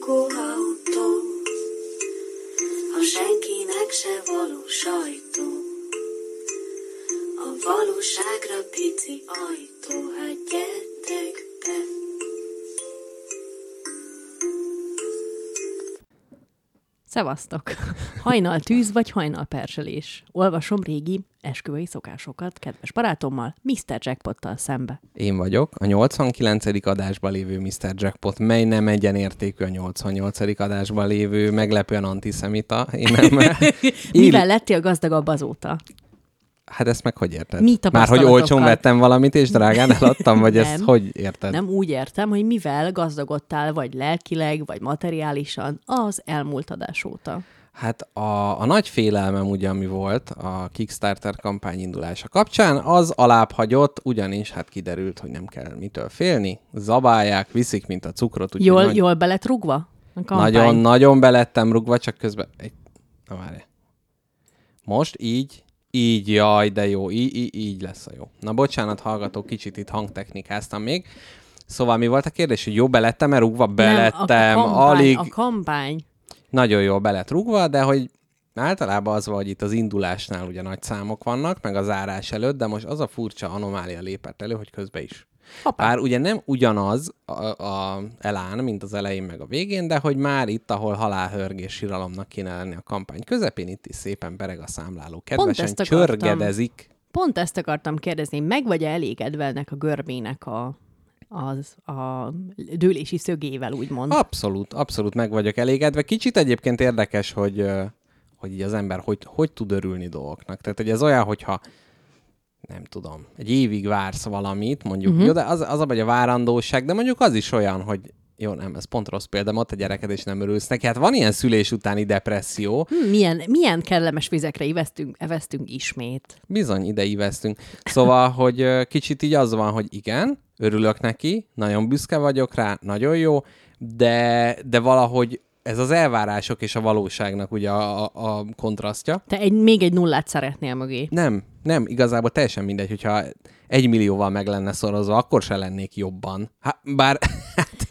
lakóautó, Szevasztok! Hajnal tűz vagy hajnal perselés. Olvasom régi esküvői szokásokat kedves barátommal, Mr. Jackpottal szembe. Én vagyok, a 89. adásban lévő Mr. Jackpot, mely nem egyenértékű a 88. adásban lévő meglepően antiszemita. Én nem, Mivel lettél gazdagabb azóta? Hát ezt meg hogy érted? Mi Már hogy olcsón vettem valamit, és drágán eladtam, vagy ezt Nem. hogy érted? Nem úgy értem, hogy mivel gazdagodtál vagy lelkileg, vagy materiálisan az elmúlt adás óta. Hát a, a nagy félelmem ugye, ami volt a Kickstarter kampány indulása kapcsán, az alább hagyott, ugyanis hát kiderült, hogy nem kell mitől félni. Zabálják, viszik, mint a cukrot. úgyhogy Jól, nagy- jól belet rugva? A kampány? Nagyon, nagyon belettem rugva, csak közben... Egy... Na várj. Most így, így, jaj, de jó, így, így, így lesz a jó. Na bocsánat, hallgató, kicsit itt hangtechnikáztam még. Szóval mi volt a kérdés, hogy jó belettem-e rugva? Belettem, nem, a, kampány, alig, A kampány. nagyon jól belett rugva, de hogy általában az van, hogy itt az indulásnál ugye nagy számok vannak, meg az árás előtt, de most az a furcsa anomália lépett elő, hogy közben is. Hoppá. Bár ugye nem ugyanaz a, a elán, mint az elején meg a végén, de hogy már itt, ahol halálhörgés síralomnak kéne lenni a kampány közepén, itt is szépen bereg a számláló. Kedvesen akartam. csörgedezik. Pont ezt akartam kérdezni, meg vagy elégedve ennek a görbének a, az, a dőlési szögével, úgymond? Abszolút, abszolút meg vagyok elégedve. Kicsit egyébként érdekes, hogy, hogy így az ember hogy, hogy tud örülni dolgoknak. Tehát, hogy ez olyan, hogyha nem tudom, egy évig vársz valamit, mondjuk, uh-huh. jó, de az, az a vagy a várandóság, de mondjuk az is olyan, hogy jó, nem, ez pont rossz példa, ott a gyereked és nem örülsz neki. Hát van ilyen szülés utáni depresszió, Hm, milyen, milyen kellemes vizekre iveztünk, eveztünk ismét. Bizony, ide ívesztünk. Szóval, hogy kicsit így az van, hogy igen, örülök neki, nagyon büszke vagyok rá, nagyon jó, de, de valahogy ez az elvárások és a valóságnak ugye a, a, a kontrasztja. Te egy, még egy nullát szeretnél mögé. Nem, nem, igazából teljesen mindegy, hogyha egy millióval meg lenne szorozva, akkor se lennék jobban. Hát, bár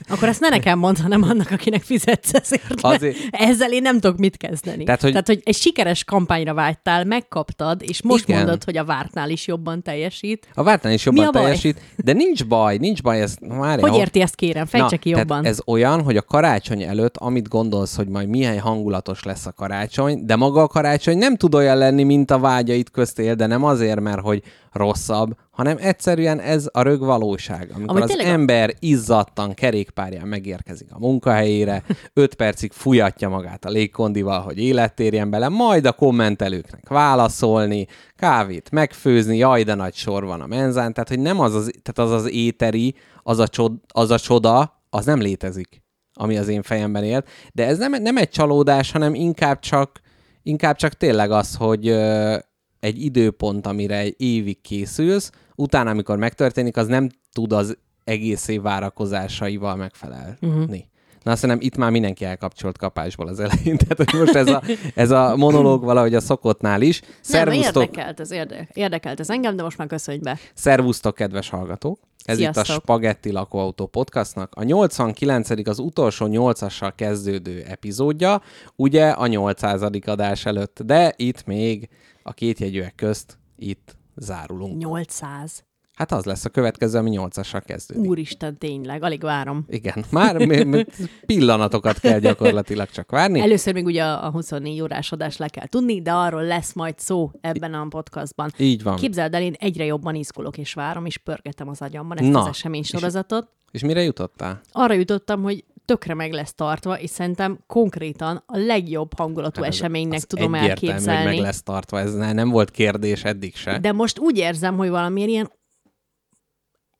Akkor ezt ne nekem mondd, hanem annak, akinek fizetsz ezért. Azért- Ezzel én nem tudok mit kezdeni. Tehát, hogy- Tehát, hogy egy sikeres kampányra vágytál, megkaptad, és most Igen. mondod, hogy a vártnál is jobban teljesít. a vártnál is jobban teljesít, de nincs baj, nincs baj, ez már Hogy érti ezt, kérem? Fejtse ki jobban. ez olyan, hogy a karácsony előtt, amit gondolsz, hogy majd milyen hangulatos lesz a karácsony, de maga a karácsony nem tud olyan lenni, mint a vágyait köztél, de nem azért, mert hogy rosszabb, hanem egyszerűen ez a rög valóság. Amikor Amúgy az tényleg a- ember izzadtan kerékpárján megérkezik a munkahelyére, öt percig fújatja magát a légkondival, hogy élet bele, majd a kommentelőknek válaszolni, kávét megfőzni, jaj, de nagy sor van a menzán, tehát hogy nem az az, tehát az, az éteri, az a, csod, az a csoda, az nem létezik, ami az én fejemben élt. De ez nem, nem egy csalódás, hanem inkább csak, inkább csak tényleg az, hogy ö, egy időpont, amire egy évig készülsz, utána, amikor megtörténik, az nem tud az egész év várakozásaival megfelelni. Uh-huh. Na azt hiszem, itt már mindenki elkapcsolt kapásból az elején, tehát hogy most ez a, ez a monológ valahogy a szokottnál is. Nem, Szervusztok, érdekelt ez, érde, érdekelt ez engem, de most már köszönj be. Szervusztok, kedves hallgatók! Ez itt a Sziasztok. Spagetti Lakóautó podcastnak a 89. az utolsó 8-assal kezdődő epizódja, ugye a 800. adás előtt, de itt még a két jegyűek közt itt zárulunk. 800. Hát az lesz a következő, ami 8-assal kezdődik. Úristen, tényleg, alig várom. Igen, már mi- mi- pillanatokat kell gyakorlatilag csak várni. Először még ugye a 24 órás adás le kell tudni, de arról lesz majd szó ebben a podcastban. Így van. Képzeld el, én egyre jobban izgulok és várom, és pörgetem az agyamban ezt Na, az esemény sorozatot. És mire jutottál? Arra jutottam, hogy tökre meg lesz tartva, és szerintem konkrétan a legjobb hangulatú Hát eseménynek tudom egyértelmű, hogy elképzelni. meg lesz tartva, ez ne- nem volt kérdés eddig se. De most úgy érzem, hogy valamilyen ilyen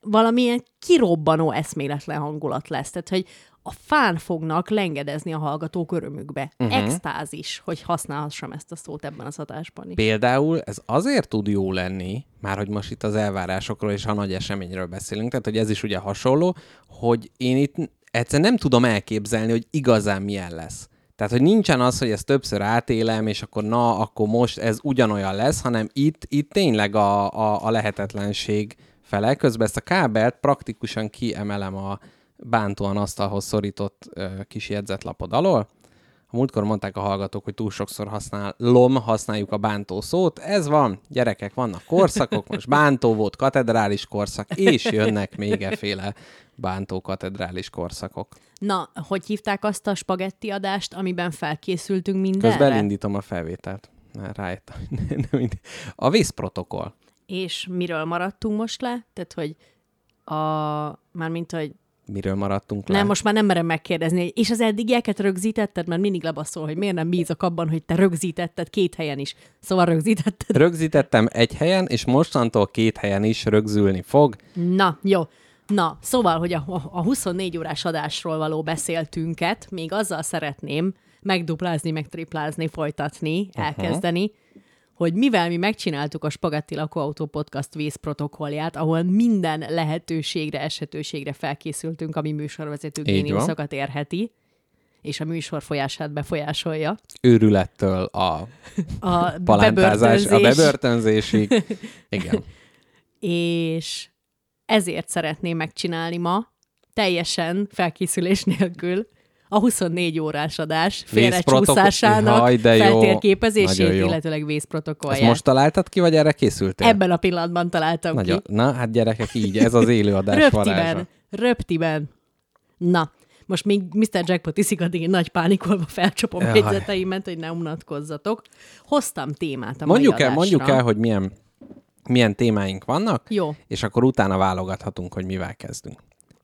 valamilyen kirobbanó eszméletlen hangulat lesz. Tehát, hogy a fán fognak lengedezni a hallgatók örömükbe. Uh-huh. Extázis, hogy használhassam ezt a szót ebben az adásban is. Például ez azért tud jó lenni, már hogy most itt az elvárásokról és a nagy eseményről beszélünk, tehát hogy ez is ugye hasonló, hogy én itt egyszerűen nem tudom elképzelni, hogy igazán milyen lesz. Tehát, hogy nincsen az, hogy ezt többször átélem, és akkor na, akkor most ez ugyanolyan lesz, hanem itt, itt tényleg a, a, a lehetetlenség fele. Közben ezt a kábelt praktikusan kiemelem a bántóan asztalhoz szorított ö, kis jegyzetlapod alól. A múltkor mondták a hallgatók, hogy túl sokszor használom, használjuk a bántó szót. Ez van, gyerekek, vannak korszakok, most bántó volt, katedrális korszak, és jönnek még eféle bántó katedrális korszakok. Na, hogy hívták azt a spagetti adást, amiben felkészültünk mindenre? Közben elindítom a felvételt. Már rájöttem. A vészprotokoll. És miről maradtunk most le? Tehát, hogy a... Mármint, hogy Miről maradtunk le? nem, most már nem merem megkérdezni, és az eddigieket rögzítetted, mert mindig lebaszol, hogy miért nem bízok abban, hogy te rögzítetted két helyen is. Szóval rögzítetted. Rögzítettem egy helyen, és mostantól két helyen is rögzülni fog. Na, jó. Na, szóval, hogy a, a 24 órás adásról való beszéltünket még azzal szeretném megduplázni, megtriplázni, folytatni, elkezdeni, hogy mivel mi megcsináltuk a Spaghetti Lakóautó Podcast vészprotokollját, ahol minden lehetőségre, esetőségre felkészültünk, ami műsorvezető géniuszokat érheti, és a műsor folyását befolyásolja. Őrülettől a A palántázás, a bebörtönzés. bebörtönzésig. Igen. és ezért szeretném megcsinálni ma, teljesen felkészülés nélkül, a 24 órás adás félrecsúszásának feltérképezését, illetőleg Ezt vészprotokollját. most találtad ki, vagy erre készültél? Ebben a pillanatban találtam Nagyon. ki. Na, hát gyerekek, így, ez az élőadás varázsa. Röptiben, röptiben. Na, most még Mr. Jackpot iszik, addig én nagy pánikolva felcsapom jegyzeteimet, hogy ne unatkozzatok. Hoztam témát a Mondjuk mai el, mondjuk adásra. el, hogy milyen, milyen témáink vannak, Jó, és akkor utána válogathatunk, hogy mivel kezdünk.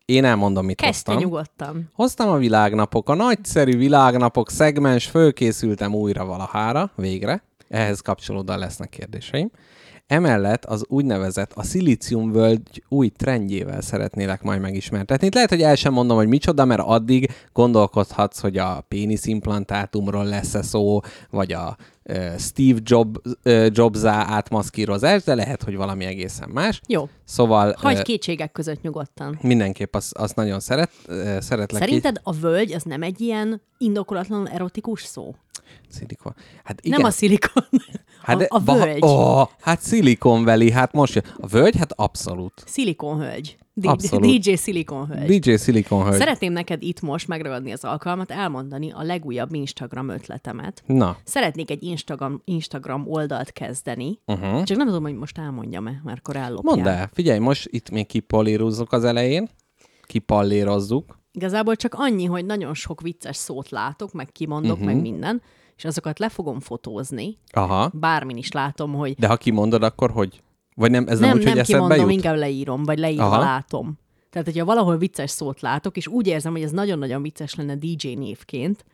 Én elmondom, mit kezdte hoztam. nyugodtan. Hoztam a világnapok, a nagyszerű világnapok szegmens, fölkészültem újra valahára, végre. Ehhez kapcsolódóan lesznek kérdéseim. Emellett az úgynevezett a szilíciumvölgy új trendjével szeretnélek majd megismertetni. Itt lehet, hogy el sem mondom, hogy micsoda, mert addig gondolkodhatsz, hogy a péniszimplantátumról lesz-e szó, vagy a Steve Job, Jobs-á átmaszkírozás, de lehet, hogy valami egészen más. Jó, Szóval hagyj ö, kétségek között nyugodtan. mindenképp azt, azt nagyon szeret, szeretlek. így- Szerinted a völgy az nem egy ilyen indokolatlan erotikus szó? Szilikon. Hát Igen. Nem a szilikon, hát a, a völgy. Ó, hát Silicon Valley, hát most jön. A völgy, hát abszolút. Szilikonhölgy. D- Abszolút. DJ Szilikonhölgy. DJ Silicon hölgy. Szeretném neked itt most megragadni az alkalmat, elmondani a legújabb Instagram ötletemet. Na, Szeretnék egy Instagram, Instagram oldalt kezdeni, uh-huh. csak nem tudom, hogy most elmondjam-e, mert akkor ellopják. mondd el. Figyelj, most itt még kipolírozzuk az elején. Kipallérozzuk. Igazából csak annyi, hogy nagyon sok vicces szót látok, meg kimondok, Mhm. uh-huh. meg minden, és azokat le fogom fotózni. Aha. Bármin is látom, hogy De ha kimondod, akkor hogy? Vagy nem, ez nem, nem, úgy, nem hogy eszedbe kimondom, jut? inkább leírom, vagy leírva Aha. látom. Tehát, hogyha valahol vicces szót látok, és úgy érzem, hogy ez nagyon-nagyon vicces lenne DJ névként,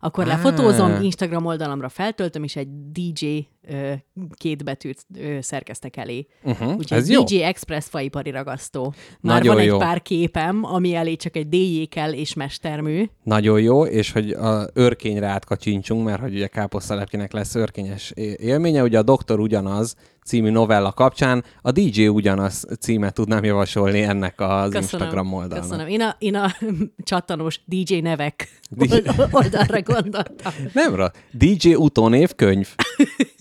akkor lefotózom, Instagram oldalamra feltöltöm, és egy DJ ö, két betűt ö, szerkeztek elé. Uh-huh. Úgyhogy Ez jó. DJ Express faipari ragasztó. Már Nagyon van jó. egy pár képem, ami elé csak egy DJ kell és mestermű. Nagyon jó, és hogy a örkényre átkacsincsunk, mert hogy ugye káposztalepkének lesz örkényes élménye, ugye a Doktor ugyanaz című novella kapcsán a DJ ugyanaz címet tudnám javasolni ennek az Instagram oldalnak. Köszönöm. Én a, én a csattanós DJ nevek DJ old- oldalra gondoltam. Nem rossz. DJ utónév könyv.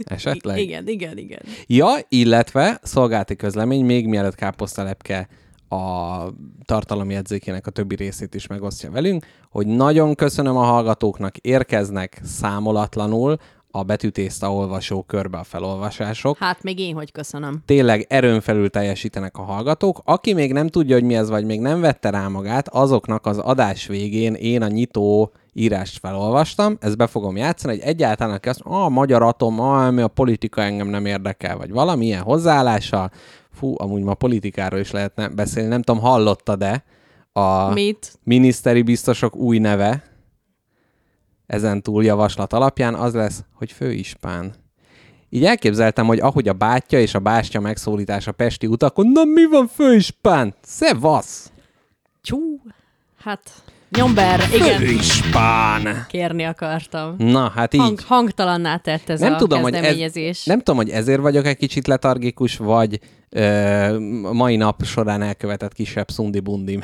Esetleg. Igen, igen, igen. Ja, illetve szolgálati közlemény, még mielőtt káposztalepke a tartalomjegyzékének a többi részét is megosztja velünk, hogy nagyon köszönöm a hallgatóknak, érkeznek számolatlanul a betűtészta olvasó körbe a felolvasások. Hát még én hogy köszönöm. Tényleg erőn felül teljesítenek a hallgatók. Aki még nem tudja, hogy mi ez, vagy még nem vette rá magát, azoknak az adás végén én a nyitó írást felolvastam, ezt be fogom játszani, hogy egyáltalán aki azt mondja, a magyar atom, a, ami a politika engem nem érdekel, vagy valamilyen hozzáállással, fú, amúgy ma politikáról is lehetne beszélni, nem tudom, hallotta-e a Mit? miniszteri biztosok új neve, ezen túl javaslat alapján az lesz, hogy főispán. Így elképzeltem, hogy ahogy a bátyja és a bástya megszólítása Pesti utakon, na mi van főispán? Szevasz! Csú, hát nyomber, igen, Főispán! kérni akartam. Na, hát így. Hang, hangtalanná tett ez nem a tudom, hogy ez, nem tudom, hogy ezért vagyok egy kicsit letargikus, vagy ö, mai nap során elkövetett kisebb szundi-bundim.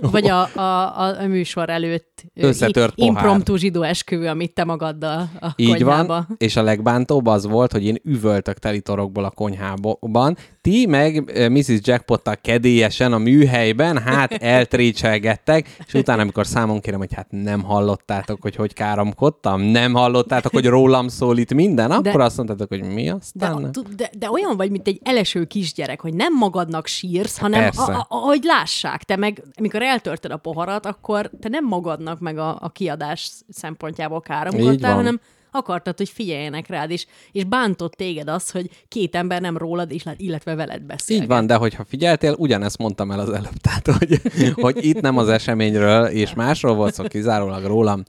Vagy a, a, a, a műsor előtt Összetört i- impromptu zsidó esküvő, amit te magaddal a Így konyhába. van, és a legbántóbb az volt, hogy én üvöltök teli torokból a konyhában. Ti meg Mrs. Jackpottal kedélyesen a műhelyben, hát eltrécselgettek, és utána, amikor számon kérem, hogy hát nem hallottátok, hogy hogy káromkodtam, nem hallottátok, hogy rólam szól itt minden, akkor De- azt mondtátok, hogy mi De, aztán? a- tu- de, de olyan vagy, mint egy eleső kisgyerek, hogy nem magadnak sírsz, hanem Persze. a, a, ahogy lássák. Te meg, amikor eltörted a poharat, akkor te nem magadnak meg a, a kiadás szempontjából káromkodtál, van. hanem akartad, hogy figyeljenek rád, és, és bántott téged az, hogy két ember nem rólad, és, illetve veled beszél. Így van, de hogyha figyeltél, ugyanezt mondtam el az előbb, tehát hogy, hogy itt nem az eseményről és másról volt szó, kizárólag rólam.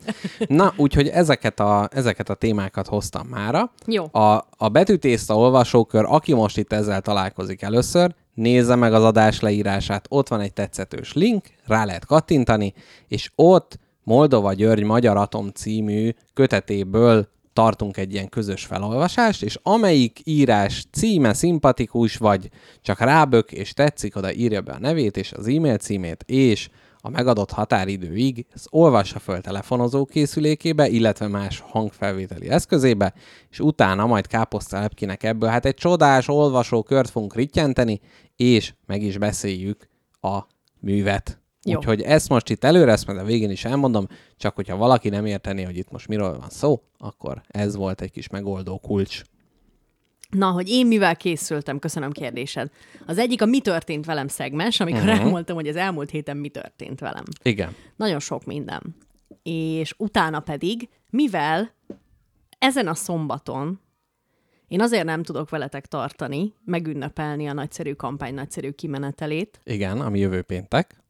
Na, úgyhogy ezeket a, ezeket a témákat hoztam mára. Jó. A, a betűtészta olvasókör, aki most itt ezzel találkozik először, nézze meg az adás leírását, ott van egy tetszetős link, rá lehet kattintani, és ott Moldova György Magyar Atom című kötetéből tartunk egy ilyen közös felolvasást, és amelyik írás címe szimpatikus, vagy csak rábök és tetszik, oda írja be a nevét és az e-mail címét, és a megadott határidőig ezt olvassa föl telefonozó készülékébe, illetve más hangfelvételi eszközébe, és utána majd káposztelepkinek ebből hát egy csodás olvasókört fogunk rittyenteni, és meg is beszéljük a művet. Jó. Úgyhogy ezt most itt előre, ezt majd a végén is elmondom, csak hogyha valaki nem értené, hogy itt most miről van szó, akkor ez volt egy kis megoldó kulcs. Na, hogy én mivel készültem, köszönöm kérdésed. Az egyik a Mi történt velem szegmens, amikor uh-huh. elmondtam, hogy az elmúlt héten mi történt velem. Igen. Nagyon sok minden. És utána pedig, mivel ezen a szombaton én azért nem tudok veletek tartani, megünnepelni a nagyszerű kampány nagyszerű kimenetelét, Igen, ami jövő péntek.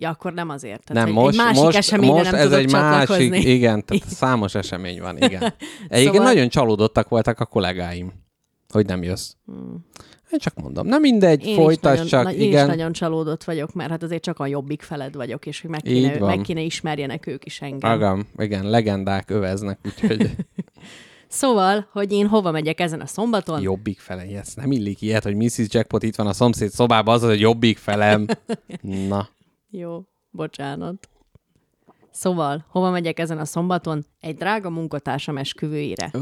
Ja, akkor nem azért. Tehát, Nem, most, egy másik most, eseményre most nem ez egy másik, igen, tehát számos esemény van, igen. Egyébként Szóval- nagyon csalódottak voltak a kollégáim, hogy nem jössz. Hmm. Én csak mondom, nem mindegy, Én folytasd is nagyon, csak, na, én igen. is nagyon csalódott vagyok, mert hát azért csak a jobbik feled vagyok, és hogy meg kéne, meg kéne ismerjenek ők is engem. Agam, igen, legendák öveznek, úgyhogy Szóval, hogy én hova megyek ezen a szombaton? jobbik fele, ez nem illik ilyet, hogy Mrs. Jackpot itt van a szomszéd szobában, az az, hogy jobbik felem. Na, Jó, bocsánat. Szóval, hova megyek ezen a szombaton? Egy drága munkatársam esküvőire, Ó.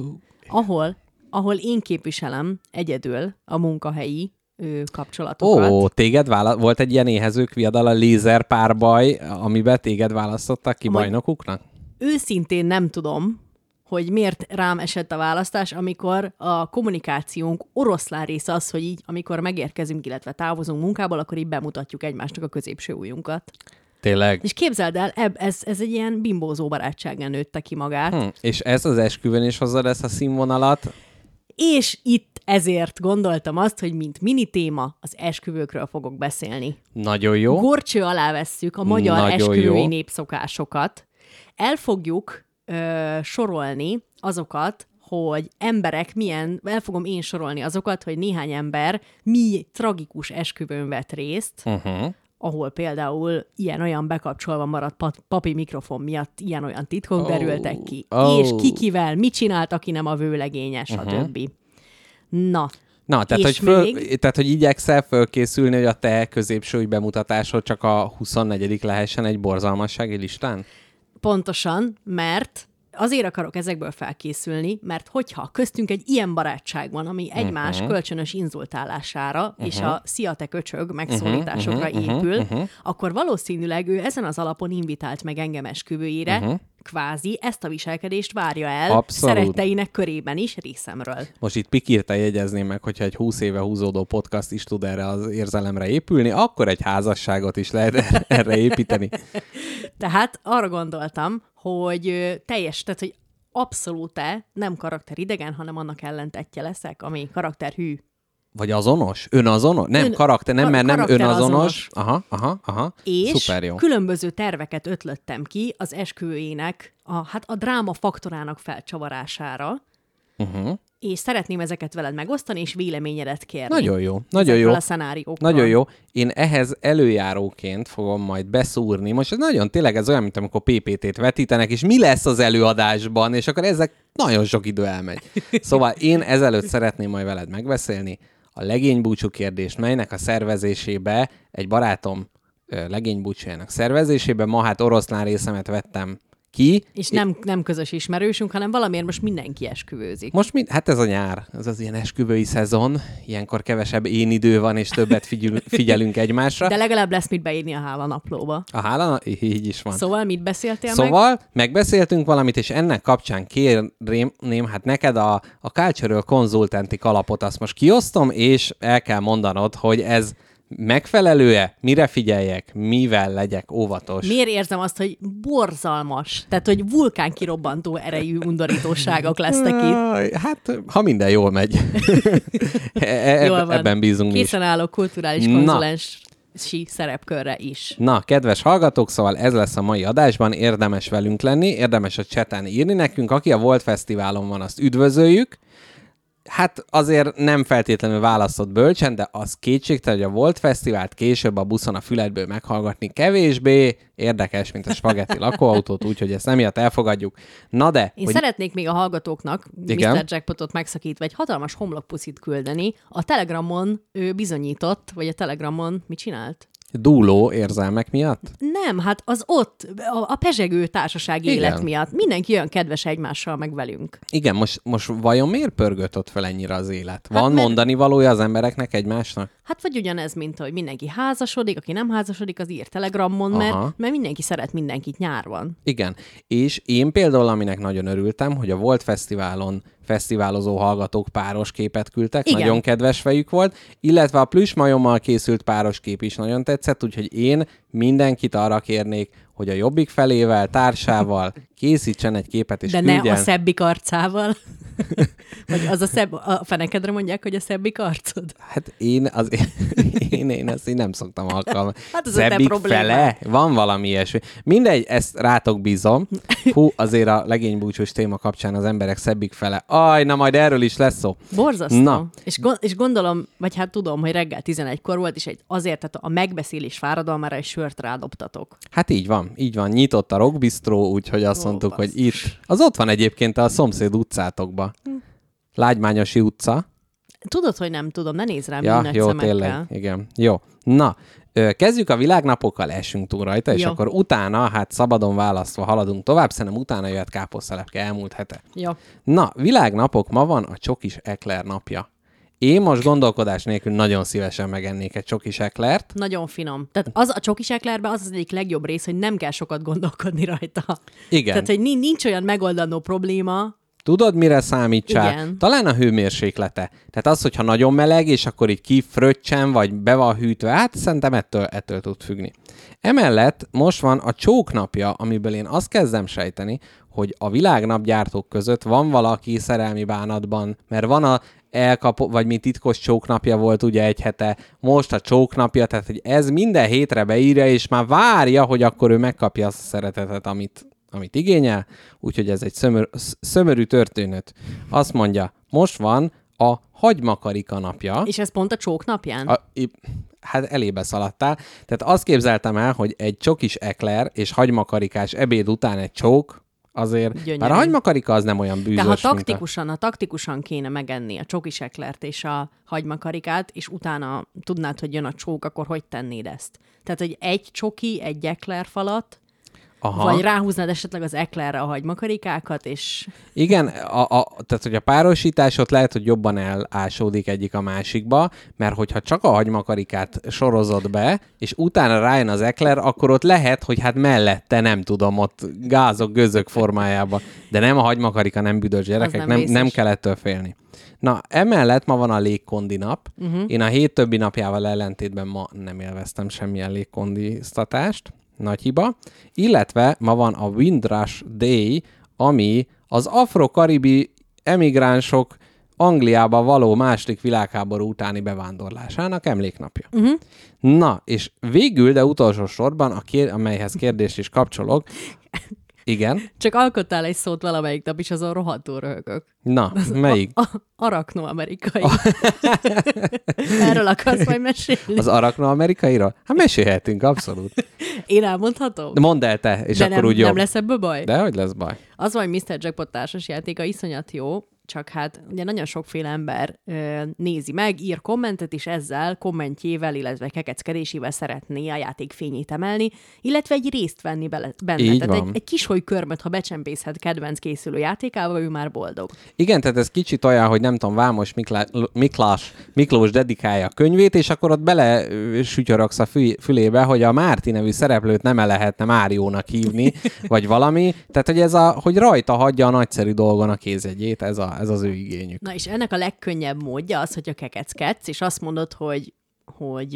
ahol, ahol én képviselem egyedül a munkahelyi ő, kapcsolatokat. Ó, téged vála- volt egy ilyen éhezők viadal a lézer párbaj, amiben téged választottak ki Majd- bajnokuknak? Őszintén nem tudom, hogy miért rám esett a választás, amikor a kommunikációnk oroszlán része az, hogy így, amikor megérkezünk, illetve távozunk munkából, akkor így bemutatjuk egymásnak a középső ujjunkat. Tényleg. És képzeld el, eb, ez, ez egy ilyen bimbózó barátságen nőtte ki magát. Hm. És ez az esküvőn is hozod ezt a színvonalat? És itt ezért gondoltam azt, hogy mint mini téma az esküvőkről fogok beszélni. Nagyon jó. Gorcső alá vesszük a magyar Nagyon esküvői jó. népszokásokat. El fogjuk ö, sorolni azokat, hogy emberek milyen, el fogom én sorolni azokat, hogy néhány ember mi tragikus esküvőn vett részt, Uh-huh. ahol például ilyen-olyan bekapcsolva maradt pa- papi mikrofon miatt ilyen-olyan titkok oh, derültek ki. ó. Oh. És kikivel, mit csinált, aki nem a vőlegénye, stb. Na, Na, tehát És hogy, föl, még? tehát, hogy igyekszel fölkészülni, hogy a te középső bemutatásod csak a 24 lehessen egy borzalmassági listán? Pontosan, mert azért akarok ezekből felkészülni, mert hogyha köztünk egy ilyen barátság van, ami egymás uh-huh. kölcsönös inzultálására uh-huh. és a szia te köcsög megszólításokra uh-huh. épül, uh-huh. akkor valószínűleg ő ezen az alapon invitált meg engem esküvőjére, uh-huh. Kvázi ezt a viselkedést várja el Abszolút. szeretteinek körében is részemről. Most itt pikírta jegyezném meg, hogyha egy 20 éve húzódó podcast is tud erre az érzelemre épülni, akkor egy házasságot is lehet erre- építeni. Tehát arra gondoltam, hogy teljes, tehát hogy abszolút nem karakteridegen, hanem annak ellentetje leszek, ami karakterhű. Vagy azonos? Önazonos? Nem, Ön- karakter, nem, mert nem önazonos. Aha, aha, aha. És Szuper jó. különböző terveket ötlöttem ki az esküvőjének, a, hát a dráma faktorának felcsavarására, Uh-huh. és szeretném ezeket veled megosztani, és véleményedet kérni. Nagyon jó, nagyon jó. a. Nagyon jó. Én ehhez előjáróként fogom majd beszúrni. Most ez nagyon tényleg ez olyan, mint amikor PPT-t vetítenek, és mi lesz az előadásban, és akkor ezek nagyon sok idő elmegy. Szóval én ezelőtt szeretném majd veled megbeszélni a legénybúcsú kérdést, melynek a szervezésébe egy barátom legénybúcsújának szervezésébe ma hát oroszlán részemet vettem ki. És nem, nem közös ismerősünk, hanem valamiért most mindenki esküvőzik. Most mind, hát ez a nyár, ez az ilyen esküvői szezon, ilyenkor kevesebb én idő van, és többet figyel, figyelünk egymásra. De legalább lesz mit beírni a hála naplóba. A hála, így is van. Szóval mit beszéltél meg? Szóval megbeszéltünk valamit, és ennek kapcsán kérném, hát neked a, a Cultural konzultanti kalapot azt most kiosztom, és el kell mondanod, hogy ez megfelelő-e, mire figyeljek, mivel legyek óvatos. Miért érzem azt, hogy borzalmas, tehát hogy vulkán kirobbantó erejű undorítóságok lesznek itt? Hát, ha minden jól megy. E- Jól eb- van. ebben bízunk mi is. Készen állok kulturális konzulens szerepkörre is. Na, kedves hallgatók, szóval ez lesz a mai adásban, érdemes velünk lenni, érdemes a cseten írni nekünk, aki a Volt Fesztiválon van, azt üdvözöljük. Hát azért nem feltétlenül választott bölcsen, de az kétségtelen, hogy a Volt Fesztivált később a buszon a füledből meghallgatni kevésbé érdekes, mint a spagetti lakóautót, úgyhogy ezt emiatt elfogadjuk. Na de, Én hogy szeretnék még a hallgatóknak, Igen. Mr. Jackpotot megszakítva, egy hatalmas homlokpuszit küldeni. A Telegramon ő bizonyított, vagy a Telegramon mit csinált? Dúló érzelmek miatt? Nem, hát az ott, a, a pezsegő társaság Igen. élet miatt. Mindenki olyan kedves egymással, meg velünk. Igen, most, most vajon miért pörgött ott fel ennyire az élet? Van mert- mondani valója az embereknek egymásnak? Hát vagy ugyanez, mint hogy mindenki házasodik, aki nem házasodik, az ír Telegramon, mert, Aha. mert mindenki szeret mindenkit nyár van. Igen, és én például, aminek nagyon örültem, hogy a Volt Fesztiválon fesztiválozó hallgatók páros képet küldtek, Igen. nagyon kedves fejük volt, illetve a plüsmajommal készült páros kép is nagyon tetszett, úgyhogy én mindenkit arra kérnék, hogy a jobbik felével, társával készítsen egy képet, és De ne küldjen. a szebbik arcával. vagy az a szebb, a fenekedre mondják, hogy a szebbik arcod. Hát én, az, én, én ezt így nem szoktam alkalmazni. Hát a te Szebbik problémád. fele? Van valami ilyesmi. Mindegy, ezt rátok bízom. Hú, azért a legénybúcsús téma kapcsán az emberek szebbik fele. Aj, na majd erről is lesz szó. Borzasztó. Na. És, gond, és gondolom, vagy hát tudom, hogy reggel 11-kor volt, és egy, azért, tehát a megbeszélés fáradalmára egy sört rádobtatok. Hát így van, így van. Nyitott a rockbistró, úgyhogy azt Ó, mondtuk, hogy basszus. itt. Az ott van egyébként a szomszéd utcátokba. Lágymányosi utca. Tudod, hogy nem tudom, ne nézz rám Ja, jó, szemekkel. tényleg. Igen. Jó. Na, kezdjük a világnapokkal, esünk túl rajta, és Jó. akkor utána, hát szabadon választva haladunk tovább, szerintem utána jöhet káposztelepke elmúlt hete. Jó. Na, világnapok, ma van a csokis ekler napja. Én most gondolkodás nélkül nagyon szívesen megennék egy csokis eklert. Nagyon finom. Tehát az a csokis eklerben az az egyik legjobb rész, hogy nem kell sokat gondolkodni rajta. Igen. Tehát, hogy ni- nincs olyan megoldandó probléma. Tudod, mire számítsál? Igen. Talán a hőmérséklete. Tehát az, hogyha nagyon meleg, és akkor így kifröccsen, vagy be van hűtve, hát szerintem ettől, ettől tud függni. Emellett most van a csóknapja, amiből én azt kezdem sejteni, hogy a világnapgyártók között van valaki szerelmi bánatban, mert van a elkapó, vagy mi titkos csóknapja volt ugye egy hete, most a csóknapja, tehát hogy ez minden hétre beírja, és már várja, hogy akkor ő megkapja azt a szeretetet, amit, amit igényel, úgyhogy ez egy szömör, sz- szömörű történet. Azt mondja, most van a hagymakarika napja. És ez pont a csók napján? A, hát elébe szaladtál. Tehát azt képzeltem el, hogy egy csokis ekler és hagymakarikás ebéd után egy csók, azért, Gyönyörű. bár a hagymakarika az nem olyan bűzös, De ha mint a... taktikusan, ha taktikusan kéne megenni a csokis eklert és a hagymakarikát, és utána tudnád, hogy jön a csók, akkor hogy tennéd ezt? Tehát, hogy egy csoki, egy eklerfalat, Aha. vagy ráhúznád esetleg az eklerre a hagymakarikákat, és Igen, a, a, tehát hogy a párosítás ott lehet, hogy jobban elásódik egyik a másikba, mert hogyha csak a hagymakarikát sorozod be, és utána rájön az ekler, akkor ott lehet, hogy hát mellette, nem tudom, ott gázok, gőzök formájában. De nem a hagymakarika, nem büdös gyerekek, nem nem, nem kell ettől félni. Na, emellett ma van a légkondi nap. Uh-huh. Én a hét többi napjával ellentétben ma nem élveztem semmilyen légkondiztatást. Nagy hiba. Illetve ma van a Windrush Day, ami az afro-karibi emigránsok Angliába való második világháború utáni bevándorlásának emléknapja. Uh-huh. Na, és végül, de utolsó sorban, a kér- amelyhez kérdést is kapcsolok, igen, csak alkottál egy szót valamelyik nap, és azon rohadtul röhögök. na, melyik? A, arakno-amerikai. Erről akarsz majd mesélni? Az arakno-amerikaira? Hát mesélhetünk, abszolút. Én elmondhatom? Mondd el te, és De akkor nem, úgy jobb. nem lesz ebből baj? De hogy lesz baj? Az van, hogy Mr. Jackpot társas játéka iszonyat jó, csak hát ugye nagyon sokféle ember ö, nézi meg, ír kommentet, és ezzel kommentjével, illetve kekeckedésével szeretné a játék fényét emelni, illetve egy részt venni bele, benne. Így Tehát van. egy, egy kis körmöt, ha becsempészhet kedvenc készülő játékával, ő már boldog. Igen, tehát ez kicsit olyan, hogy nem tudom, Vámos Miklá- Miklás, Miklós dedikálja a könyvét, és akkor ott bele ö, sütyorogsz a fü- fülébe, hogy a Márti nevű szereplőt nem lehetne Máriónak hívni, vagy valami. Tehát, hogy ez a, hogy rajta hagyja a nagyszerű dolgon a kézjegyét, ez, a, ez az ő igényük. Na és ennek a legkönnyebb módja az, hogy a kekeckedsz, és azt mondod, hogy, hogy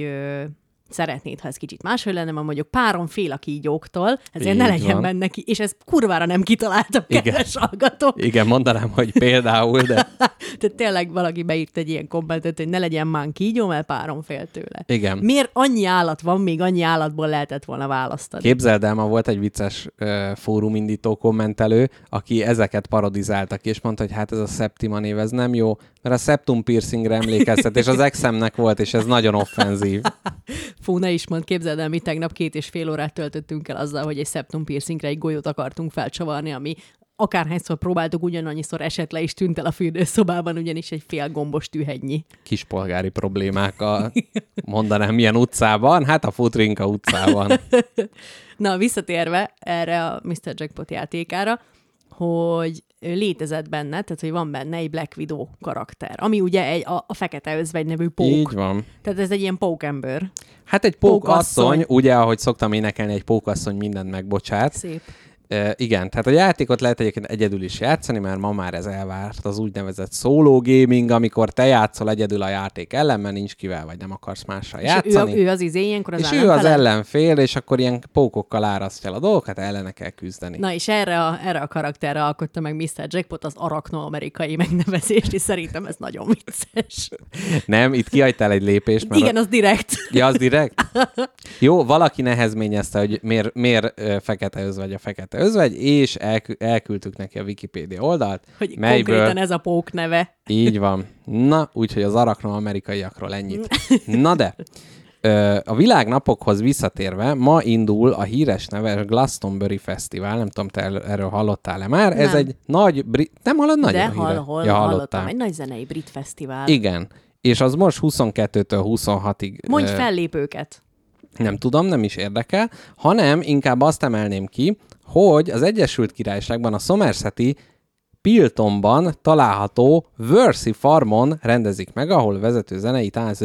szeretnéd, ha ez kicsit máshogy lenne, mert mondjuk párom fél a kígyóktól, ezért ne Így legyen van. benne ki, és ez kurvára nem kitaláltam, Igen. kedves hallgatók. Igen, mondanám, hogy például, de Tehát tényleg valaki beírt egy ilyen kommentet, hogy ne legyen már kígyó, mert párom fél tőle. igen. Miért annyi állat van, még annyi állatból lehetett volna választani? Képzeld el, ma volt egy vicces uh, fórumindító kommentelő, aki ezeket parodizálta ki, és mondta, hogy hát ez a Septima név, ez nem jó, mert a septum piercingre emlékeztet, és az exemnek volt, és ez nagyon offenzív. Fú, ne is mond, képzeld el, mi tegnap két és fél órát töltöttünk el azzal, hogy egy septum piercingre egy golyót akartunk felcsavarni, ami akárhányszor próbáltuk, ugyanannyiszor esett le és tűnt el a fürdőszobában, ugyanis egy fél gombos tűhegynyi. Kispolgári problémákkal mondanám milyen utcában, hát a Futrinka utcában. Na, visszatérve erre a Mr. Jackpot játékára, hogy létezett benne, tehát hogy van benne egy Black Widow karakter, ami ugye egy, a, a fekete özvegy nevű pók. Így van. Tehát ez egy ilyen pókember. Hát egy pókasszony, Pókasszony. ugye, ahogy szoktam énekelni, egy pókasszony mindent megbocsát. Szép. E, igen, tehát a játékot lehet egyébként egyedül is játszani, mert ma már ez elvárt, az úgynevezett solo gaming, amikor te játszol egyedül a játék ellen, mert nincs kivel, vagy nem akarsz mással És ő, játszani. ő az izé, ilyenkor az és ő az ellenfele? ellenfél, és akkor ilyen pókokkal árasztja el a dolgokat, ellene kell küzdeni. Na és erre a, erre a karakterre alkotta meg Mr. Jackpot az arakno-amerikai megnevezést, és szerintem ez nagyon vicces. Nem, itt kihagytál egy lépést, mert Igen, az direkt. Ja, az direkt? Jó, valaki nehezményezte, hogy miért, miért fekete özvegy a fekete özvegy, és elkü- elküldtük neki a Wikipédia oldalt, Hogy melyből konkrétan ez a pók neve. így van. Na, úgyhogy az arakno amerikaiakról ennyit. Na de, a világnapokhoz visszatérve, ma indul a híres neves Glastonbury Fesztivál, nem tudom, te erről hallottál-e már? Ez Nem. egy nagy brit... Nem hallod nagyon De hall, hol, ja, hallottam. Egy nagy zenei brit fesztivál. Igen. És az most 22-től 26-ig Mondj fellépőket. nem tudom, nem is érdekel, hanem inkább azt emelném ki, hogy az Egyesült Királyságban a Somerseti Piltonban található Versi Farmon rendezik meg, ahol vezető zenei tánc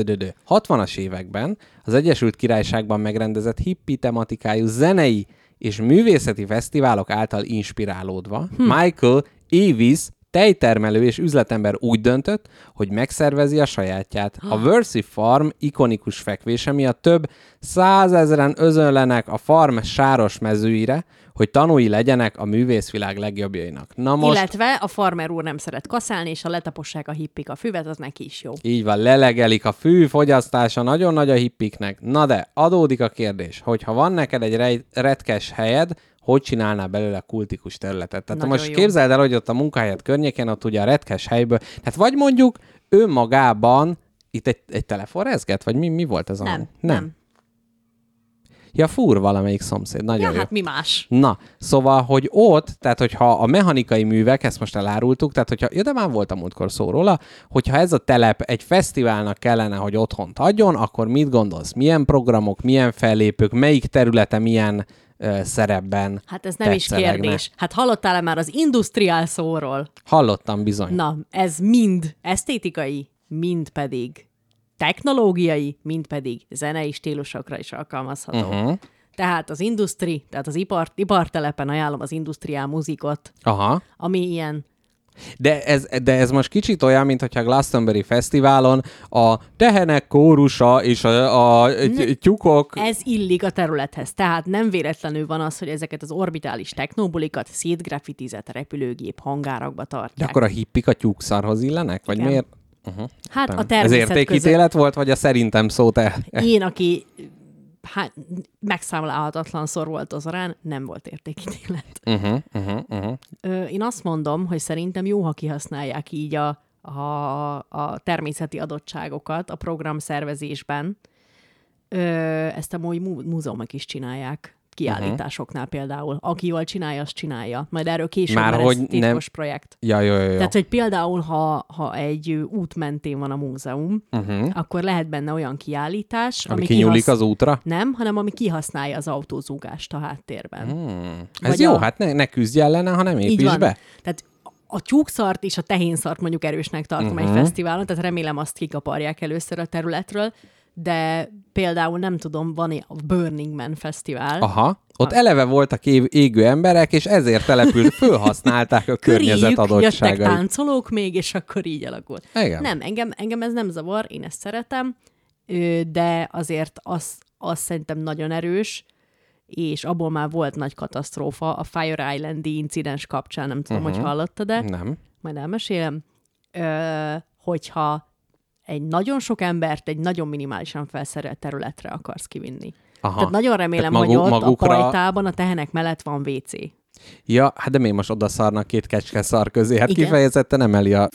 60-as években az Egyesült Királyságban megrendezett hippi tematikájú zenei és művészeti fesztiválok által inspirálódva hm. Michael Avis tejtermelő és üzletember úgy döntött, hogy megszervezi a sajátját. A Versi Farm ikonikus fekvése miatt több százezren özönlenek a farm sáros mezőire, hogy tanúi legyenek a művészvilág legjobbjainak. Na most Illetve a farmer úr nem szeret kaszálni, és ha letapossák a hippik a füvet, az neki is jó. így van, lelegelik a fű fogyasztása, nagyon nagy a hippiknek. Na de, adódik a kérdés, hogy ha van neked egy rej- retkes helyed, hogy csinálnál belőle kultikus területet. Tehát Nagyon most jó. képzeld el, hogy ott a munkahelyed környékén, ott ugye a retkes helyből, tehát vagy mondjuk önmagában itt egy, egy telefon rezget, vagy mi, mi volt ez a Nem, hang? nem. Ja, fúr valamelyik szomszéd, nagyon Ja, jó. hát mi más? Na, szóval, hogy ott, tehát hogyha a mechanikai művek, ezt most elárultuk, tehát hogyha, ja, de már volt a múltkor szó róla, hogyha ez a telep egy fesztiválnak kellene, hogy otthont adjon, akkor mit gondolsz? Milyen programok, milyen fellépők, melyik területe milyen ö, szerepben Hát ez nem is kérdés. Hát hallottál-e már az industriál szóról? Hallottam bizony. Na, ez mind esztétikai, mind pedig technológiai, mind pedig zenei stílusokra is alkalmazható. Uh-huh. Tehát az industri, tehát az ipar, ipartelepen ajánlom az industriál muzikot, Aha. ami ilyen De ez, de ez most kicsit olyan, mint hogyha a Glastonbury Fesztiválon a tehenek kórusa és a, a ty- tyúkok... Ez illik a területhez. Tehát nem véletlenül van az, hogy ezeket az orbitális technobulikat szétgrafitizett repülőgép hangárakba De tartják. akkor a hippik a tyúkszarhoz illenek? Vagy Igen. miért? Hát a Ez természet között. értékítélet volt, vagy a szerintem szót el? Én, aki hát, megszámlálhatatlanszor volt az arán, nem volt értékítélet. Uh-huh, uh-huh, uh-huh. Ö, én azt mondom, hogy szerintem jó, ha kihasználják így a, a, a természeti adottságokat a program szervezésben. Ö, ezt mú- múzeumok is csinálják. Kiállításoknál például. Aki jól csinálja, azt csinálja. Majd erről később, Már mert hogy ez nem- titkos projekt. Ja, jó, jó, jó. Tehát, hogy például, ha, ha egy út mentén van a múzeum, uh-huh. akkor lehet benne olyan kiállítás, Ami ami kinyúlik kihasz- az útra? Nem, hanem ami kihasználja az autózúgást a háttérben. Hmm. Ez Vagy jó, a- hát ne, ne küzdj ellene, hanem építs be. Tehát a tyúkszart és a tehénszart mondjuk erősnek tartom Mhm. uh-huh. egy fesztiválon, tehát remélem azt kikaparják először a területről, de például nem tudom, van a Burning Man Fesztivál. Aha. Ott eleve voltak égő emberek, és ezért települt, fölhasználták a környezet Köréjük jöttek adottságait. táncolók még, és akkor így alakult. Igen. Nem, engem, engem ez nem zavar, én ezt szeretem, de azért az, az szerintem nagyon erős, és abból már volt nagy katasztrófa a Fire Island-i incidens kapcsán, nem tudom, uh-huh. hogy hallottad-e, Nem. majd elmesélem, ö, hogyha egy nagyon sok embert egy nagyon minimálisan felszerelt területre akarsz kivinni. Aha. Tehát nagyon remélem, Tehát hogy magu- ott magukra- a pajtában a tehenek mellett van WC. Ja, hát de miért most oda szarnak két kecske szar közé? Hát Igen. kifejezetten emeli a...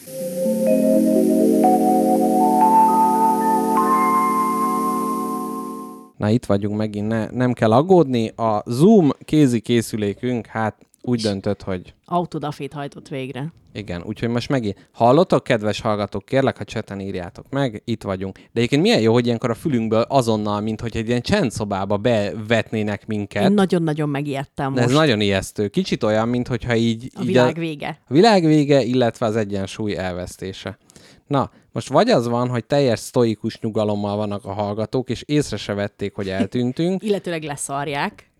Na itt vagyunk megint, ne, nem kell aggódni. A Zoom kézi készülékünk, hát úgy döntött, hogy Autodafét hajtott végre. igen, úgyhogy most megint hallottok, kedves hallgatók, kérlek, ha cseten írjátok meg, itt vagyunk. De egyébként milyen jó, hogy ilyenkor a fülünkből azonnal, mint hogy egy ilyen csendszobába bevetnének minket. Én nagyon-nagyon megijedtem De most. ez nagyon ijesztő. Kicsit olyan, mint hogyha így... A így világ vége. a világ vége, illetve az egyensúly elvesztése. Na, most vagy az van, hogy teljes sztoikus nyugalommal vannak a hallgatók, és észre se vették, hogy eltűntünk. Illetőleg leszarják.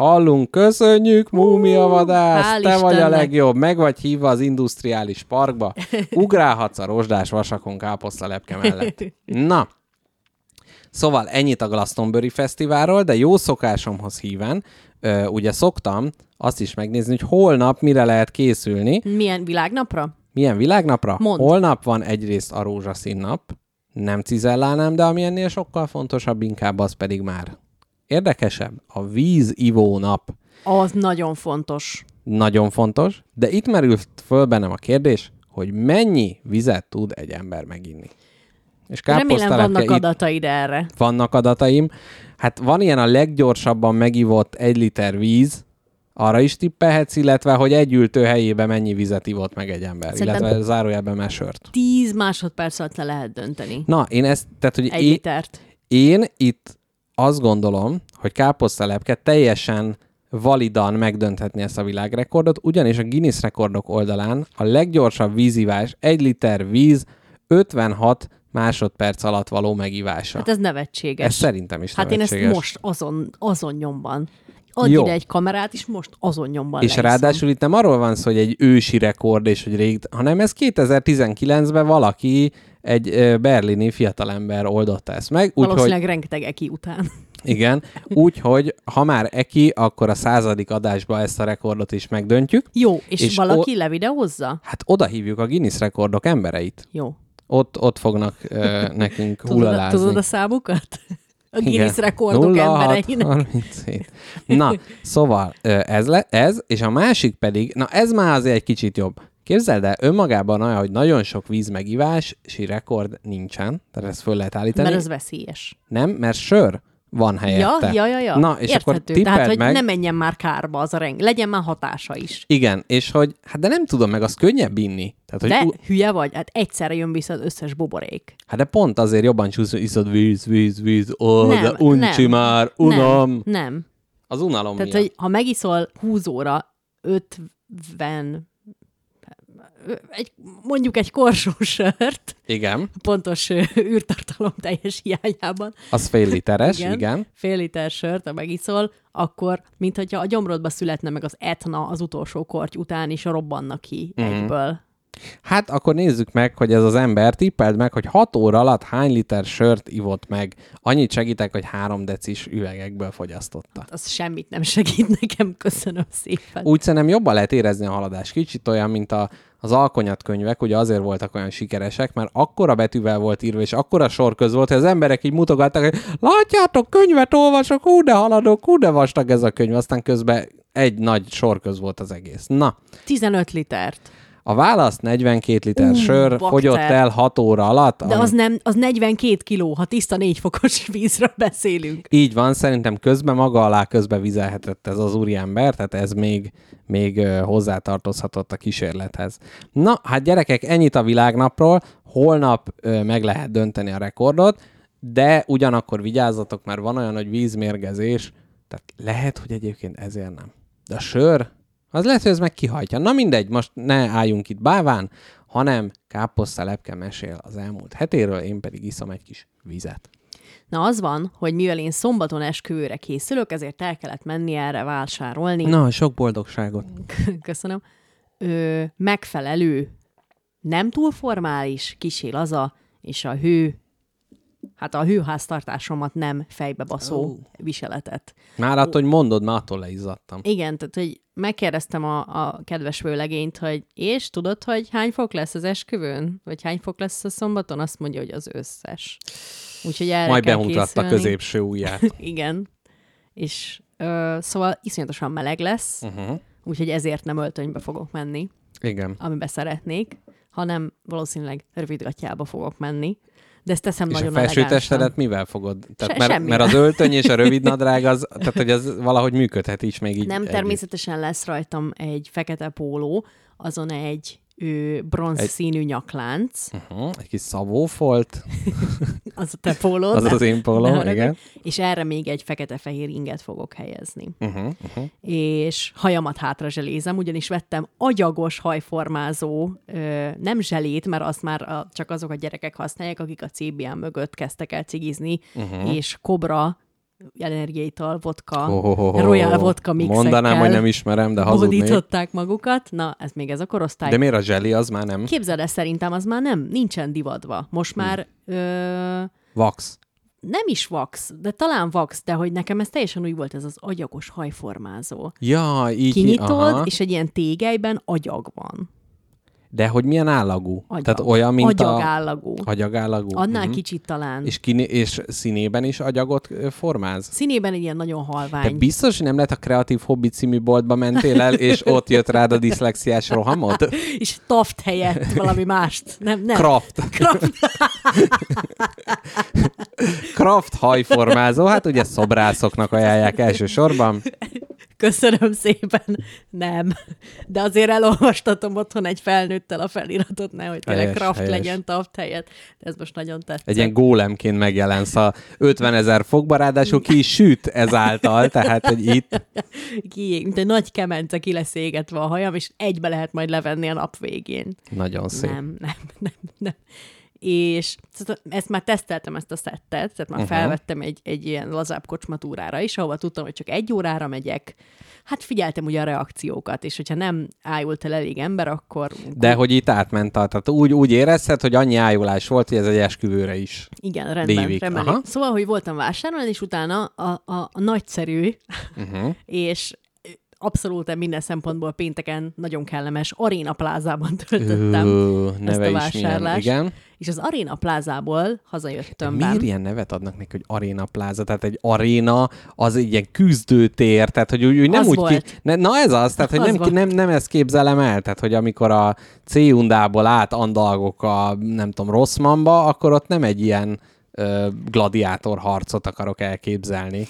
Hallunk, köszönjük, múmiavadász, hál' te vagy a legjobb, meg vagy hívva az industriális parkba, ugrálhatsz a rozsdás vasakon káposztalepke mellett. Na, szóval ennyit a Glastonbury Fesztiválról, de jó szokásomhoz híven, ö, ugye szoktam azt is megnézni, hogy holnap mire lehet készülni, Milyen világnapra? milyen világnapra? Mondd. Holnap van egyrészt a rózsaszín nap, nem cizellálnám, de ami ennél sokkal fontosabb, inkább az pedig már érdekesebb, a vízivó nap. Az nagyon fontos. Nagyon fontos, de itt merült föl bennem a kérdés, hogy mennyi vizet tud egy ember meginni. És Remélem vannak itt adataid erre. vannak adataim. Hát van ilyen a leggyorsabban megivott egy liter víz, arra is tippelhetsz, illetve hogy egy ültő helyébe mennyi vizet ivott meg egy ember, Szerintem- illetve zárójelben már sört. 10 másodperc alatt le lehet dönteni. Na, én ezt, tehát, hogy Egy én, litert. én itt azt gondolom, hogy káposztalepke teljesen validan megdönthetni ezt a világrekordot, ugyanis a Guinness rekordok oldalán a leggyorsabb vízivás, egy liter víz 56 másodperc alatt való megivása. Hát ez nevetséges. ez szerintem is Hát én ezt nevetséges. most azon, azon nyomban. Adj Jó. ide egy kamerát, és most azon nyomban És leiszom. ráadásul itt nem arról van szó, hogy egy ősi rekord, és hogy rég, hanem ez 2019-ben valaki, egy berlini fiatalember oldotta ezt meg. Úgyhogy, Valószínűleg rengeteg eki után. igen, úgyhogy ha már eki, akkor a századik adásba ezt a rekordot is megdöntjük. Jó, és, És valaki o... levideózza? Hát oda hívjuk a Guinness rekordok embereit. Jó. Ott, ott fognak ö, nekünk Tudod, hullalázni. tudod a számukat? A Igen. Guinness rekordok 06, embereinek. 37. Na, szóval ez, le, ez, és a másik pedig, na ez már azért egy kicsit jobb. Képzeld el, önmagában olyan, hogy nagyon sok víz megivási rekord nincsen, tehát ezt föl lehet állítani. Mert ez veszélyes. Nem, mert sör van helyette. Ja, ja, ja, ja. Na, és akkor Érthető. tippeld Tehát, hogy meg. ne menjen már kárba az a reng. Legyen már hatása is. Igen, és hogy, hát de nem tudom meg, az könnyebb inni. Tehát, hogy De hülye vagy? Hát egyszerre jön vissza az összes buborék. hát de pont azért jobban csúsz, hogy iszod víz, víz, víz, ó, Nem, de uncsi nem, már, unom. Nem, nem. Az unalom Tehát, miatt. hogy ha megiszol 20 óra 50 egy, mondjuk egy korsó sört, Igen, pontos űrtartalom teljes hiányában, az fél literes, igen. Igen. fél liter sört, ha megiszol, akkor, mint hogyha a gyomrodba születne meg az etna az utolsó korty után is robbannak ki mm. egyből. Hát akkor nézzük meg, hogy ez az ember, tippeld meg, hogy 6 óra alatt hány liter sört ivott meg. Annyit segítek, hogy 3 decis üvegekből fogyasztotta. Az semmit nem segít nekem, köszönöm szépen. Úgy szerintem jobban lehet érezni a haladást. Kicsit olyan, mint a, az alkonyat könyvek, ugye azért voltak olyan sikeresek, mert akkora betűvel volt írva, és akkora sorköz volt, hogy az emberek így mutogattak, hogy látjátok, könyvet olvasok, hú de haladok, hú de vastag ez a könyv, aztán közben egy nagy sorköz volt az egész. Na, 15 litert. A válasz 42 liter Ú, sör bakter. fogyott el 6 óra alatt. De ami- az nem, az 42 kiló, ha tiszta 4 fokos vízről beszélünk. Így van, szerintem közben maga alá közbe vizelhetett ez az úriember, tehát ez még, még hozzátartozhatott a kísérlethez. Na, hát gyerekek, ennyit a világnapról, holnap ö, meg lehet dönteni a rekordot, de ugyanakkor vigyázzatok, mert van olyan, hogy vízmérgezés, tehát lehet, hogy egyébként ezért nem. De a sör, az lehet, hogy ez meg kihajtja. Na mindegy, most ne álljunk itt báván, hanem káposztelepke mesél az elmúlt hetéről, én pedig iszom egy kis vizet. Na az van, hogy mivel én szombaton esküvőre készülök, ezért el kellett menni erre vásárolni. Na, sok boldogságot. Köszönöm. Ö, megfelelő, nem túl formális, kisé laza, és a hő, hát a hőháztartásomat nem fejbe baszó Ó. viseletet. Már attól, hogy mondod, már attól leizzadtam. Igen, tehát, hogy megkérdeztem a, a kedves vőlegényt, hogy és tudod, hogy hány fok lesz az esküvőn? Vagy hány fok lesz a szombaton? Azt mondja, hogy az összes. Úgyhogy erre Majd készülni. középső ujját. Igen. És ö, szóval iszonyatosan meleg lesz, Uh-huh. úgyhogy ezért nem öltönybe fogok menni, Igen. amiben szeretnék, hanem valószínűleg rövidgatjába fogok menni. De ezt teszem És nagyon a felső elegánsan. testedet mivel fogod? Tehát, Se- mert, mert az öltöny és a rövid nadrág, az, tehát hogy az valahogy működhet is még így. Nem, együtt. természetesen lesz rajtam egy fekete póló, azon egy ő, bronz Egy- színű nyaklánc, Uh-huh. Egy kis szabófolt, az a te pólód, az az én ne póló, haragudj. igen. és erre még egy fekete-fehér inget fogok helyezni. Uh-huh. Uh-huh. és hajamat hátra zselézem, ugyanis vettem agyagos hajformázó, ö, nem zselét, mert azt már a, csak azok a gyerekek használják, akik a CBM mögött kezdtek el cigizni, uh-huh. és Cobra energiaital, vodka, Oh, oh, oh. Royal vodka mixekkel Mondanám, hogy nem ismerem, de hazudnék. hódították magukat. Na, ez még ez a korosztály. De miért a zseli, az már nem? Képzeld el, szerintem az már nem, nincsen divatba. Most Hmm. már ö, Vax. nem is vax, de talán vax, de hogy nekem ez teljesen úgy volt ez az agyagos hajformázó. Ja, így. Kinyitod, aha. és egy ilyen tégelyben agyag van. De hogy milyen állagú? Agyag. Tehát olyan, mint agyag a... állagú. Agyagállagú? Annál Mhm. kicsit talán. És, kiné... és színében is agyagot formáz? Színében egy ilyen nagyon Te halvány. biztos, hogy nem lehet a Kreatív Hobby című boltba mentél el, és ott jött rád a diszlexiás rohamot? és taft helyett valami mást. Nem, nem. Kraft. Kraft. Kraft hajformázó, hát ugye szobrászoknak ajánlják elsősorban. Köszönöm szépen. Nem. De azért elolvastatom otthon egy felnőttel a feliratot, nehogy tényleg Kraft helyes. legyen taft helyett. De ez most nagyon tetszett. Egy ilyen gólemként megjelensz a 50 ezer fokba, ráadásul ki is süt ezáltal, tehát, hogy itt Ki, mint egy nagy kemence ki lesz égetve a hajam, és egybe lehet majd levenni a nap végén. nagyon szép. Nem, nem, nem, nem. És szóval ezt már teszteltem, ezt a szettet, tehát már uh-huh. felvettem egy, egy ilyen lazább kocsmatúrára is, ahova tudtam, hogy csak egy órára megyek. Hát figyeltem ugye a reakciókat, és hogyha nem ájult el elég ember, akkor De hogy itt átment, a- tehát úgy, úgy érezted, hogy annyi ájulás volt, hogy ez egy esküvőre is. igen, rendben, Lévik, rendben. aha. Szóval, hogy voltam vásárolni, és utána a, a, a nagyszerű, Uh-huh. és abszolút minden szempontból pénteken nagyon kellemes Arena plázában töltöttem. Ö, ezt neve a is milyen. vásárlást. Igen. És az Arena plázából hazajöttem Miért ilyen nevet adnak neki, hogy aréna pláza? Tehát egy aréna az egy ilyen küzdőtér, tehát hogy úgy, úgy nem Az úgy volt. ki... Ne, na ez az, tehát hogy Az nem, volt. nem, nem ezt képzelem el, tehát hogy amikor a C-undából át andalgok a, nem tudom, Rosszmanba, akkor ott nem egy ilyen ö, gladiátor harcot akarok elképzelni.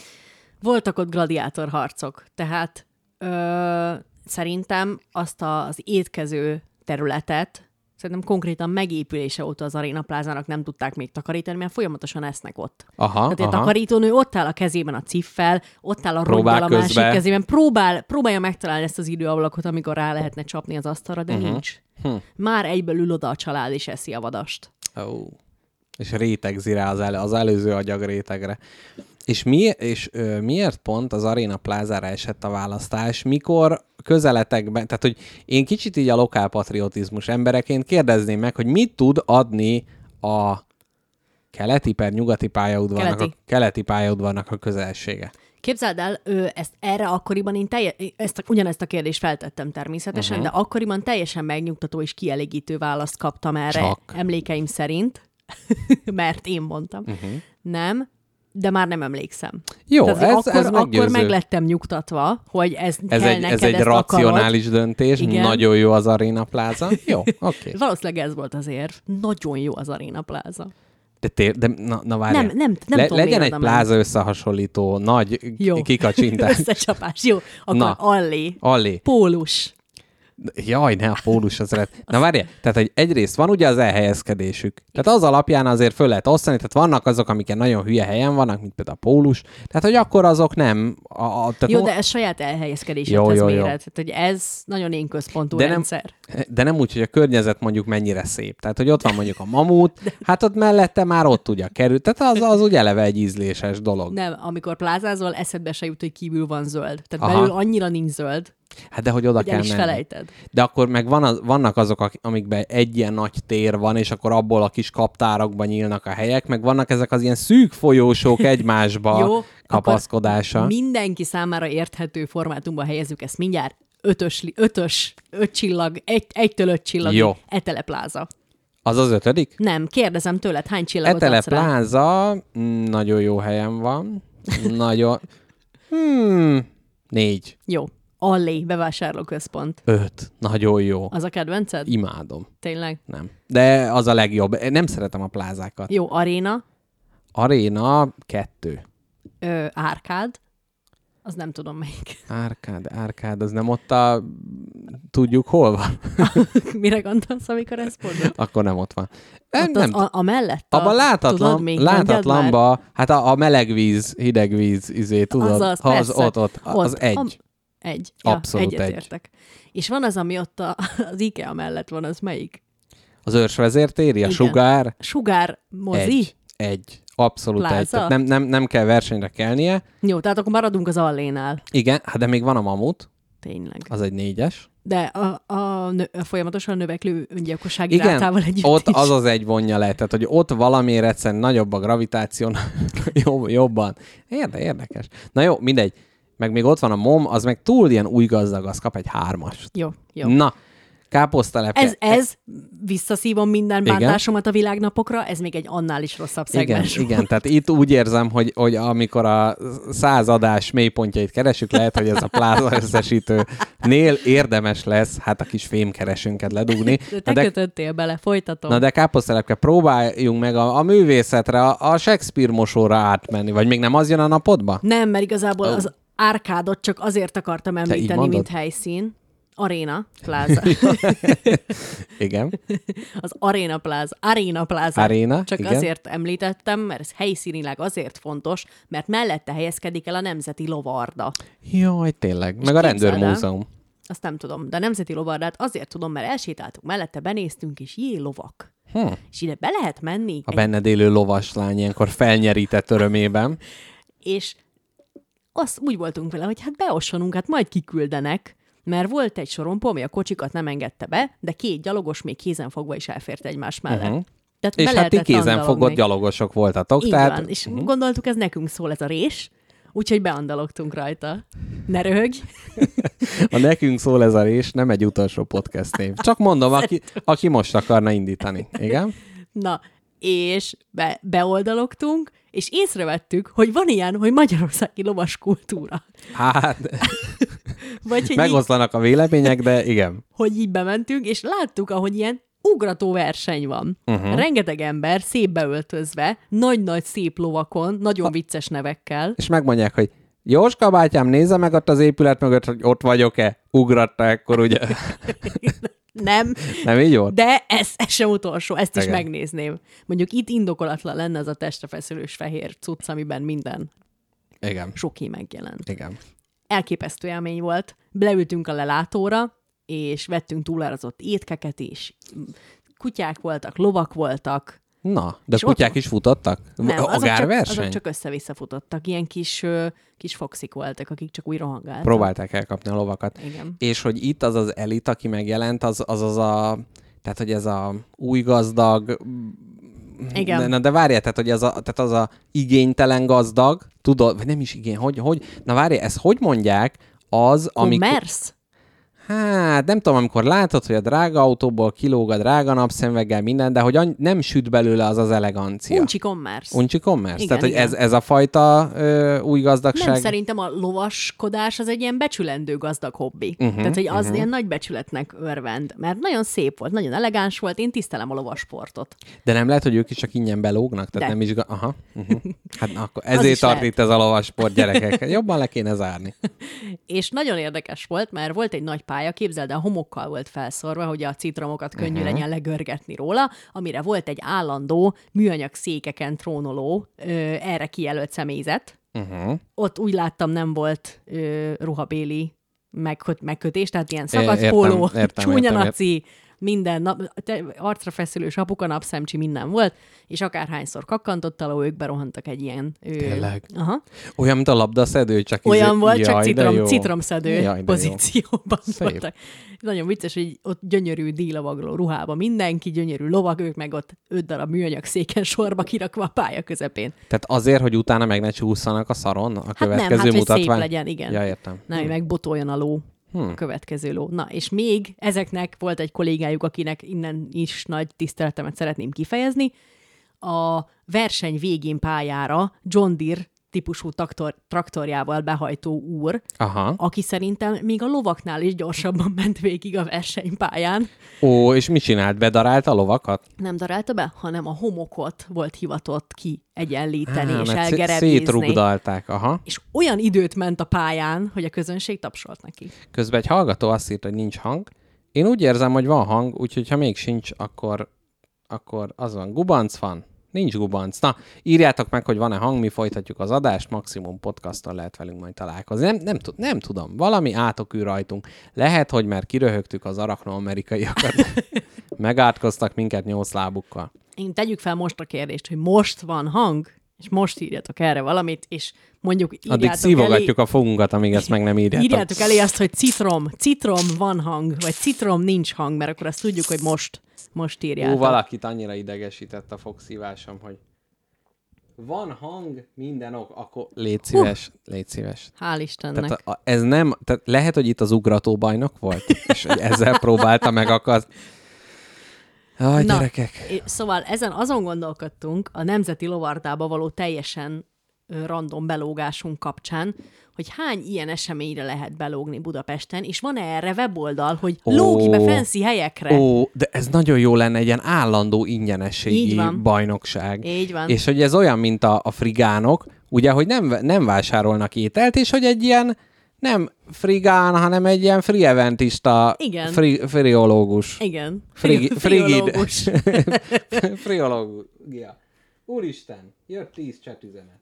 Voltak ott gladiátor harcok, tehát ö, szerintem azt a, az étkező területet, szerintem konkrétan megépülése óta az Arena plázának nem tudták még takarítani, mert folyamatosan esznek ott. Aha, Tehát a aha. takarítónő ott áll a kezében a ciffel, ott áll a rongyal a másik kezében, próbál, próbálja megtalálni ezt az időablakot, amikor rá lehetne csapni az asztalra, de uh-huh. nincs. Hm. Már egyből ül oda a család és eszi a vadast. Ó. És rétegzi rá az, elő, az előző agyag rétegre. És, mi, és ö, miért pont az Arena plázára esett a választás, mikor közeletekben, tehát hogy én kicsit így a lokálpatriotizmus embereként kérdezném meg, hogy mit tud adni a keleti per nyugati pályaudvarnak, Keleti. a keleti pályaudvarnak a közelsége. Képzeld el, ő, ezt erre akkoriban én telje, ezt, ugyanezt a kérdést feltettem természetesen, uh-huh. de akkoriban teljesen megnyugtató és kielégítő választ kaptam erre, Csak. emlékeim szerint, mert én mondtam. Uh-huh. Nem, de már nem emlékszem. Jó, Tehát ez, akkor, ez akkor meggyőző. meg lettem nyugtatva, hogy ez, Ez kell egy, neked, ez egy racionális akarod. döntés, Igen. nagyon jó az Arena Plaza. Jó, oké. Okay. Valószínűleg ez volt az érv. Nagyon jó az Arena Plaza. De, tér, de na, na várjál. Nem, nem, nem Le, tudom, legyen egy ment. pláza összehasonlító, nagy. Jó. kikacsintás. Összecsapás. Jó, akkor Na. allé. Allé. Pólus. Jaj, ne a pólus az lett. Na várjál, tehát hogy egyrészt van ugye az elhelyezkedésük. Tehát az alapján azért föl lehet osztani, tehát vannak azok, amiken nagyon hülye helyen vannak, mint például a pólus. Tehát, hogy akkor azok nem. A, a, tehát Jó, mo- de ez saját elhelyezkedéshez Jó, jó, jó. méret. Tehát, hogy ez nagyon én központú De nem- rendszer. de nem úgy, hogy a környezet mondjuk mennyire szép. Tehát, hogy ott van mondjuk a mamut, hát ott mellette már ott ugye kerül. Tehát az, az úgy eleve egy ízléses dolog. Nem, amikor plázázol, eszedbe se jut, hogy kívül van zöld. Tehát Aha. belül annyira nincs zöld, Hát de hogy oda hogy el kell is menni. felejted. De akkor meg van az, vannak azok, amikben egy ilyen nagy tér van, és akkor abból a kis kaptárakban nyílnak a helyek, meg vannak ezek az ilyen szűk folyósók egymásba Jó, kapaszkodása. Mindenki számára érthető formátumban helyezzük ezt mindjárt. Ötös, ötös, öt csillag, egy, egytől öt csillag. Jó. Etele pláza. Az az ötödik? Nem, kérdezem tőled, hány csillagot Etele adsz rá? Pláza mm, nagyon jó helyen van. Nagyon... Hmm, négy. Jó. Allé, bevásárlóközpont. Öt. Nagyon jó. Az a kedvenced? Imádom. Tényleg? Nem. De az a legjobb. Nem szeretem a plázákat. Jó, aréna, Aréna kettő. ö, árkád, az nem tudom melyik. Árkád, árkád, az nem ott a... Tudjuk, hol van? Mire gondolsz, amikor ezt mondod? Akkor nem ott van. Nem, Ott nem az, a, a mellett? A, Abban látatlan, tudod még, látatlanba, hát a, a meleg víz, hideg víz, izé, tudod? Azaz, ha az persze. ott, ott, az egy. Am, egy. Abszolút ja, egy. egyetértek. És van az, ami ott a, az IKEA mellett van, az melyik? Az őrsvezértéri, a Igen. sugár, Sugár mozi? egy. Egy. Abszolút Pláza? egy. Tehát nem, nem, nem kell versenyre kelnie. Jó, tehát akkor maradunk az allénál. Igen, hát de még van a mamut, Tényleg. az egy négyes. De a, a, nö, a folyamatosan növekvő öngyilkossági Igen, rátával együtt ott is. az az egy vonja le, tehát hogy ott valamiért egyszerűen nagyobb a gravitáció, jobb, jobban. Érde, érdekes. Na jó, mindegy. Meg még ott van a mom, az meg túl ilyen új gazdag, az kap egy hármast. Jó, jó. Na, káposztalepke. Ez, ez, visszaszívom minden Igen. bántásomat a világnapokra, ez még egy annál is rosszabb Igen, szegmens. igen, tehát itt úgy érzem, hogy, hogy amikor a századás mélypontjait keresünk, lehet, hogy ez a pláza összesítőnél érdemes lesz, hát a kis fémkeresünket ledugni. De Na te de, kötöttél bele, folytatom. na de káposztelepke, próbáljunk meg a, a művészetre, a, a Shakespeare mosóra átmenni, vagy még nem az jön a napodba? Nem, mert igazából az árkádot csak azért akartam említeni, mint helyszín. Aréna pláza. Igen. Az Aréna pláza. Aréna pláza. Aréna, Csak igen. azért említettem, mert ez helyszínileg azért fontos, mert mellette helyezkedik el a Nemzeti Lovarda. Jaj, tényleg. Meg a rendőrmúzeum. Azt nem tudom, de a Nemzeti Lovardát azért tudom, mert elsétáltunk mellette, benéztünk, és jé, lovak. Hm. És ide be lehet menni, A egy- benned élő lovaslány ilyenkor felnyerített örömében. és azt úgy voltunk vele, hogy hát beossonunk, hát majd kiküldenek, mert volt egy sorompó, ami a kocsikat nem engedte be, de két gyalogos még kézenfogva is elfért egymás mellett. Uh-huh. Tehát És hát ti kézenfogott gyalogosok voltatok. Így tehát, van, és uh-huh. gondoltuk, ez nekünk szól ez a rés, úgyhogy beandalogtunk rajta. Ne röhögj! A nekünk szól ez a rés, nem egy utolsó podcast név. Csak mondom, aki, aki most akarna indítani. Igen? Na, és be, beoldalogtunk, és észrevettük, hogy van ilyen, hogy magyarországi lovas kultúra. Hát, Vagy hogy így, megoszlanak a vélemények, de igen. hogy így bementünk, és láttuk, ahogy ilyen ugrató verseny van. Uh-huh. Rengeteg ember szép beöltözve, nagy-nagy szép lovakon, nagyon vicces nevekkel. És megmondják, hogy Jóska bátyám, nézze meg ott az épület mögött, hogy ott vagyok-e. Ugratta ekkor, ugye? Nem, Nem így volt? de ez, ez sem utolsó, ezt is Igen. megnézném. Mondjuk itt indokolatlan lenne az a testre feszülős fehér cucc, amiben minden Igen. soki megjelent. Igen. elképesztő élmény volt. Leültünk a lelátóra, és vettünk túlárazott étkeket is. Kutyák voltak, lovak voltak. Na, de És kutyák ott- is futottak? Nem, azok csak, Agárverseny? azok csak össze-vissza futottak. Ilyen kis, kis foxik voltak, akik csak úgy rohangáltak. Próbálták elkapni a lovakat. Igen. És hogy itt az az elit, aki megjelent, az az, az a... Tehát, hogy ez a új gazdag... Igen. Na, de várjál, tehát, hogy az a, tehát az a igénytelen gazdag, tudod, vagy nem is igény, hogy, hogy, na várjál, ezt hogy mondják, az, amikor... Commerce? Hát nem tudom, amikor látod, hogy a drága autóból kilóg a drága napszemveggel minden, de hogy any- nem süt belőle az az elegancia. Uncsi commerce. Uncsi commerce? Igen, Tehát, hogy ez, ez a fajta ö, új gazdagság. Nem, szerintem a lovaskodás az egy ilyen becsülendő gazdag hobbi. Uh-huh, Tehát, hogy az uh-huh. ilyen nagy becsületnek örvend, mert nagyon szép volt, nagyon elegáns volt, én tisztelem a lovasportot. De nem lehet, hogy ők is csak ingyen belógnak? Tehát De. nem is... Aha. Uh-huh. Hát na, akkor ezért tart lehet. itt ez a lovasport, gyerekek. Jobban le kéne zárni. És nagyon érdekes volt, mert volt egy nagy pálya, képzeld el, homokkal volt felszorva, hogy a citromokat könnyű uh-huh. legyen legörgetni róla, amire volt egy állandó műanyag székeken trónoló, ö, erre kijelölt személyzet. Uh-huh. Ott úgy láttam, nem volt ö, ruhabéli megköt, megkötés, tehát ilyen szakadt póló, csúnya naci, minden nap, te, arcra feszülős apuka, napszemcsi, minden volt, és akárhányszor kakkantott aló, ők berohantak egy ilyen... Ő, Tényleg? Aha. Olyan, mint a labdaszedő, csak Olyan izé- volt, csak Jaj, de citrom, citromszedő Jaj, pozícióban Szép. voltak. Nagyon vicces, hogy ott gyönyörű díjlovagló ruhába mindenki, gyönyörű lovag, ők meg ott öt darab műanyag széken sorba kirakva a pálya közepén. Tehát azért, hogy utána meg ne csúszanak a szaron a Hát következő nem, hát hogy mutatvány? szép legyen, igen. Ja, értem. Nem, hogy megbotoljon a ló. Hmm. A következő ló. Na, és még ezeknek volt egy kollégájuk, akinek innen is nagy tiszteletemet szeretném kifejezni. A verseny végén pályára John Deere típusú traktor, traktorjával behajtó úr, Aha. aki szerintem még a lovaknál is gyorsabban ment végig a versenypályán. Ó, és mit csinált? Bedarált a lovakat? Nem darálta be, hanem a homokot volt hivatott ki egyenlíteni és mert szé- elgerebézni. Szétrugdalták. Aha. És olyan időt ment a pályán, hogy a közönség tapsolt neki. Közben egy hallgató azt írta, hogy nincs hang. Én úgy érzem, hogy van hang, úgyhogy ha még sincs, akkor, akkor az van. Gubanc van? Nincs gubanc. Na, írjátok meg, hogy van-e hang, mi folytatjuk az adást, maximum podcaston lehet velünk majd találkozni. Nem, nem, tud- nem tudom, valami átokű rajtunk. Lehet, hogy már kiröhögtük az arachnoamerikaiakat. Megátkoztak minket nyolc lábukkal. Én tegyük fel most a kérdést, hogy most van hang, és most írjatok erre valamit, és mondjuk Addig írjátok szívogatjuk elé, a fogunkat, amíg ezt meg nem írjátok. írjátok elé azt, hogy citrom, citrom van hang, vagy citrom nincs hang, mert akkor azt tudjuk, hogy most, most írjátok. Ó, valakit annyira idegesített a fogszívásom, hogy van hang, minden ok, akkor légy szíves, légy szíves. Hál' Istennek. Tehát a, a, ez nem, tehát lehet, hogy itt az ugrató bajnok volt, és ezzel próbálta megakazni. Aj, Na, gyerekek. Szóval ezen azon gondolkodtunk a Nemzeti Lovardába való teljesen random belógásunk kapcsán, hogy hány ilyen eseményre lehet belógni Budapesten, és van-e erre weboldal, hogy Ó. lógi be fancy helyekre? Ó, de ez nagyon jó lenne egy ilyen állandó Így ingyenességi van. bajnokság. Így van. És hogy ez olyan, mint a, a frigánok, ugye, hogy nem, nem vásárolnak ételt, és hogy egy ilyen nem frigán, hanem egy ilyen free eventista Igen. Fri, friológus. Igen. Frigi, frigid. Friológus. Friológia. Úristen, jött tíz csetüzenet.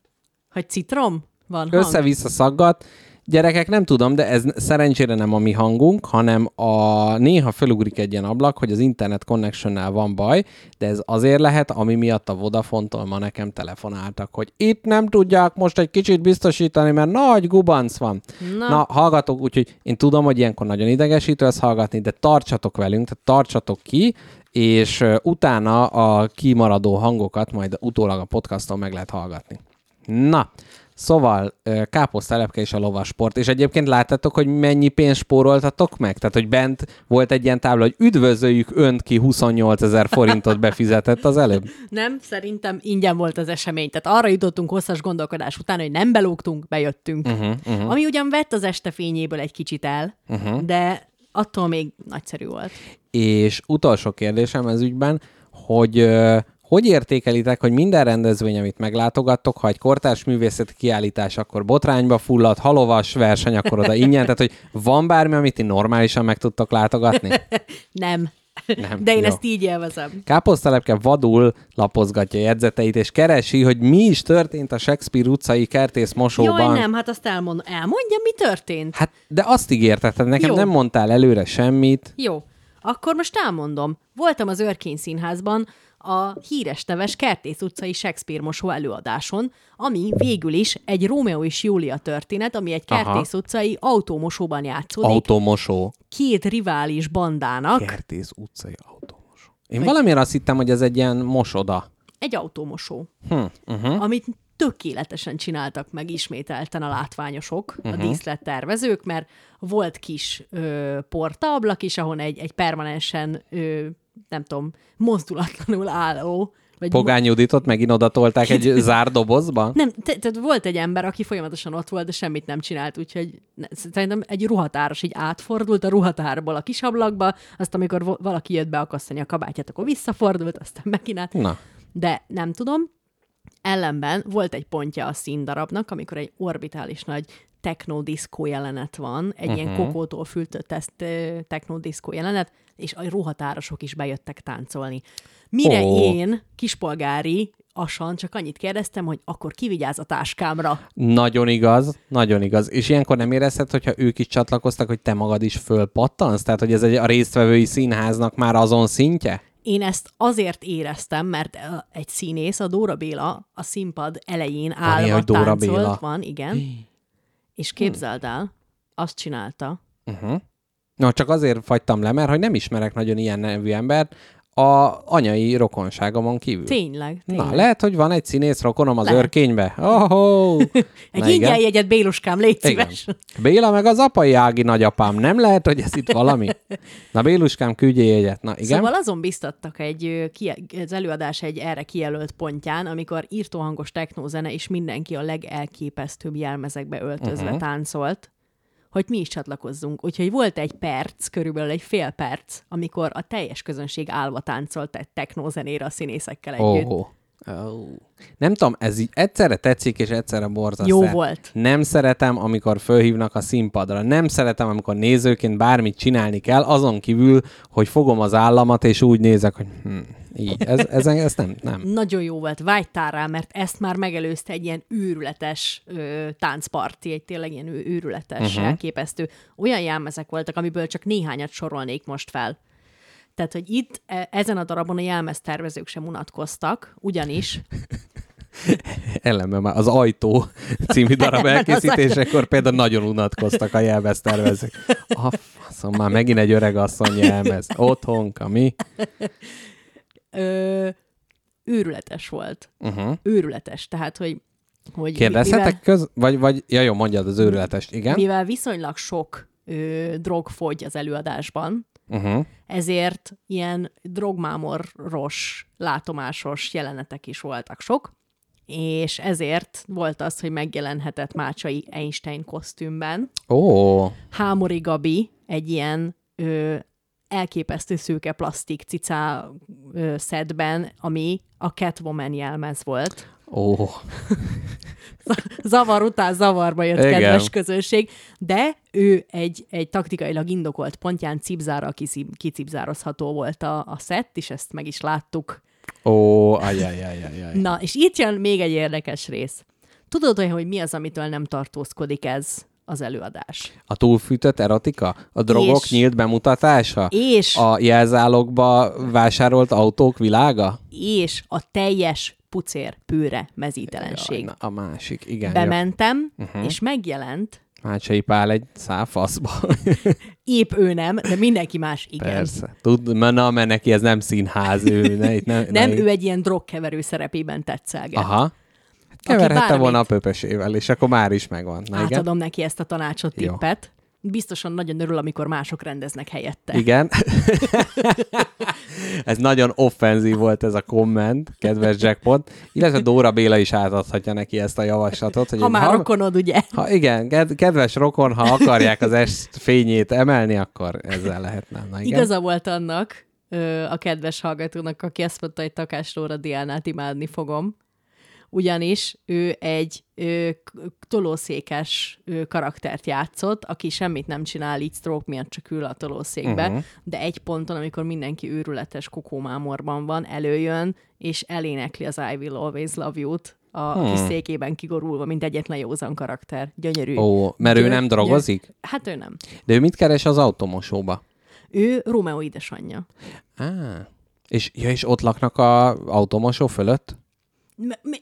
Hogy citrom? Van? Össze-vissza szaggat. Gyerekek, nem tudom, de ez szerencsére nem a mi hangunk, hanem a néha felugrik egy ilyen ablak, hogy az internet connection van baj, de ez azért lehet, ami miatt a Vodafone-tól ma nekem telefonáltak, hogy itt nem tudják most egy kicsit biztosítani, mert nagy gubanc van. Na. Na, hallgatok, úgyhogy én tudom, hogy ilyenkor nagyon idegesítő ezt hallgatni, de tartsatok velünk, tehát tartsatok ki, és utána a kimaradó hangokat majd utólag a podcaston meg lehet hallgatni. Na, szóval káposztelepke és a lovasport, és egyébként láttátok, hogy mennyi pénzt spóroltatok meg? Tehát, hogy bent volt egy ilyen tábla, hogy üdvözöljük önt ki 28 ezer forintot befizetett az előbb. Nem, szerintem ingyen volt az esemény. Tehát arra jutottunk hosszas gondolkodás után, hogy nem belógtunk, bejöttünk. Uh-huh, uh-huh. Ami ugyan vett az este fényéből egy kicsit el, uh-huh. de attól még nagyszerű volt. És utolsó kérdésem ez ügyben, hogy hogy értékelitek, hogy minden rendezvény, amit meglátogattok, ha egy kortárs művészeti kiállítás, akkor botrányba fullad, halovas verseny, akkor oda ingyen, tehát hogy van bármi, amit ti normálisan meg tudtok látogatni? Nem. Nem, De én jó. ezt így élvezem. Káposztelepke vadul lapozgatja jegyzeteit, és keresi, hogy mi is történt a Shakespeare utcai kertész mosóban. Jaj, nem, hát azt elmond, elmondja, mi történt. Hát, de azt ígérted, nekem Jó. nem mondtál előre semmit. Jó, akkor most elmondom. Voltam az Örkény Színházban a híres neves Kertész utcai Shakespeare mosó előadáson, ami végül is egy Rómeó és Júlia történet, ami egy Aha. Kertész utcai autómosóban játszódik, Automosó. két rivális bandának, Kertész utcai automosó. Én valamiért azt hittem, hogy ez egy ilyen mosoda. egy autómosó, Hm, uh-huh. amit tökéletesen csináltak meg ismételten a látványosok, uh-huh. a díszlettervezők, mert volt kis ö, portaablak is, ahon egy, egy permanensen, ö, nem tudom, mozdulatlanul álló, vagy Pogány Juditot megint oda tolták egy zár dobozba? nem, te- tehát volt egy ember, aki folyamatosan ott volt, de semmit nem csinált, úgyhogy ne, szerintem egy ruhatáros így átfordult a ruhatárból a kis ablakba, azt amikor valaki jött beakasztani a kabátját, akkor visszafordult, aztán megint át. Na, De nem tudom. Ellenben volt egy pontja a színdarabnak, amikor egy orbitális nagy technodiszkó jelenet van, egy uh-huh. ilyen kokótól fültött ezt technodiszkó jelenet, és a ruhatárosok is bejöttek táncolni. Mire oh. én, kispolgári, asan csak annyit kérdeztem, hogy akkor kivigyáz a táskámra. nagyon igaz, nagyon igaz. És ilyenkor nem érezted, hogyha ők is csatlakoztak, hogy te magad is fölpattansz? Tehát, hogy ez egy, a résztvevői színháznak már azon szintje? Én ezt azért éreztem, mert egy színész, a Dóra Béla a színpad elején állva hogy Dóra táncolt. Béla? Van, igen. És képzeld el, azt csinálta, Uh-huh. No, csak azért fagytam le, mert hogy nem ismerek nagyon ilyen nevű embert a anyai rokonságomon kívül. tényleg, tényleg. Na, lehet, hogy van egy színész rokonom az Lehet. örkénybe. Oh, Egy ingyen jegyet, Béluskám, légy szíves. Igen. Béla meg az apai ági nagyapám. Nem lehet, hogy ez itt valami? Na, Béluskám, küldjél jegyet. Na, igen? Szóval azon biztattak egy, az előadás egy erre kijelölt pontján, amikor írtóhangos technózene, és mindenki a legelképesztőbb jelmezekbe öltözve uh-huh. táncolt, hogy mi is csatlakozzunk. Úgyhogy volt egy perc, körülbelül egy fél perc, amikor a teljes közönség állva táncolt egy technózenére a színészekkel együtt. Oh. Oh. Nem tudom, ez így egyszerre tetszik, és egyszerre borzasztó. Jó volt. Nem szeretem, amikor fölhívnak a színpadra. Nem szeretem, amikor nézőként bármit csinálni kell, azon kívül, hogy fogom az államat, és úgy nézek, hogy hm, így. Ez, ez, ez nem, nem. Nagyon jó volt, vágytál rá, mert ezt már megelőzte egy ilyen őrületes ö, táncparti, egy tényleg ilyen őrületes, uh-huh. elképesztő. Olyan jelmezek voltak, amiből csak néhányat sorolnék most fel. Tehát, hogy itt e- ezen a darabon a jelmeztervezők sem unatkoztak, ugyanis Ellenben már az Ajtó című darab elkészítésekor például nagyon unatkoztak a jelmeztervezők. A faszom, már megint egy öreg asszony jelmez. Otthonka, mi? Ö, őrületes volt. Uh-huh. Őrületes. Tehát, hogy, hogy Kérdezhetek köz? Vagy, vagy, ja jó, mondjad az őrületest, igen? mivel viszonylag sok ö, drog fogy az előadásban, Uh-huh. ezért ilyen drogmámoros, látomásos jelenetek is voltak sok, és ezért volt az, hogy megjelenhetett Mácsai Einstein kosztümben. Ó, Hámori Gabi egy ilyen ö, elképesztő szőke plastik cicá ö, szedben, ami a Catwoman jelmez volt. ó. Zavar után zavarba jött Igen. kedves közönség, de ő egy, egy taktikailag indokolt pontján cipzára kicipzározható volt a, a szett, és ezt meg is láttuk. Ó, ajajajajaj. Na, és itt jön még egy érdekes rész. Tudod, hogy mi az, amitől nem tartózkodik ez az előadás? A túlfűtött erotika? A drogok És- nyílt bemutatása? És, a... Jelzálogba vásárolt autók világa? és a teljes pucér pőre mezítelenség. na, a másik, igen. jó. Bementem, uh-huh. és megjelent, Mácsai Pál egy száfaszba. épp ő nem, de mindenki más igen. Persze. Tud, na, mert neki ez nem színház, ő ne, itt ne, Nem, ne, ő egy ilyen drogkeverő szerepében tetszelget. Aha. Keverhette bármit- volna a pöpesével, és akkor már is megvan. Na, igen? Átadom neki ezt a tanácsot, Jó. tippet. Biztosan nagyon örül, amikor mások rendeznek helyette. Igen. ez nagyon offenzív volt ez a komment, kedves Jackpot. Illetve Dóra Béla is átadhatja neki ezt a javaslatot. Hogy Ha már hal- rokonod, ugye? Ha igen, ked- kedves rokon, ha akarják az est fényét emelni, akkor ezzel lehetne. Na, igen. Igaza volt annak a kedves hallgatónak, aki azt mondta, hogy Takás Lóra Diánát imádni fogom. Ugyanis ő egy ö, tolószékes ö, karaktert játszott, aki semmit nem csinál, így stroke miatt csak ül a tolószékbe, uh-huh. de egy ponton, amikor mindenki őrületes kokómámorban van, előjön, és elénekli az I Will Always Love You-t a hmm. kis székében kigorulva, mint egyetlen józan karakter. Gyönyörű. Ó, mert ő Gyö- nem drogozik? Hát ő nem. De ő mit keres az automosóba? Ő Romeo édesanyja. Á, és, ja, és ott laknak a automosó fölött?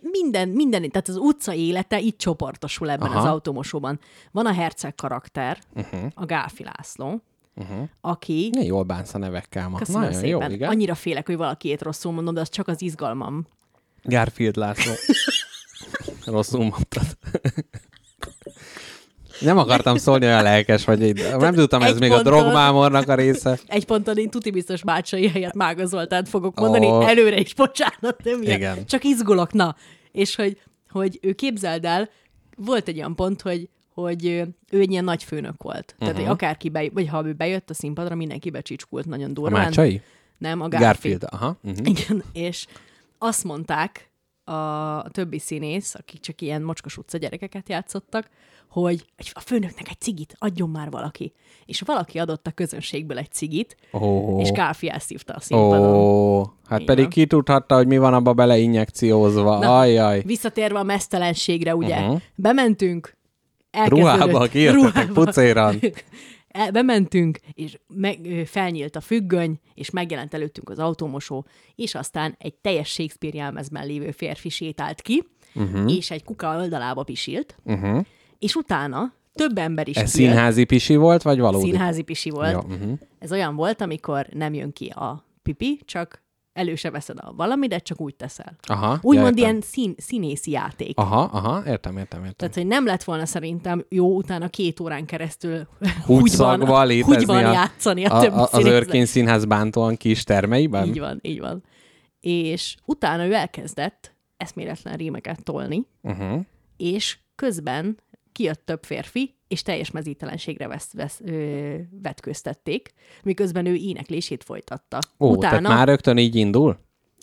Minden, minden, tehát az utca élete itt csoportosul ebben Aha. az automosóban. Van a herceg karakter, uh-huh. a Gáfi László, uh-huh. aki... Ne jól bánsz a nevekkel ma. Köszönöm Nagyon szépen. jó, igen. Annyira félek, hogy valakiét rosszul mondom, de az csak az izgalmam. Garfield László. rosszul mondtad. Nem akartam szólni, olyan lelkes vagy. Így. Nem tudtam, ez Egy még a ponton. drogmámornak a része. Egy ponton én tuti biztos Bácsai helyett Mága Zoltánt fogok mondani, oh. előre is bocsánat, nem ilyen. Igen. Csak izgulok, na. És hogy, hogy ő képzeld el, volt egy olyan pont, hogy hogy ő egy ilyen nagy főnök volt. Tehát, Mhm. hogy akárki be, vagy ha ő bejött a színpadra, mindenki becsicskult nagyon A durván. Mácsai? Nem, a Garfield. Garfield. Aha. Uh-huh. Igen, és azt mondták a többi színész, akik csak ilyen mocskos utca gyerekeket játszottak, hogy egy- a főnöknek egy cigit adjon már valaki. És valaki adott a közönségből egy cigit, Ó, és Káfi elszívta a színpadon. ó, hát Így pedig ki tudhatta, hogy mi van abba beleinjekciózva. Na, Ajjaj. Visszatérve a mesztelenségre, ugye, Mhm. bementünk. Ruhába kijöttetek pucéran. Bementünk, és meg, felnyílt a függöny, és megjelent előttünk az autómosó, és aztán egy teljes Shakespeare jelmezben lévő férfi sétált ki, uh-huh. és egy kuka oldalába pisilt, Uh-huh. És utána több ember is Ez kijött. színházi pisi volt, vagy valódi? Színházi pisi volt. Jó, uh-huh. Ez olyan volt, amikor nem jön ki a pipi, csak elő se veszed a valami, de csak úgy teszel. Aha, Úgymond ja, ilyen szín, színészi játék. Aha, aha, értem, értem, értem. Tehát, hogy nem lett volna szerintem jó utána két órán keresztül Húgyszagba létezni húgyban a- játszani a, A, többi a, az. Örkény Színház bántóan kis termeiben? Így van, így van. És utána ő elkezdett eszméletlen rímeket tolni, Uh-huh. és közben kijött több férfi, és teljes mezítelenségre vesz, vesz, ö, vetköztették, miközben ő éneklését folytatta. Ó, Utána, tehát már rögtön így indul?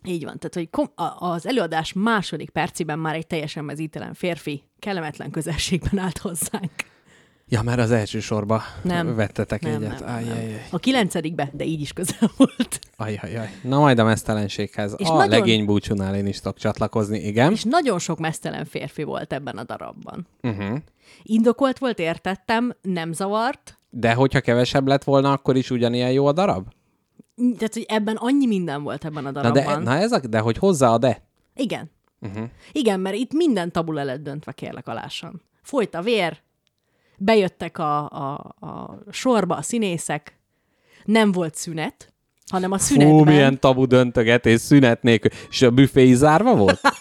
így van, tehát hogy kom- a- az előadás második percében már egy teljesen mezítelen férfi kellemetlen közelségben állt hozzánk. Ja, mert az első sorba Nem. vettetek Nem, egyet. nem, nem. Ajjajjaj. A kilencedikbe, de így is közel volt. Ajjajjaj. Na majd a mesztelenséghez. És a nagyon- legény búcsúnál én is tudok csatlakozni, igen. És nagyon sok mesztelen férfi volt ebben a darabban. Uh-huh. Indokolt volt, értettem, nem zavart, De hogyha kevesebb lett volna, akkor is ugyanilyen jó a darab? tehát, hogy ebben annyi minden volt ebben a Na, darabban. de, na ez a, de hogy hozzá a de? Igen. Uh-huh. Igen, mert itt minden tabu le lett döntve, kérlek alásan. Folyt a vér, bejöttek a, a, a sorba a színészek, nem volt szünet, hanem a szünetben, Fú, milyen tabu döntögetés szünet nélkül. És a büfé zárva volt?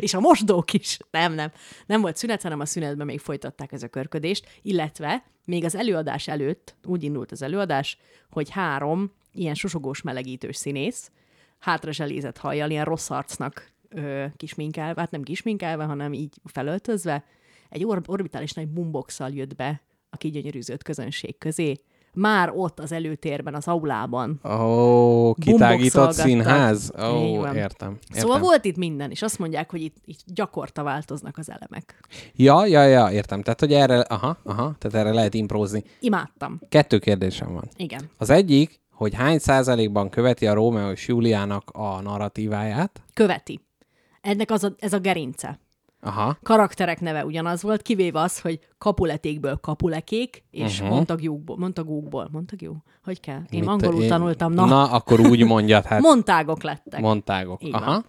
és a mosdók is. Nem, nem. Nem volt szünet, hanem a szünetben még folytatták ez a körködést, illetve még az előadás előtt úgy indult az előadás, hogy három ilyen susogós melegítős színész, hátra zselézett hajjal, ilyen rossz arcnak ö, kisminkelve, hát nem kisminkelve, hanem így felöltözve, egy or- orbitális nagy boomboxal jött be a kigyönyörűzött közönség közé. Már ott az előtérben, az aulában. Ó, kitágított Boomboxolgattak. színház? Ó, van. értem. értem. Szóval volt itt minden, és azt mondják, hogy itt, itt gyakorta változnak az elemek. Ja, ja, ja, értem. Tehát, hogy erre, aha, aha, tehát erre lehet imprózni. Imádtam. Kettő kérdésem van. Igen. Az egyik, hogy hány százalékban követi a Rómeó és Júliának a narratíváját? Követi. Ennek az a, ez a gerince. Aha. Karakterek neve ugyanaz volt, kivéve az, hogy kapuletékből kapulekék, és Mhm. uh-huh. montagjúkból, montagjúkból, montagjú? Hogy kell? Én Mit- angolul én- tanultam, na, Na, akkor úgy mondjad, hát montágok lettek. mondtágok. Így Aha. van.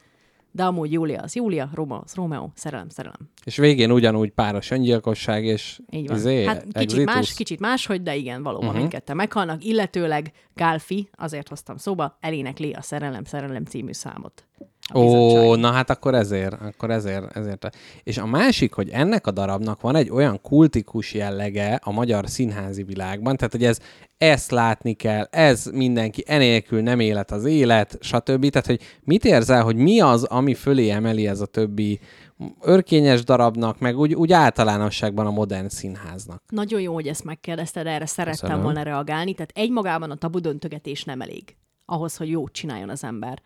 De amúgy Júlia az Júlia, Róma az Rómeó, szerelem, szerelem. És végén ugyanúgy páros öngyilkosság, és Így van. izé, hát kicsit exitus. más, kicsit máshogy, de igen, valóban Mhm. uh-huh. mindketten meghalnak, illetőleg Gálfi, azért hoztam szóba, elénekli a Szerelem, Szerelem című számot. Ó, na hát akkor ezért, akkor ezért, ezért. És a másik, hogy ennek a darabnak van egy olyan kultikus jellege a magyar színházi világban, tehát hogy ez, ezt látni kell, ez mindenki, enélkül nem élet az élet, stb. Tehát, hogy mit érzel, hogy mi az, ami fölé emeli ez a többi örkényes darabnak, meg úgy, úgy általánosságban a modern színháznak. Nagyon jó, hogy ezt megkérdezted, erre szerettem Köszönöm. volna reagálni. Tehát egymagában a tabu döntögetés nem elég ahhoz, hogy jót csináljon az ember.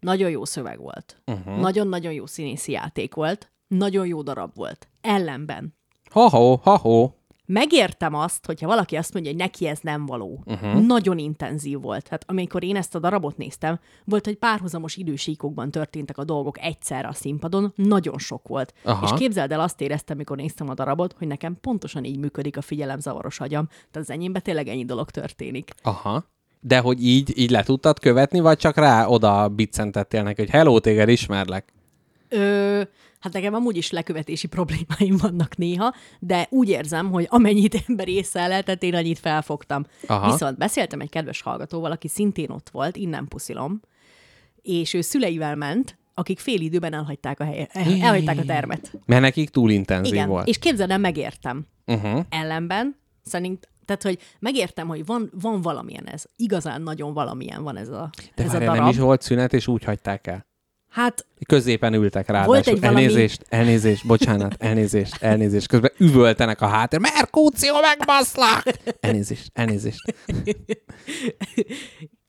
Nagyon jó szöveg volt. Uh-huh. Nagyon-nagyon jó színészi játék volt. Nagyon jó darab volt. Ellenben. Ha-ho, ha-ho. Megértem azt, hogyha valaki azt mondja, hogy neki ez nem való. Uh-huh. Nagyon intenzív volt. Hát amikor én ezt a darabot néztem, volt, hogy párhuzamos idősíkokban történtek a dolgok egyszerre a színpadon, nagyon sok volt. Aha. És képzeld el, azt éreztem, mikor néztem a darabot, hogy nekem pontosan így működik a figyelemzavaros agyam. Tehát az enyémben tényleg ennyi dolog történik. Aha. De hogy így, így le tudtad követni, vagy csak rá oda biccentettél neki, hogy hello, téged ismerlek? Ö, hát nekem amúgy is lekövetési problémáim vannak néha, de úgy érzem, hogy amennyit ember észre lehetett, én annyit felfogtam. Aha. Viszont beszéltem egy kedves hallgatóval, aki szintén ott volt, innen puszilom, és ő szüleivel ment, akik fél időben elhagyták a, hely, el- elhagyták a termet. Mert nekik túl intenzív Igen, volt. és képzeld el, megértem. Uh-huh. Ellenben szerint, tehát, hogy megértem, hogy van, van valamilyen ez. Igazán nagyon valamilyen van ez a, De ez a darab. nem is volt szünet, és úgy hagyták el. Hát Középen ültek rá. Volt egy valami- Elnézést, elnézést, bocsánat, elnézést, elnézést. Közben üvöltenek a háttér. Merkúció, megbaszlak! Elnézést, elnézést.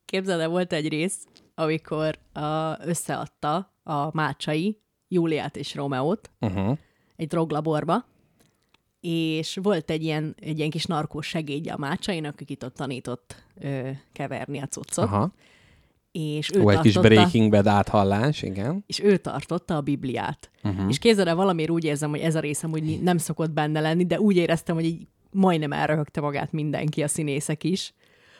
képzeld el, volt egy rész, amikor uh, összeadta a Mácsai Júliát és Romeót Uh-huh. egy droglaborba, és volt egy ilyen, egy ilyen kis narkós segédje a Mácsainak, aki itt ott tanított ö, keverni a cuccot, Aha. és ő Ó, egy kis tartotta, Breaking Bad áthallás, igen. és ő tartotta a Bibliát. Uh-huh. És képzeld el, valamiért úgy érzem, hogy ez a részem úgy nem szokott benne lenni, de úgy éreztem, hogy így majdnem elröhögte magát mindenki, a színészek is.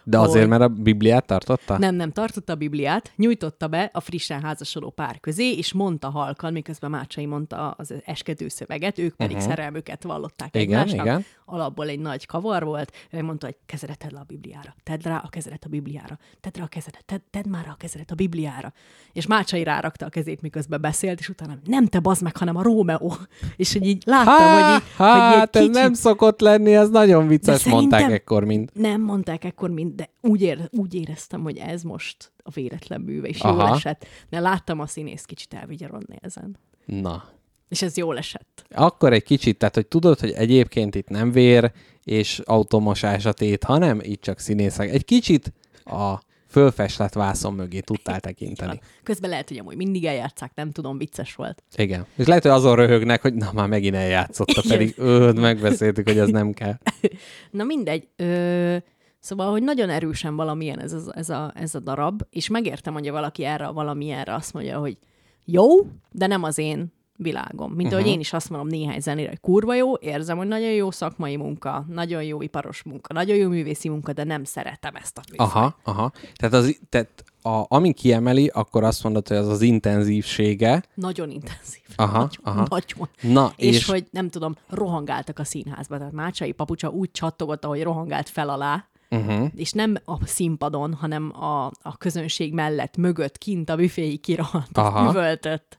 De Hogy- azért, mert a Bibliát tartotta? Nem, nem, tartotta a Bibliát, nyújtotta be a frissen házasodó pár közé, és mondta halkan, miközben Mácsai mondta az eskető szöveget, ők pedig uh-huh. szerelmüket vallották Igen, egymásnak. igen. Alapból egy nagy kavar volt, ő mondta, hogy kezedet tedd le a Bibliára, tedd rá a kezedet a Bibliára, tedd rá a kezedet, tedd, tedd már rá a kezedet a Bibliára. És Mácsai rárakta a kezét, miközben beszélt, és utána nem te bazd meg, hanem a Rómeó. És hogy így láttam, Há, hogy, így, hogy így hát ez kicsit... nem szokott lenni, ez nagyon vicces, mondták ekkor mind. Nem mondták ekkor mind, de úgy, ér, úgy éreztem, hogy ez most a véletlen műve, és jól Aha. esett. Mert láttam a színész kicsit elvigyarodni ezen. Na, És ez jól esett. akkor egy kicsit, tehát hogy tudod, hogy egyébként itt nem vér és automosás a tét, hanem itt csak színészek. Egy kicsit a fölfestett vászon mögé tudtál tekinteni. Közben lehet, hogy amúgy mindig eljátszák, nem tudom, vicces volt. Igen. És lehet, hogy azon röhögnek, hogy na már megint eljátszotta, Igen. pedig ö, megbeszéltük, hogy az nem kell. Na mindegy. Ö, szóval, hogy nagyon erősen valamilyen ez, a, ez, a, ez a darab, és megértem, hogy valaki erre valamilyenre azt mondja, hogy jó, de nem az én világom. Mint uh-huh. ahogy én is azt mondom néhány zenére, hogy kurva jó, érzem, hogy nagyon jó szakmai munka, nagyon jó iparos munka, nagyon jó művészi munka, de nem szeretem ezt a műfajt. Aha, aha. Tehát, az, tehát a, ami kiemeli, akkor azt mondod, hogy az az intenzívsége. Nagyon intenzív. Aha, nagyon, aha. Nagyon. Na, És, és, és hogy nem tudom, rohangáltak a színházba. Tehát Mácsai papucsa úgy csattogott, ahogy rohangált fel alá, uh-huh. és nem a színpadon, hanem a, a közönség mellett, mögött, kint a büféig kirohant, Aha. üvöltött,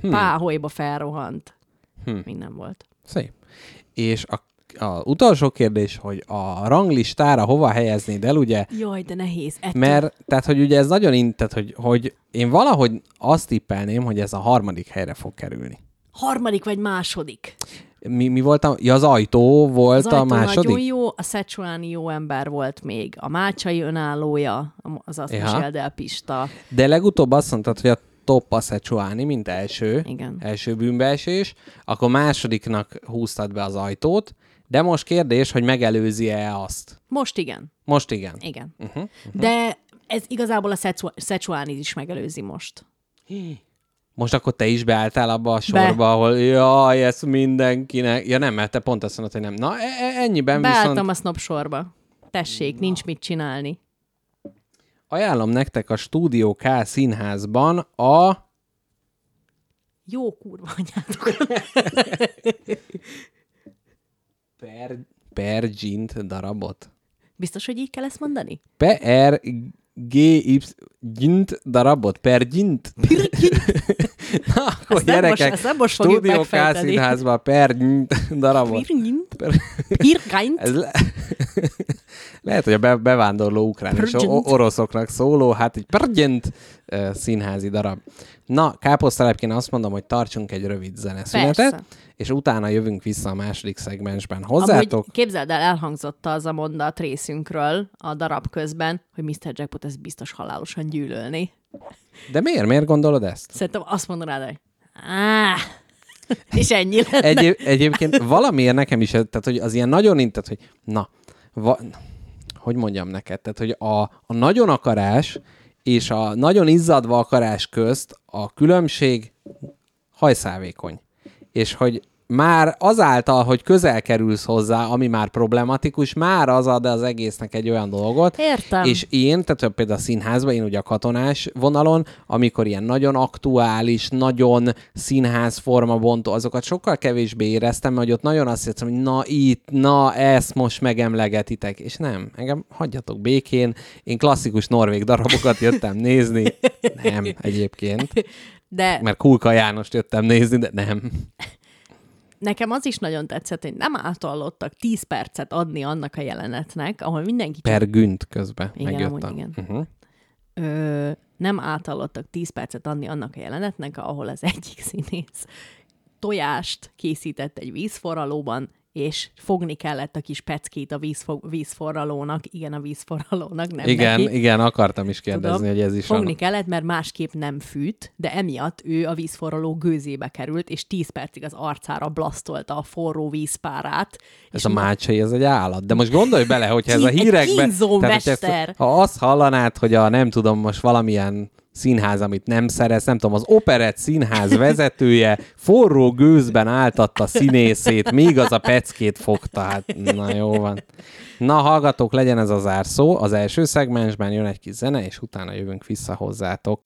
hmm. páholyba felrohant. Hmm. Minden volt. Szép. És a, a utolsó kérdés, hogy a ranglistára hova helyeznéd el, ugye? Jaj, de nehéz. Ettől... Mert, tehát, hogy ugye ez nagyon, in, tehát, hogy, hogy én valahogy azt tippelném, hogy ez a harmadik helyre fog kerülni. Harmadik vagy második. Mi, mi volt a, ja, az ajtó volt Az a ajtó második? nagyon jó, a Szecsuáni jó ember volt még, a Mácsai önállója, az azt Ja. el Pista. De legutóbb azt mondtad, hogy a top a Szecsuáni, mint első, Igen. első bűnbeesés, akkor másodiknak húztad be az ajtót, de most kérdés, hogy megelőzi-e azt? Most igen. Most igen. Igen. Uh-huh. De ez igazából a Szecsuáni is megelőzi most. Most akkor te is beálltál abba a sorba, be. ahol jaj, ez mindenkinek. Ja nem, mert te pont azt mondod, hogy nem. Na, e- e- ennyiben Beálltam viszont a snob sorba. Tessék, nincs mit csinálni. ajánlom nektek a Stúdió K színházban a... Jó kurva anyátok. Per, per Gint darabot. Biztos, hogy így kell ezt mondani? Per G Y Gint darabot. Per Gint. Na, akkor Ezt nem gyerekek, most- most Stúdió per darabot. Pirgint. Ez le... Lehet, hogy a be- bevándorló ukrán és oroszoknak szóló, hát egy prgyent uh, színházi darab. Na, káposztelepként azt mondom, hogy tartsunk egy rövid zeneszünetet, Persze. és utána jövünk vissza a második szegmensben. Hozzátok? Amúgy képzeld el, elhangzott az a mondat részünkről a darab közben, hogy Mr. Jackpot ez biztos halálosan gyűlölni. De miért? Miért gondolod ezt? Szerintem azt mondanád, hogy áh, és ennyi lenne. Egy, egyébként valamiért nekem is, tehát hogy az ilyen nagyon, int- tehát hogy na, va, hogy mondjam neked, tehát hogy a, a nagyon akarás és a nagyon izzadva akarás közt a különbség hajszávékony. És hogy már azáltal, hogy közel kerülsz hozzá, ami már problematikus, már az ad az egésznek egy olyan dolgot. Értem. És én, tehát például a színházban, én ugye a katonás vonalon, amikor ilyen nagyon aktuális, nagyon színház formabontó, azokat sokkal kevésbé éreztem, mert hogy ott nagyon azt hiszem, hogy na itt, na ezt most megemlegetitek, és nem, engem hagyjatok békén, én klasszikus norvég darabokat jöttem nézni, nem egyébként, De mert Kulka Jánost jöttem nézni, de nem. Nekem az is nagyon tetszett, hogy nem átallottak 10 percet adni annak a jelenetnek, ahol mindenki Per Günt közben Igen, megjött amúgy a... igen. Uh-huh. ö, nem átallottak 10 percet adni annak a jelenetnek, ahol az egyik színész tojást készített egy vízforralóban, és fogni kellett a kis peckét a vízfog, vízforralónak, igen, a vízforralónak, nem Igen, neki. igen, akartam is kérdezni, Tudom, hogy ez is Fogni a... kellett, mert másképp nem fűt, de emiatt ő a vízforraló gőzébe került, és 10 percig az arcára blasztolta a forró vízpárát. Ez a mácsai, ez egy állat. De most gondolj bele, hogyha ez a hírekben... tehát, ezt, ha azt hallanád, hogy a nem tudom, most valamilyen színház, amit nem szerez, nem tudom, az operett színház vezetője forró gőzben áltatta színészét, míg az a peckét fogta. Hát, na jó van. Na, hallgatók, legyen ez az zárszó. Az első szegmensben jön egy kis zene, és utána jövünk vissza hozzátok.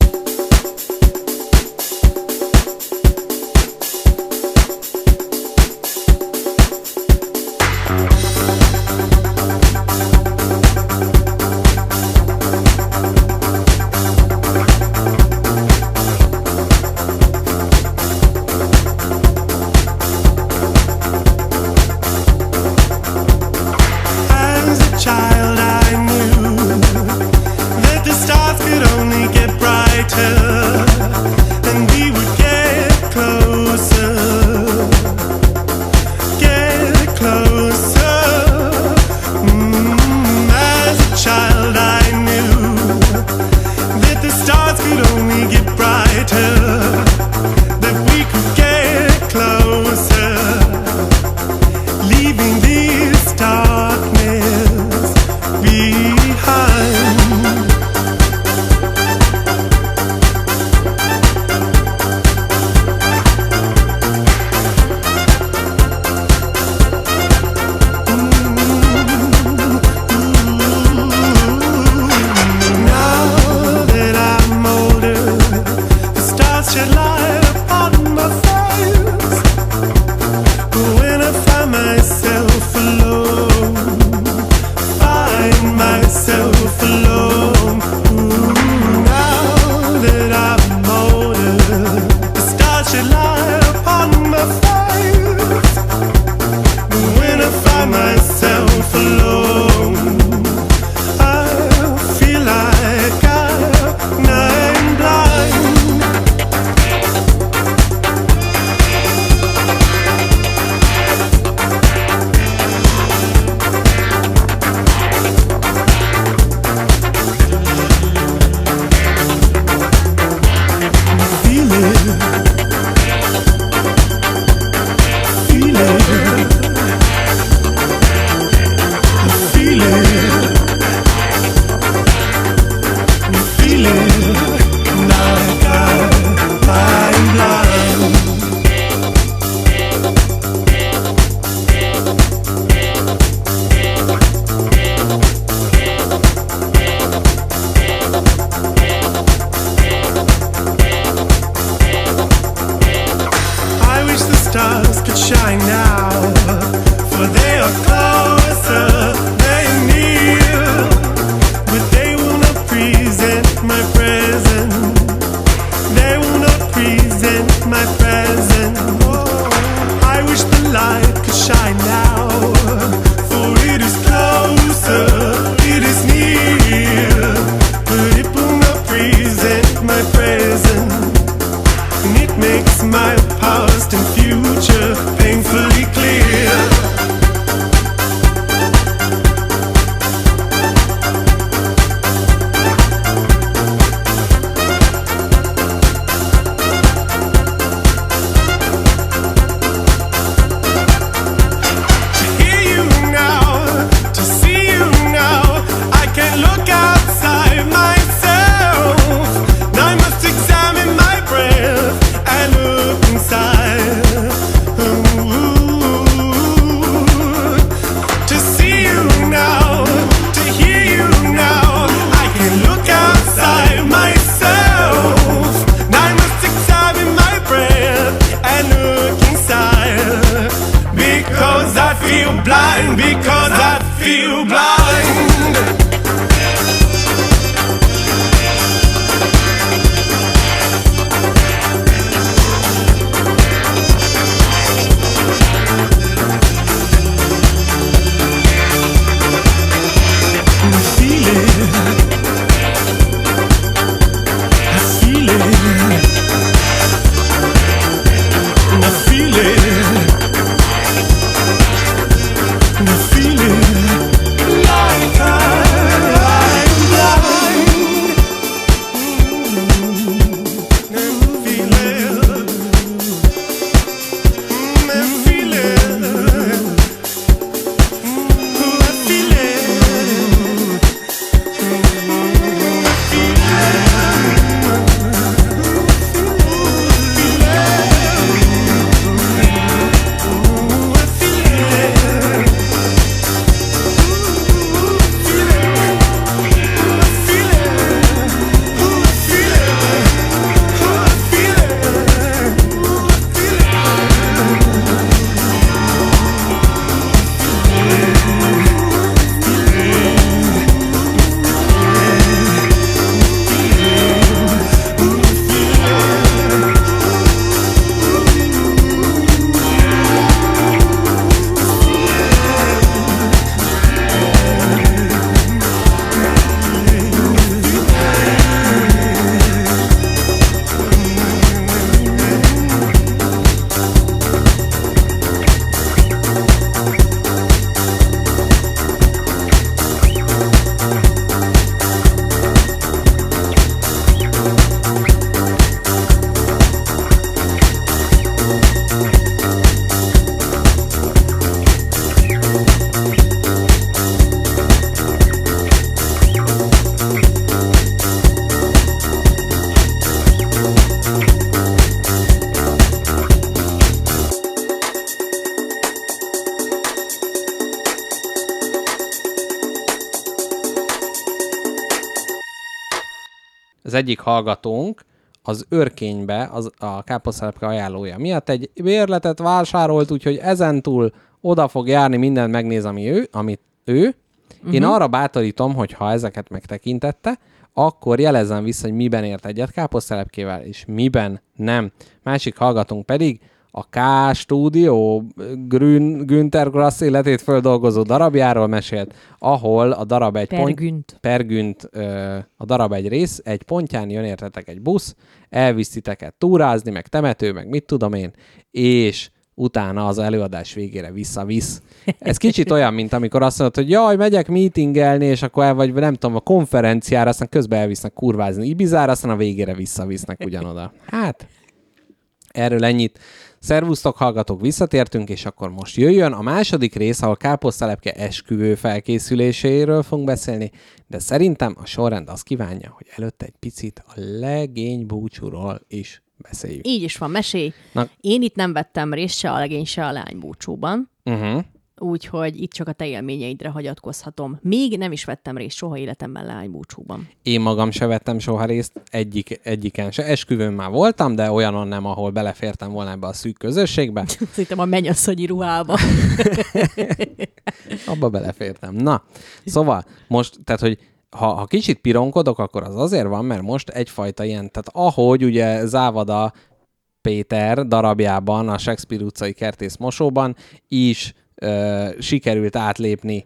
Egyik hallgatónk az örkénybe, az, a káposztelepke ajánlója miatt egy bérletet vásárolt, úgyhogy ezentúl oda fog járni, mindent megnéz, ami ő, amit ő. Uh-huh. Én arra bátorítom, hogy ha ezeket megtekintette, akkor jelezzen vissza, hogy miben ért egyet káposztelepkével, és miben nem. Másik hallgatónk pedig a K Studio Grün, Günther Grass életét földolgozó darabjáról mesélt, ahol a darab egy pont, Pergünt. Pergünt, ö, a darab egy rész, egy pontján jön értetek egy busz, elvisz titeket túrázni, meg temető, meg mit tudom én, és utána az előadás végére visszavisz. Ez kicsit olyan, mint amikor azt mondod, hogy jaj, megyek meetingelni, és akkor el vagy, nem tudom, a konferenciára, aztán közben elvisznek kurvázni Ibizára, aztán a végére visszavisznek ugyanoda. Hát, erről ennyit. Szervusztok, hallgatók, visszatértünk, és akkor most jöjjön a második rész, ahol káposztelepke esküvő felkészüléséről fogunk beszélni, de szerintem a sorrend azt kívánja, hogy előtte egy picit a legény búcsúról is beszéljünk. Így is van, mesélj. Na. Én itt nem vettem részt se a legény, se a lány búcsúban, Uh-huh. Úgyhogy itt csak a te élményeidre hagyatkozhatom. Még nem is vettem részt soha életemben lány búcsúban. Én magam se vettem soha részt egyik, egyiken se. Esküvőn már voltam, de olyanon nem, ahol belefértem volna ebbe a szűk közösségbe. Szerintem a mennyasszonyi ruhába. Abba belefértem. Na, szóval most, tehát, hogy ha, ha kicsit pironkodok, akkor az azért van, mert most egyfajta ilyen, tehát ahogy ugye Závada Péter darabjában, a Shakespeare utcai kertész mosóban is ö, sikerült átlépni.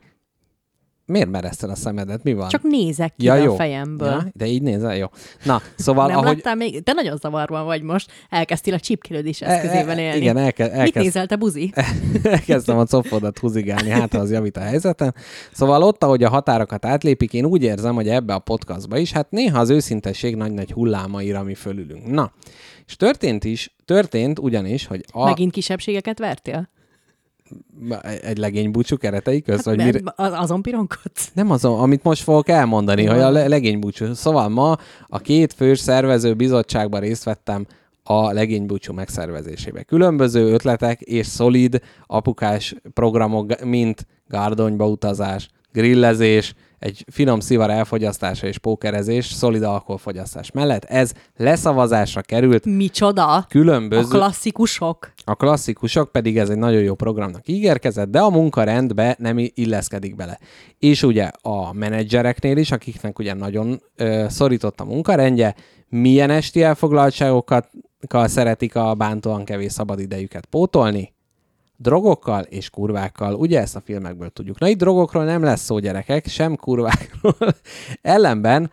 Miért mereszted a szemedet? Mi van? Csak nézek ki ja, a jó. fejemből. Ja, de így nézel? Jó. Na, szóval nem ahogy... láttál még? Te nagyon zavarban vagy most. Elkezdtél a eszközével élni. E, Igen, elke, Mit elkezd, nézel, te buzi? elkezdtem a cofodat húzigálni, hát az javít a helyzeten. Szóval ott, ahogy a határokat átlépik, én úgy érzem, hogy ebbe a podcastba is, hát néha az őszintesség nagy-nagy hullámaira mi fölülünk. Na, és történt is, történt ugyanis, hogy a, Megint kisebbségeket vertél? Egy legény búcsú keretei közt, Nem, mire, az, azon pironkodsz? nem az, amit most fogok elmondani, hogy a le- legénybúcsú. Szóval ma a két fős szervező bizottságban részt vettem a legénybúcsú megszervezésébe. Különböző ötletek és szolid apukás programok, mint gárdonyba utazás, grillezés, egy finom szivar elfogyasztása és pókerezés szolid alkoholfogyasztás mellett. Ez leszavazásra került Micsoda? különböző... A klasszikusok? A klasszikusok pedig ez egy nagyon jó programnak ígérkezett, de a munkarendbe nem illeszkedik bele. És ugye a menedzsereknél is, akiknek ugye nagyon ö, szorított a munkarendje, milyen esti elfoglaltságokat szeretik a bántóan kevés szabadidejüket pótolni? Drogokkal és kurvákkal. Ugye ezt a filmekből tudjuk. Na itt drogokról nem lesz szó, gyerekek, sem kurvákról. Ellenben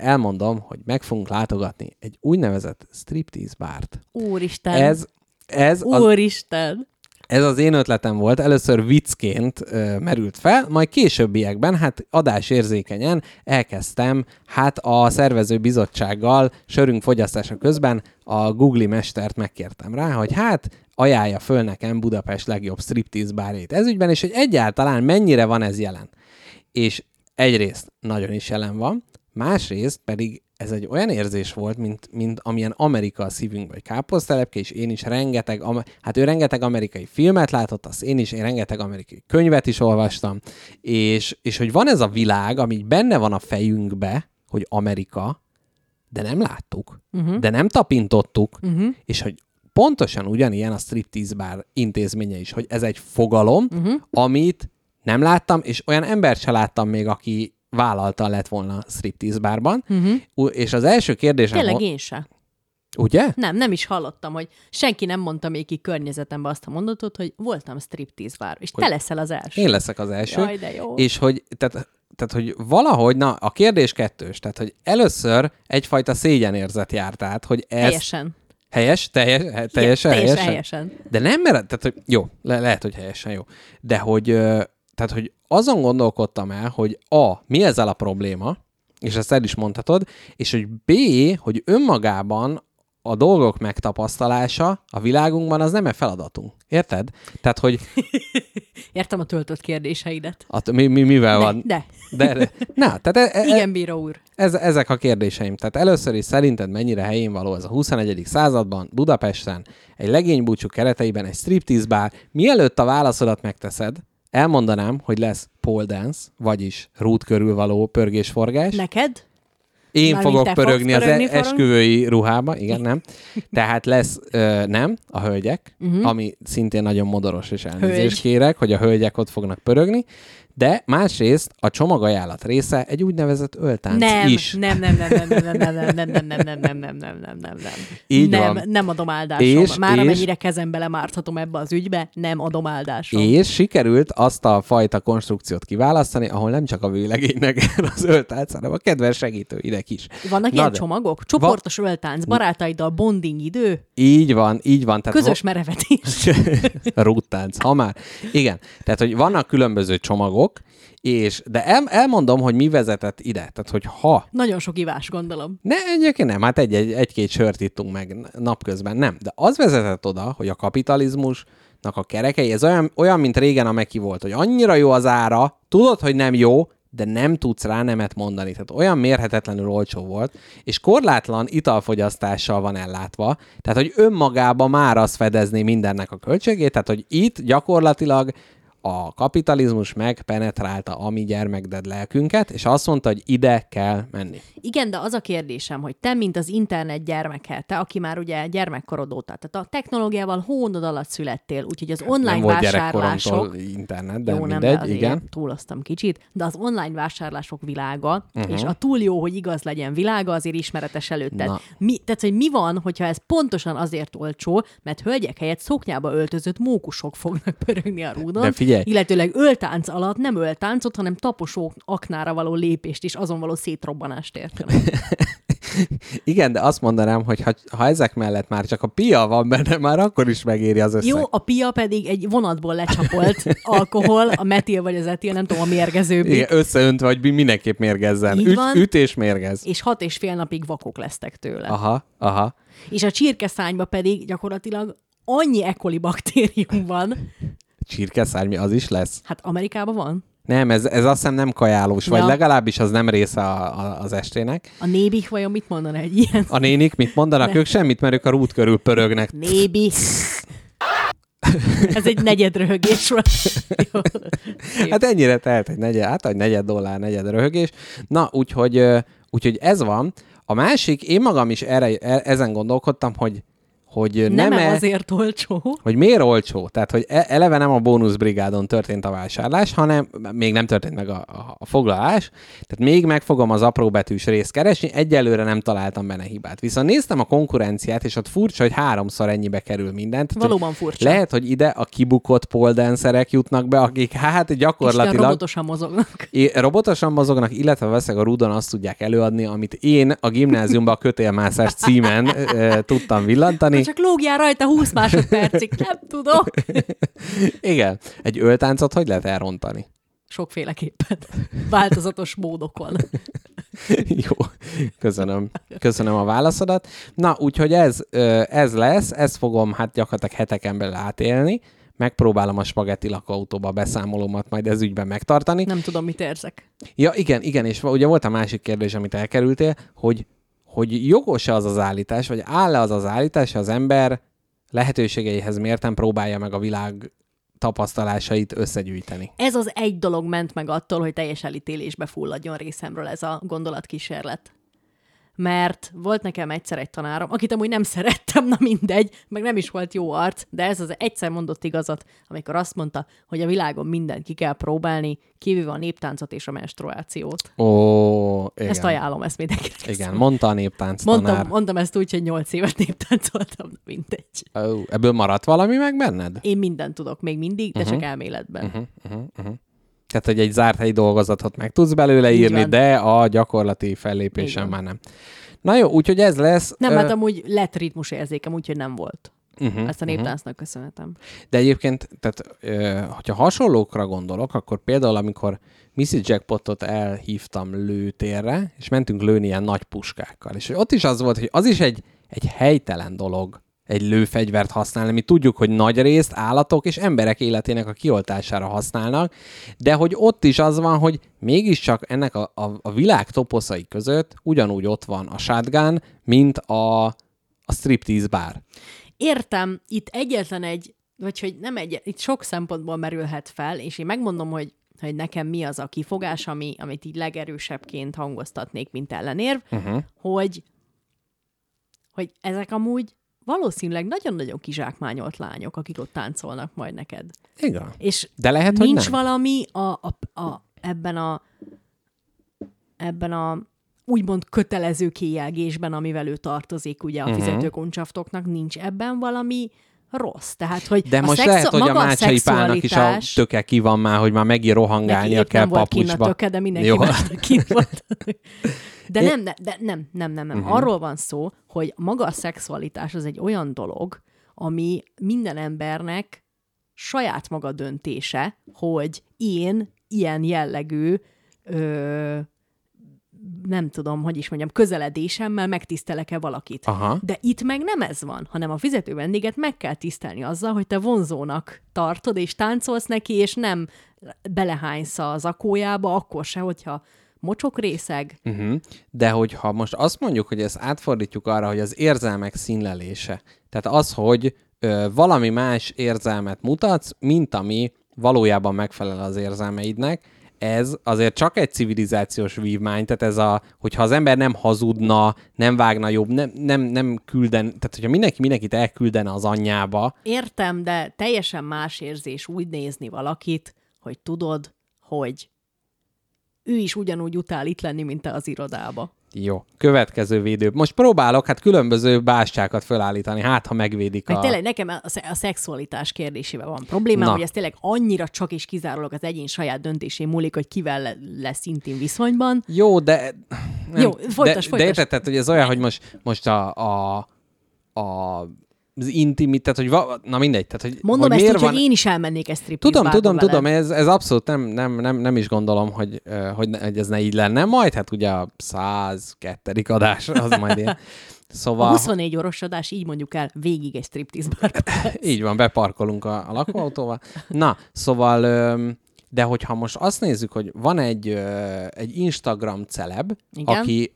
elmondom, hogy meg fogunk látogatni egy úgynevezett striptease bárt. Úristen. Ez, ez, Úristen. Ez az én ötletem volt, először viccként ö, merült fel, majd későbbiekben, hát adásérzékenyen elkezdtem, hát a szervező bizottsággal sörünk fogyasztása közben a Google mestert megkértem rá, hogy hát ajánlja föl nekem Budapest legjobb striptease bárét ezügyben, és hogy egyáltalán mennyire van ez jelen. És egyrészt nagyon is jelen van, másrészt pedig ez egy olyan érzés volt, mint, mint amilyen Amerika a szívünkben, vagy káposztelepke, és én is rengeteg, hát ő rengeteg amerikai filmet látott, azt én is, én rengeteg amerikai könyvet is olvastam, és, és hogy van ez a világ, ami benne van a fejünkbe, hogy Amerika, de nem láttuk, uh-huh. de nem tapintottuk, uh-huh. és hogy pontosan ugyanilyen a striptease bar intézménye is, hogy ez egy fogalom, uh-huh. amit nem láttam, és olyan embert se láttam még, aki vállalta lett volna striptease bárban. Uh-huh. És az első kérdésem... Tényleg én se. Ugye? Nem, nem is hallottam, hogy senki nem mondta még ki környezetembe azt a mondatot, hogy voltam striptease bár, és te leszel az első. Én leszek az első. Jaj, de jó. És hogy, tehát, tehát, hogy valahogy, na, a kérdés kettős, tehát, hogy először egyfajta szégyenérzet járt át, hogy ez... Teljesen. Helyes? Teljes, he- teljesen, teljesen helyesen? helyesen. De nem mered, tehát, hogy jó, le, lehet, hogy helyesen jó. De hogy, tehát, hogy azon gondolkodtam el, hogy A, mi ezzel a probléma, és ezt el is mondhatod, és hogy B, hogy önmagában a dolgok megtapasztalása a világunkban az nem egy feladatunk. Érted? Tehát, hogy Értem a töltött kérdéseidet. at, mi, mi, mivel De, van... de. De, de, na, tehát e, e, Igen, bíró úr. ez, ezek a kérdéseim. Tehát először is szerinted mennyire helyén való ez a 21. században, Budapesten, egy legénybúcsú kereteiben, egy striptease bár. Mielőtt a válaszodat megteszed, elmondanám, hogy lesz pole dance, vagyis rút körül való pörgésforgás. Neked? Én Mármint fogok fogsz pörögni az pörögni, e- forog? esküvői ruhába, igen, nem. Tehát lesz ö, nem, a hölgyek, uh-huh. ami szintén nagyon modoros, és elnézést. Hölgy. kérek, hogy a hölgyek ott fognak pörögni, de másrészt a csomagajánlat része egy úgynevezett öltánc Nem, is. nem, nem, nem, nem, nem, nem, nem, nem, nem, nem, nem, nem, nem, nem, nem, nem, nem. Így nem, van. nem adom áldásom. És- Már és- amennyire kezembe lemárthatom ebbe az ügybe, nem adom áldásom. És sikerült azt a fajta konstrukciót kiválasztani, ahol nem csak a vőlegénynek az öltánc, hanem a kedves segítőinek is. Vannak Na ilyen de- csomagok? Csoportos öltánc, barátaiddal bonding idő, Így van, így van. Tehát közös merevetés. Rúttánc, ha már. Igen, tehát, hogy vannak különböző csomagok, és, de el, elmondom, hogy mi vezetett ide. Tehát, hogy ha Nagyon sok ivás, gondolom. Ne, egyébként nem, hát egy, egy, egy-két sört ittunk meg napközben, nem. De az vezetett oda, hogy a kapitalizmusnak a kerekei, ez olyan, olyan mint régen a Meki volt, hogy annyira jó az ára, tudod, hogy nem jó, de nem tudsz rá nemet mondani. Tehát olyan mérhetetlenül olcsó volt, és korlátlan italfogyasztással van ellátva, tehát hogy önmagában már az fedezné mindennek a költségét, tehát hogy itt gyakorlatilag a kapitalizmus megpenetrálta a mi gyermekded lelkünket, és azt mondta, hogy ide kell menni. Igen, de az a kérdésem, hogy te, mint az internet gyermeke, te, aki már ugye gyermekkorod óta, tehát a technológiával hónod alatt születtél, úgyhogy az online nem volt vásárlások... internet, de jó, nem, mindegy, de azért igen. túloztam kicsit, de az online vásárlások világa, uh-huh. és a túl jó, hogy igaz legyen világa, azért ismeretes előtted. Na. Mi, tehát, hogy mi van, hogyha ez pontosan azért olcsó, mert hölgyek helyett szoknyába öltözött mókusok fognak pörögni a rúdon, De figyelj! Illetőleg öltánc alatt nem öltáncot, hanem taposó aknára való lépést és azon való szétrobbanást értenek. Igen, de azt mondanám, hogy ha, ha ezek mellett már csak a pia van benne, már akkor is megéri az összeg. Jó, a pia pedig egy vonatból lecsapolt alkohol, a metil vagy az etil, nem tudom, a mérgezőbb. Igen, összeöntve, hogy mi- mindenképp mérgezzen. Így Üt, van. üt és mérgez. És hat és fél napig vakok lesztek tőle. Aha, aha. És a csirkeszányba pedig gyakorlatilag annyi E. coli baktérium van. Csirkeszármi az is lesz? Hát Amerikában van. Nem, ez, ez azt hiszem nem kajálós, vagy Ja. legalábbis az nem része a, a, az estének. A nébik vajon mit mondana egy ilyen? A nénik mit mondanak? Ne. Ők semmit, mert ők a rút körül pörögnek. Nébi. Ez egy negyed röhögés volt. Jó. Hát ennyire telt egy negyed, hát egy negyed dollár, negyed röhögés. Na, úgyhogy, úgyhogy ez van. A másik, én magam is erre, e- ezen gondolkodtam, hogy hogy nem nem-e, azért olcsó. hogy miért olcsó? Tehát, hogy e- eleve nem a bónuszbrigádon történt a vásárlás, hanem még nem történt meg a, a, a foglalás, tehát még meg fogom az apróbetűs részt keresni, egyelőre nem találtam benne hibát. Viszont néztem a konkurenciát, és ott furcsa, hogy háromszor ennyibe kerül mindent. Valóban furcsa. Lehet, hogy ide a kibukott poldenszerek jutnak be, akik hát gyakorlatilag robotosan mozognak. É, robotosan mozognak, illetve veszek a rudon azt tudják előadni, amit én a gimnáziumban a kötélmászás címen e, tudtam villantani. Csak lógjál rajta 20 másodpercig, nem tudom. Igen. Egy öltáncot hogy lehet elrontani? Sokféleképpen. Változatos módokon. Jó, köszönöm. Köszönöm a válaszodat. Na, úgyhogy ez, ez lesz, ezt fogom hát gyakorlatilag heteken belül átélni. Megpróbálom a spagetti lakóautóba beszámolómat majd ez ügyben megtartani. Nem tudom, mit érzek. Ja, igen, igen, és ugye volt a másik kérdés, amit elkerültél, hogy, hogy jogos-e az az állítás, vagy áll-e az az állítás, az ember lehetőségeihez mérten próbálja meg a világ tapasztalásait összegyűjteni. Ez az egy dolog ment meg attól, hogy teljes elítélésbe fulladjon részemről ez a gondolatkísérlet. Mert volt nekem egyszer egy tanárom, akit amúgy nem szerettem, na mindegy, meg nem is volt jó arc, de ez az egyszer mondott igazat, amikor azt mondta, hogy a világon mindent ki kell próbálni, kivéve a néptáncot és a menstruációt. Ó, igen. Ezt ajánlom, ezt mindenkinek. Igen, mondta a néptánc Mondtam, tanár. mondtam ezt úgy, hogy nyolc évet néptáncoltam, na mindegy. Ó, ebből maradt valami meg benned? Én mindent tudok még mindig, de Mhm. uh-huh. csak elméletben. Uh-huh. Uh-huh, uh-huh. Tehát, hogy egy zárt helyi dolgozatot meg tudsz belőle Így írni, van. de a gyakorlati fellépésen már nem. Na jó, úgyhogy ez lesz. Nem, Ö, hát amúgy lett ritmus érzékem, úgyhogy nem volt. uh-huh, Ezt a néptáncnak köszönhetem. De egyébként, tehát, ö, hogyha hasonlókra gondolok, akkor például, amikor Missy Jackpotot elhívtam lőtérre, és mentünk lőni ilyen nagy puskákkal, és ott is az volt, hogy az is egy, egy helytelen dolog egy lőfegyvert használni. Mi tudjuk, hogy nagy részt állatok és emberek életének a kioltására használnak, de hogy ott is az van, hogy mégiscsak ennek a, a, a világ toposzai között ugyanúgy ott van a shotgun, mint a, a striptease bár. Értem, itt egyetlen egy, vagy hogy nem egy, itt sok szempontból merülhet fel, és én megmondom, hogy hogy nekem mi az a kifogás, ami, amit így legerősebbként hangoztatnék, mint ellenérv, uh-huh. hogy, hogy ezek amúgy valószínűleg nagyon-nagyon kizsákmányolt lányok, akik ott táncolnak majd neked. Igen. És De lehet, hogy nincs nem. valami a, a, a, ebben a ebben a úgymond kötelező kijelgésben, amivel ő tartozik ugye a Mhm. uh-huh. fizetőkoncsaftoknak, nincs ebben valami rossz. Tehát, hogy De a most szexu- lehet, hogy a Mácsai Pálnak is a töke ki van már, hogy már megint rohangálnia kell nem volt kinn a papucsba. töke, de mindenki Jó. kint volt. De nem, de, nem, nem, nem, nem. Uh-huh. Arról van szó, hogy maga a szexualitás az egy olyan dolog, ami minden embernek saját maga döntése, hogy én ilyen jellegű ö, nem tudom, hogy is mondjam, közeledésemmel megtisztelek-e valakit. Aha. De itt meg nem ez van, hanem a fizető vendéget meg kell tisztelni azzal, hogy te vonzónak tartod, és táncolsz neki, és nem belehánysz a zakójába, akkor se, hogyha mocsok részeg. Uh-huh. De hogyha most azt mondjuk, hogy ezt átfordítjuk arra, hogy az érzelmek színlelése, tehát az, hogy ö, valami más érzelmet mutatsz, mint ami valójában megfelel az érzelmeidnek, ez azért csak egy civilizációs vívmány, tehát ez a, hogyha az ember nem hazudna, nem vágna jobb, nem, nem, nem külden, tehát hogyha mindenki mindenkit elküldene az anyjába, Értem, de teljesen más érzés úgy nézni valakit, hogy tudod, hogy ő is ugyanúgy utál itt lenni, mint te az irodába. Jó, következő védő. Most próbálok hát különböző bástákat felállítani, hát ha megvédik Meg a... tényleg nekem a, a szexualitás kérdésével van problémám, Na. hogy ez tényleg annyira csak és kizárólag az egyén saját döntésén múlik, hogy kivel le- lesz intim viszonyban. Jó, de... Jó, de, folytas, de, folytas. De érted, hogy ez olyan, hogy most, most a, a, a az intimit, tehát, hogy va, na mindegy, tehát, hogy, Mondom hogy ezt miért úgy, van... hogy én is elmennék ezt striptease Tudom, tudom, veled. tudom, ez, ez abszolút nem, nem, nem, nem is gondolom, hogy, hogy, ne, hogy ez ne így lenne. Majd hát ugye a 102. adás, az majd ilyen. A Szóval 24 orvos adás, így mondjuk el, végig egy striptease bárba. így van, beparkolunk a, a lakóautóval. Na, szóval, de hogyha most azt nézzük, hogy van egy, egy Instagram celeb, Igen. aki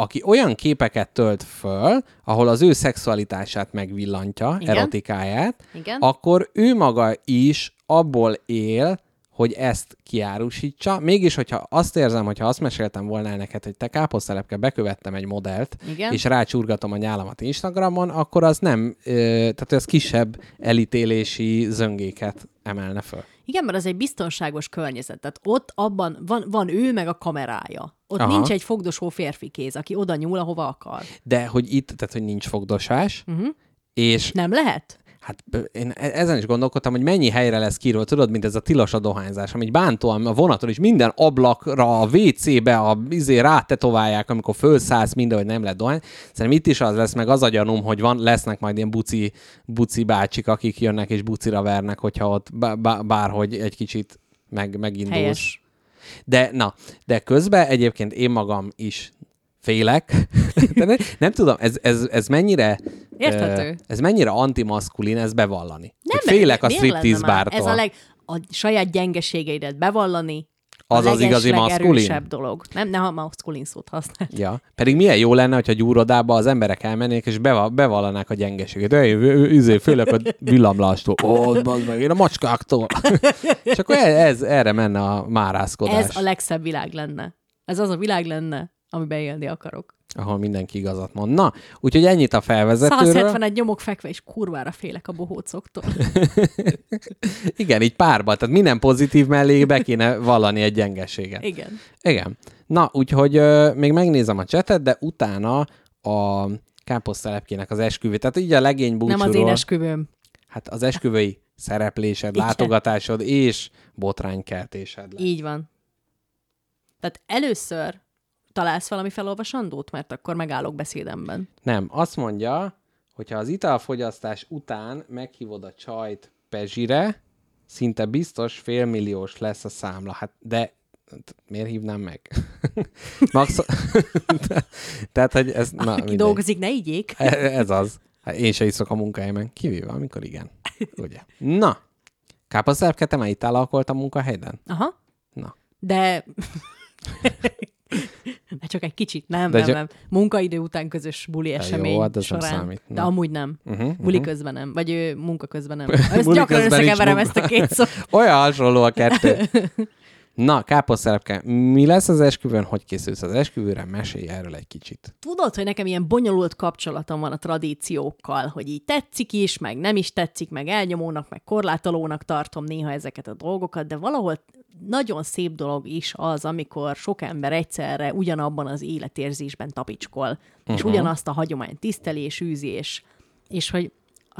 aki olyan képeket tölt föl, ahol az ő szexualitását megvillantja, Igen. erotikáját, Igen. akkor ő maga is abból él, hogy ezt kiárusítsa. Mégis, hogyha azt érzem, hogyha azt meséltem volna el neked, hogy te káposztelepke bekövettem egy modellt, Igen. és rácsurgatom a nyálamat Instagramon, akkor az nem, tehát az kisebb elítélési zöngéket emelne föl. Igen, mert az egy biztonságos környezet. Tehát ott abban van, van ő meg a kamerája. Ott Aha. Nincs egy fogdosó férfi kéz, aki oda nyúl, ahova akar. De hogy itt, tehát hogy nincs fogdosás, uh-huh. és Nem lehet? Hát én e- ezen is gondolkodtam, hogy mennyi helyre lesz kiról, tudod, mint ez a tilos a dohányzás, ami bántóan a vonaton is minden ablakra, a WC-be, a izé rátetoválják, amikor fölszállsz minden, hogy nem lehet dohány. Szerintem itt is az lesz, meg az a gyanúm, hogy van, lesznek majd ilyen buci, buci bácsik, akik jönnek és bucira vernek, hogyha ott bá- bá- bárhogy egy kicsit meg, megindulsz. Helyes. De na, de közben egyébként én magam is félek. de ne, nem tudom, ez, ez, ez mennyire... Érthető. Ez mennyire antimaszkulin, ez bevallani. Nem, Hogy félek a striptease bártól. Ez a leg... A saját gyengeségeidet bevallani, Az a az igazi maszkulin? dolog. Nem, ne ha maszkulin szót használ. Ja. Pedig milyen jó lenne, hogyha gyúrodába az emberek elmennék, és beva- bevallanák a gyengeséget. Ő- Izé, félek a villamlástól. Ó, bazd meg, én a macskáktól. és akkor ez, ez, erre menne a márászkodás. Ez a legszebb világ lenne. Ez az a világ lenne, amiben élni akarok. ahol mindenki igazat mond. Na, úgyhogy ennyit a felvezetőről. 171 nyomok fekve, és kurvára félek a bohócoktól. Igen, így párba. Tehát minden pozitív mellé be kéne vallani egy gyengeséget. Igen. Igen. Na, úgyhogy ö, még megnézem a csetet, de utána a káposztelepkének az esküvő. Tehát így a legény búcsúról. Nem az én esküvőm. Hát az esküvői szereplésed, Igen. látogatásod és botránykeltésed lesz. Így van. Tehát először találsz valami felolvasandót, mert akkor megállok beszédemben. Nem, azt mondja, hogyha az italfogyasztás után meghívod a csajt Pezsire, szinte biztos félmilliós lesz a számla. Hát de miért hívnám meg? Max... Tehát, hogy ez... Na, Aki mindegy. dolgozik, ne igyék. E- Ez az. Hát én se iszok a munkahelyemen. Kivéve, amikor igen. Ugye? Na, káposztelepke, te már itt a munkahelyeden? Aha. Na. De... De csak egy kicsit, nem, De nem, nem. Munkaidő után közös buli jó, esemény hát ez nem során. számít. De Na. amúgy nem. Uh-huh, Buli közben nem. Vagy ő, munka közben nem. Ezt gyakran összekeverem ezt a két szót. Olyan hasonló a kettő. Na, káposztelepke, mi lesz az esküvőn? Hogy készülsz az esküvőre? Mesélj erről egy kicsit. Tudod, hogy nekem ilyen bonyolult kapcsolatom van a tradíciókkal, hogy így tetszik is, meg nem is tetszik, meg elnyomónak, meg korlátolónak tartom néha ezeket a dolgokat, de valahol nagyon szép dolog is az, amikor sok ember egyszerre ugyanabban az életérzésben tapicskol, uh-huh. és ugyanazt a hagyományt tiszteli és űzi, és, és hogy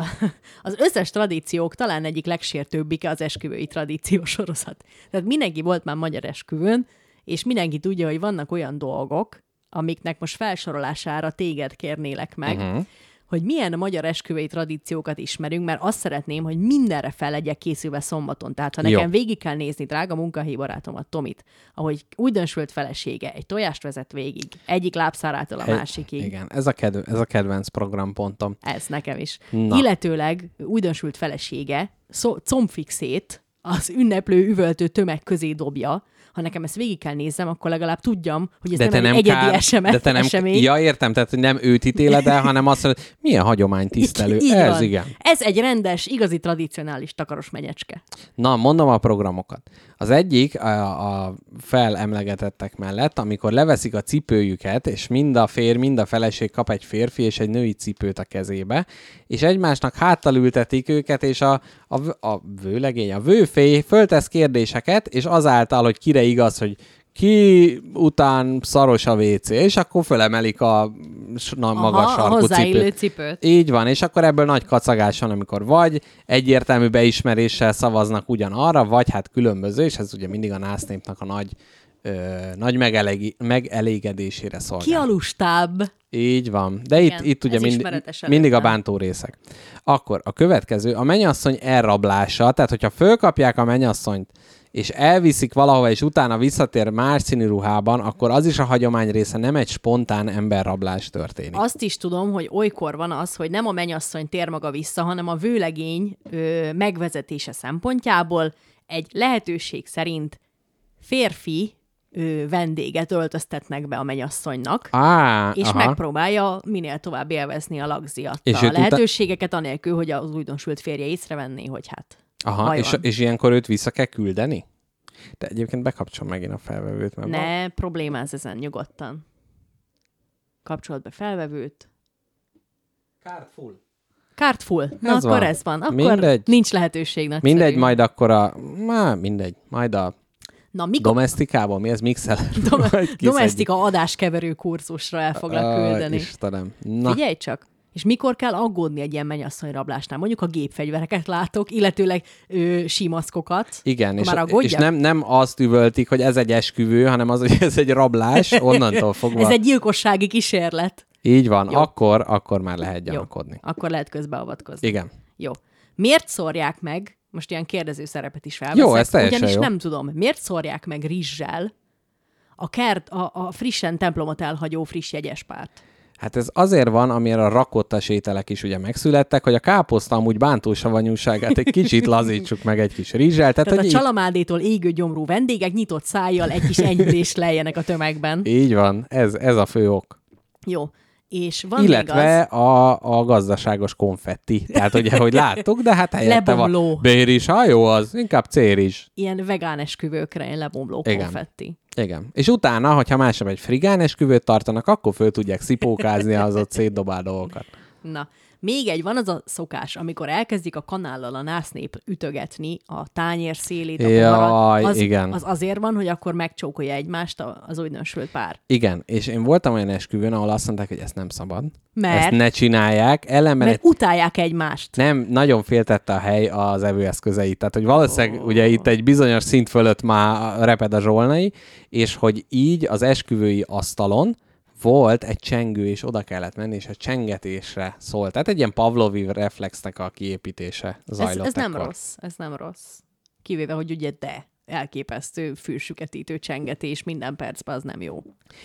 az összes tradíciók talán egyik legsértőbbike az esküvői tradíció sorozat. Tehát mindenki volt már magyar esküvőn, és mindenki tudja, hogy vannak olyan dolgok, amiknek most felsorolására téged kérnélek meg, uh-huh. Hogy milyen magyar esküvői tradíciókat ismerünk, mert azt szeretném, hogy mindenre fel legyek készülve szombaton. Tehát ha nekem Jó. végig kell nézni, drága munkahelyi barátomat, Tomit, ahogy újdonsült felesége egy tojást vezet végig, egyik lábszárától a másikig. Igen, ez a, kedv- ez a kedvenc programpontom. Ez nekem is. Na. Illetőleg újdonsült felesége szó- combfixét az ünneplő, üvöltő tömeg közé dobja. Ha nekem ezt végig kell néznem, akkor legalább tudjam, hogy ez De nem te egy nem egyedi kár, esemény. de te nem, esemény. ja, értem, tehát hogy nem őt ítéled el, hanem azt mondod, milyen hagyománytisztelő. Így Ez van. igen. Ez egy rendes, igazi, tradicionális takaros menyecske. Na, mondom a programokat. Az egyik a, a felemlegetettek mellett, amikor leveszik a cipőjüket, és mind a férj, mind a feleség kap egy férfi és egy női cipőt a kezébe, és egymásnak háttal ültetik őket, és a, a, a vőlegény, a vőfély föltesz kérdéseket, és azáltal, hogy kire igaz, hogy ki után szaros a WC, és akkor fölemelik a na, magas sarkú cipőt. cipőt. Így van, és akkor ebből nagy kacagás van, amikor vagy egyértelmű beismeréssel szavaznak ugyanarra, vagy hát különböző, és ez ugye mindig a násznépnek a nagy, ö, nagy megelegi, megelégedésére szolgál. a lustább? Így van. De itt, Igen, itt ugye ez mind, mindig a bántó részek. Akkor a következő, a mennyasszony elrablása, tehát hogyha fölkapják a mennyasszonyt, és elviszik valahova, és utána visszatér más színű ruhában, akkor az is a hagyomány része, nem egy spontán emberrablás történik. Azt is tudom, hogy olykor van az, hogy nem a menyasszony tér maga vissza, hanem a vőlegény ö, megvezetése szempontjából egy lehetőség szerint férfi ö, vendéget öltöztetnek be a mennyasszonynak, Á, és aha. megpróbálja minél tovább élvezni a lagziat. És a uta- lehetőségeket anélkül, hogy az újdonsült férje észrevenné, hogy hát Aha, és, van. és ilyenkor őt vissza kell küldeni? De egyébként bekapcsolom megint a felvevőt, mert van- ne problémáz ezen nyugodtan. Kapcsolat be felvevőt. Kárt full. Na Ez akkor van. ez van. Akkor Mindegy. nincs lehetőség nagyszerű. Mindegy, majd akkor a... Má, mindegy, majd a Na, mikor domestikában, mi ez, mixeler? Dom- domestika adáskeverő kurzusra el foglak küldeni. Istenem. Na, Figyelj csak! És mikor kell aggódni egy ilyen mennyasszony rablásnál? Mondjuk a gépfegyvereket látok, illetőleg ö, simaszkokat. igen, és, már és nem, nem azt üvöltik, hogy ez egy esküvő, hanem az, hogy ez egy rablás, onnantól fogva. Ez egy gyilkossági kísérlet. Így van, Jó. akkor, akkor már lehet Jó, gyanakodni. akkor lehet közbeavatkozni. Igen. Jó. Miért szórják meg, most ilyen kérdező szerepet is felveszek, Jó, ez ugyanis jó. nem tudom, miért szórják meg rizssel a, kert, a, a frissen templomot elhagyó friss jegyespárt? Hát ez azért van, amire a rakottas ételek is ugye megszülettek, hogy a káposzta amúgy bántósavanyúságát egy kicsit lazítsuk meg egy kis rizssel. Tehát, Tehát hogy a csalamádétól égő gyomrú vendégek nyitott szájjal egy kis enyhülést lejjenek a tömegben. így van, ez, ez a fő ok. Jó. És van még Illetve az, a, a gazdaságos konfetti. Tehát ugye, hogy láttuk, de hát helyette Lebomló. van béris, ha jó az, inkább céris. ilyen vegán esküvőkre ilyen lebomló Igen. konfetti. Igen. És utána, hogyha másnap egy frigán esküvőt tartanak, akkor föl tudják szipókázni az ott szétdobál dolgokat. Na, még egy van az a szokás, amikor elkezdik a kanállal a násznép ütögetni a tányér szélét, a Jaj, poharat, az, igen. az azért van, hogy akkor megcsókolja egymást az újdonsült pár. Igen, és én voltam olyan esküvőn, ahol azt mondták, hogy ezt nem szabad. Mert? Ezt ne csinálják. Ellenben Mert egy utálják egymást. nem, nagyon féltette a hely az evőeszközeit. Tehát, hogy valószínűleg oh. ugye itt egy bizonyos szint fölött már reped a zsolnai, és hogy így az esküvői asztalon volt egy csengő, és oda kellett menni, és a csengetésre szólt. Tehát egy ilyen Pavlovi reflexnek a kiépítése Ez, zajlott ez nem ekkor. rossz, ez nem rossz. Kivéve, hogy ugye de elképesztő fülsüketítő csengetés minden percben, az nem jó.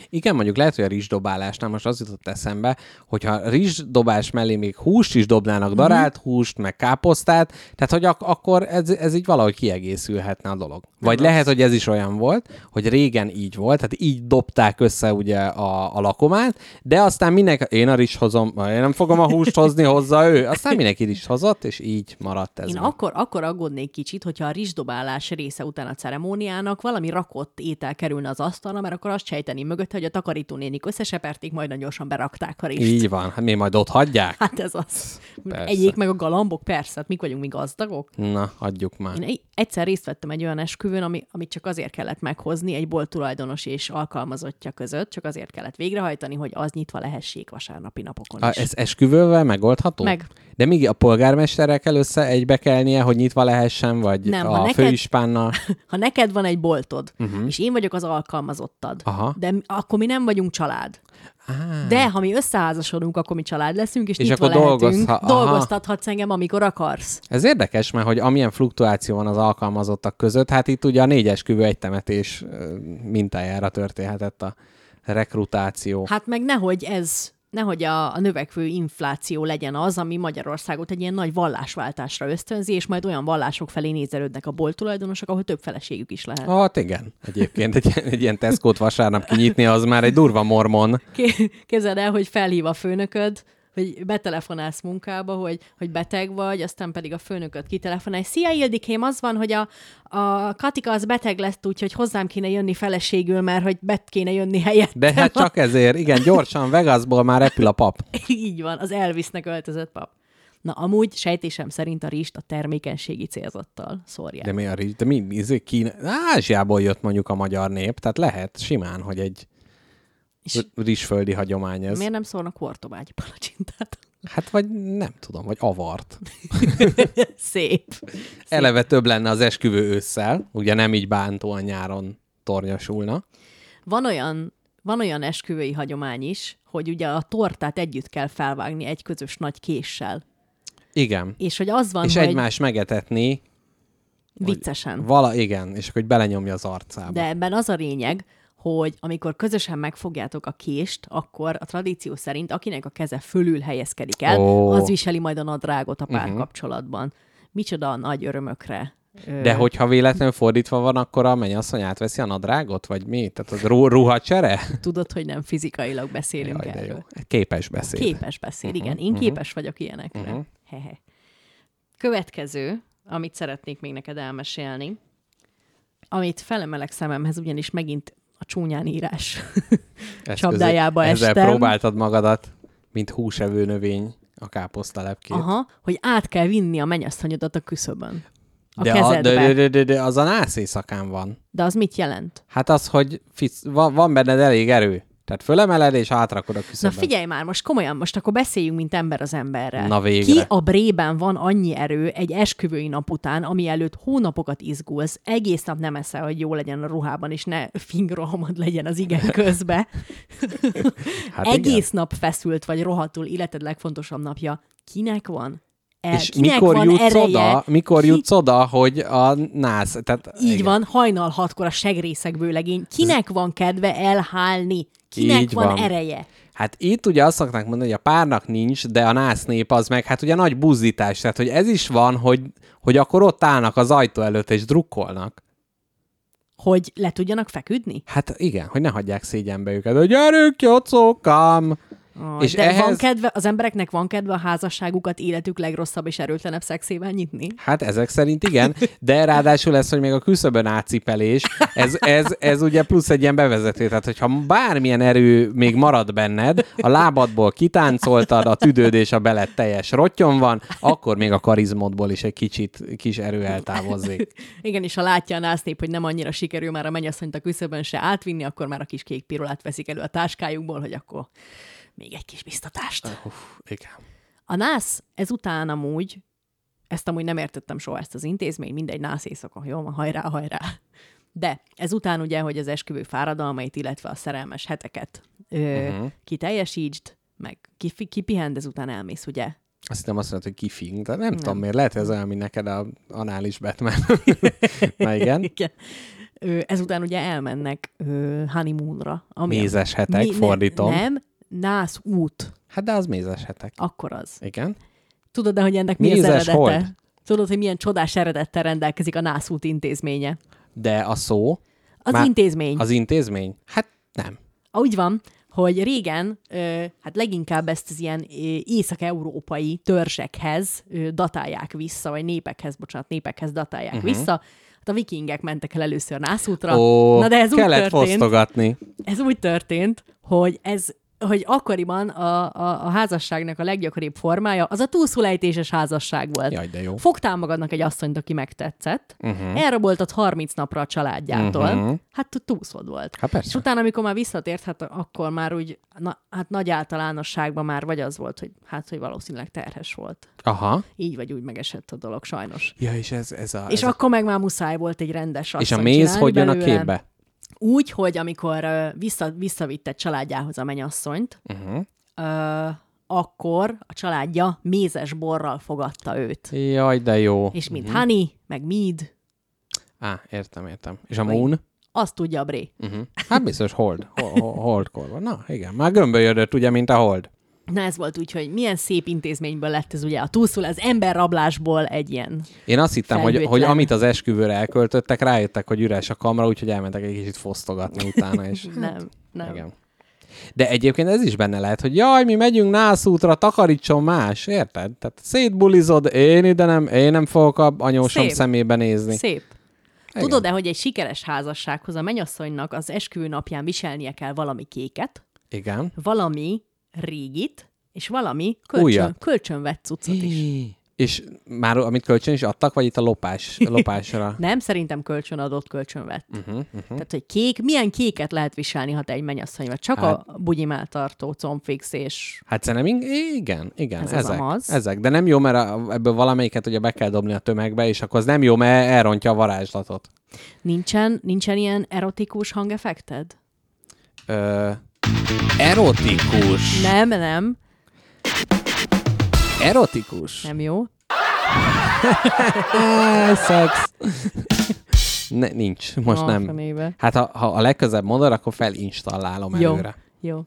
Igen, mondjuk lehet, hogy a rizsdobálásnál most az jutott eszembe, hogyha rizsdobás mellé még húst is dobnának, darált húst, meg káposztát, tehát hogy ak- akkor ez, ez így valahogy kiegészülhetne a dolog. Vagy rossz. lehet, hogy ez is olyan volt, hogy régen így volt, tehát így dobták össze ugye a, a lakomát, de aztán mindenki, én a rizs hozom, én nem fogom a húst hozni, hozza ő, aztán mindenki is hozott, és így maradt ez. Én meg. akkor, akkor aggódnék kicsit, hogyha a rizsdobálás része után a ceremóniának valami rakott étel kerülne az asztalra, mert akkor azt sejteni mögötte, hogy a takarítónénik összeseperték, majd nagyon gyorsan berakták a rizst. Így van, hát mi majd ott hagyják? Hát ez az. Persze. Egyék meg a galambok, persze, hát mik vagyunk mi gazdagok. Na, adjuk már. Én egy- egyszer részt vettem egy olyan esküvőn, ami, amit csak azért kellett meghozni egy bolt tulajdonos és alkalmazottja között, csak azért kellett végrehajtani, hogy az nyitva lehessék vasárnapi napokon A, is. ez esküvővel megoldható? Meg. De még a polgármesterrel kell össze egybekelnie, hogy nyitva lehessen, vagy Nem, a neked- főispánnal? Ha neked van egy boltod, uh-huh. és én vagyok az alkalmazottad. Aha. de akkor mi nem vagyunk család. Ah. De ha mi összeházasodunk, akkor mi család leszünk, és, És nyitva akkor lehetünk. dolgozha- aha. Dolgoztathatsz engem, amikor akarsz. Ez érdekes, mert hogy amilyen fluktuáció van az alkalmazottak között, hát itt ugye a négyes küvő egy temetés mintájára történhetett a rekrutáció. Hát meg nehogy ez, nehogy a, a növekvő infláció legyen az, ami Magyarországot egy ilyen nagy vallásváltásra ösztönzi, és majd olyan vallások felé nézelődnek a bolt tulajdonosok, ahol több feleségük is lehet. Hát igen, egyébként egy, egy ilyen Tesco-t vasárnap kinyitni, az már egy durva mormon. Ké- Képzeld el, hogy felhív a főnököd, hogy betelefonálsz munkába, hogy, hogy beteg vagy, aztán pedig a főnököt kitelefonálj. Szia Ildikém, az van, hogy a, a Katika az beteg lett, úgyhogy hozzám kéne jönni feleségül, mert hogy bet kéne jönni helyett. De hát csak ezért, igen, gyorsan Vegasból már repül a pap. Így van, az Elvisnek öltözött pap. Na, amúgy sejtésem szerint a rist a termékenységi célzattal szórják. De mi a rizs? De mi? mi izé Kína? Ázsiából jött mondjuk a magyar nép, tehát lehet simán, hogy egy És rizsföldi hagyomány ez. miért nem szórnak hortobágyi palacsintát? Hát vagy nem tudom, vagy avart. Szép. Eleve több lenne az esküvő ősszel, ugye nem így bántóan nyáron tornyosulna. Van olyan, van olyan esküvői hagyomány is, hogy ugye a tortát együtt kell felvágni egy közös nagy késsel. Igen. És hogy az van, és hogy egymás megetetni, viccesen. vala, igen, és akkor hogy belenyomja az arcába. De ebben az a lényeg, hogy amikor közösen megfogjátok a kést, akkor a tradíció szerint akinek a keze fölül helyezkedik el, Ó. az viseli majd a nadrágot a párkapcsolatban. Micsoda nagy örömökre De hogyha véletlenül fordítva van, akkor a mennyasszony átveszi a nadrágot, vagy mi? Tehát az ru- ruhacsere? Tudod, hogy nem fizikailag beszélünk Jaj, de jó. erről. Képes beszéd. Képes beszéd, igen. Én képes vagyok ilyenekre. Uh-huh. Hehe. Következő, amit szeretnék még neked elmesélni, amit felemelek szememhez, ugyanis megint a csúnyán írás csapdájába Ezzel estem. próbáltad magadat, mint húsevő növény a káposztalepkét. Aha, hogy át kell vinni a mennyasszonyodat a küszöbön. A de, a, kezedbe. de, de, de, de, de, az a nász éjszakán van. De az mit jelent? Hát az, hogy fic, van, van benned elég erő. Tehát fölemeled és átrakod a Na küszöbön. figyelj már, most komolyan, most akkor beszéljünk, mint ember az emberrel. Na végre. Ki a brében van annyi erő egy esküvői nap után, ami előtt hónapokat izgulsz, egész nap nem eszel, hogy jó legyen a ruhában, és ne fingrohamad legyen az igen közbe. Hát egész nap feszült vagy rohadtul életed legfontosabb napja. Kinek van? El, És kinek mikor van jutsz, ereje? oda, mikor Ki- jutsz oda, hogy a nász... Tehát, Így igen. van, hajnal hatkor a segrészekből legény. Kinek van kedve elhálni? Kinek Így van, van. ereje? Hát itt ugye azt szokták mondani, hogy a párnak nincs, de a nász nép az meg, hát ugye nagy buzdítás. Tehát, hogy ez is van, hogy, hogy akkor ott állnak az ajtó előtt és drukkolnak. Hogy le tudjanak feküdni? Hát igen, hogy ne hagyják szégyenbe őket, hogy gyerünk, jocókám! Ah, És de ehhez... van kedve, az embereknek van kedve a házasságukat életük legrosszabb és erőtlenebb szexével nyitni? Hát ezek szerint igen, de ráadásul lesz, hogy még a küszöbön átcipelés, ez, ez, ez ugye plusz egy ilyen bevezető, tehát hogyha bármilyen erő még marad benned, a lábadból kitáncoltad, a tüdőd és a beled teljes rottyon van, akkor még a karizmodból is egy kicsit kis erő eltávozzék. Igen, és ha látja a násznép, hogy nem annyira sikerül már a mennyasszonyt a küszöbön se átvinni, akkor már a kis kék pirulát veszik elő a táskájukból, hogy akkor még egy kis biztatást. Uff, igen. A nász ezután amúgy, ezt amúgy nem értettem soha ezt az intézmény, mindegy, nász éjszaka, jó, hajrá, hajrá. De ezután ugye, hogy az esküvő fáradalmait, illetve a szerelmes heteket ö, uh-huh. kiteljesítsd, meg kifi- kipihend, ezután elmész, ugye? Azt hittem azt mondod, hogy kifing, de nem, nem. tudom miért, lehet, ez olyan, mint neked a anális Batman. Na igen. Igen. Ö, ezután ugye elmennek ö, honeymoonra. Ami Mézes hetek, fordítom. Nem, nász út. Hát de az mézes hetek. Akkor az. Igen. Tudod, de hogy ennek mi az Mézes eredete? hold. Tudod, hogy milyen csodás eredettel rendelkezik a nász út intézménye? De a szó, Az Már- intézmény. az intézmény? Hát nem. Úgy van, hogy régen, hát leginkább ezt az ilyen észak-európai törzsekhez datálják vissza, vagy népekhez, bocsánat, népekhez datálják uh-huh. vissza. Hát a vikingek mentek el először nászútra. Ó, Na de ez úgy kellett történt, fosztogatni. ez úgy történt, hogy ez hogy akkoriban a, a, a házasságnak a leggyakoribb formája az a túlszulejtéses házasság volt. Jaj, de jó. Fogtál magadnak egy asszonyt, aki megtetszett, uh-huh. elraboltad 30 napra a családjától, uh-huh. hát túlszod volt. Hát persze. És utána, amikor már visszatért, hát akkor már úgy, na, hát nagy általánosságban már vagy az volt, hogy hát, hogy valószínűleg terhes volt. Aha. Így vagy úgy megesett a dolog, sajnos. Ja, és ez, ez a... És ez akkor meg már muszáj volt egy rendes a, és a méz hogy jön a képbe? Úgy, hogy amikor vissza, visszavitte családjához a mennyasszonyt, Uh-huh. ö, akkor a családja mézes borral fogadta őt. Jaj, de jó. És mint uh-huh. honey, meg mead, Á, értem, értem. És a moon? azt tudja a Bré. Uh-huh. Hát biztos hold. Ho- ho- Holdkor van. Na, igen. Már gömbölyödött, ugye, mint a hold. Na ez volt úgy, hogy milyen szép intézményből lett ez ugye a túlszul, az emberrablásból egy ilyen. Én azt hittem, hogy, Felhőtlen. hogy amit az esküvőre elköltöttek, rájöttek, hogy üres a kamra, úgyhogy elmentek egy kicsit fosztogatni utána, és Nem, nem. igen. De egyébként ez is benne lehet, hogy jaj, mi megyünk nászútra, takarítson más, érted? Tehát szétbulizod, én ide nem, én nem fogok a anyósom Szép. szemébe nézni. Szép. Igen. Tudod-e, hogy egy sikeres házassághoz a mennyasszonynak az esküvő napján viselnie kell valami kéket, Igen. valami régit, és valami kölcsön, Újat. kölcsönvett cuccot is. És már amit kölcsön is adtak, vagy itt a lopás, lopásra? Nem, szerintem kölcsön adott, kölcsön vett. Uh-huh, uh-huh. Tehát, hogy kék, milyen kéket lehet viselni, ha te egy mennyasszony vagy? Csak Hát- a bugyimál tartó combfix és Hát szerintem igen, igen, Ez az ezek, amaz. ezek. De nem jó, mert a- ebből valamelyiket ugye be kell dobni a tömegbe, és akkor az nem jó, mert elrontja a varázslatot. nincsen, nincsen ilyen erotikus hangeffekted? Ö, erotikus. Nem, nem, Erotikus. nem jó. Áj, szex. Ne, nincs, most A nem. fenébe. Hát ha, ha a legközebb mondod, akkor felinstallálom Jó. előre. Jó.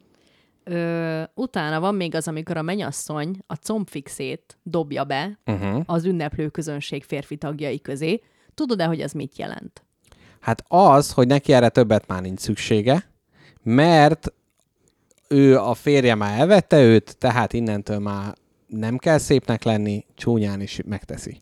Ö, utána van még az, amikor a mennyasszony a combfixét dobja be Uh-huh. az ünneplő közönség férfi tagjai közé. Tudod-e, hogy ez mit jelent? Hát az, hogy neki erre többet már nincs szüksége, mert ő a férje már elvette őt, tehát innentől már nem kell szépnek lenni, csúnyán is megteszi.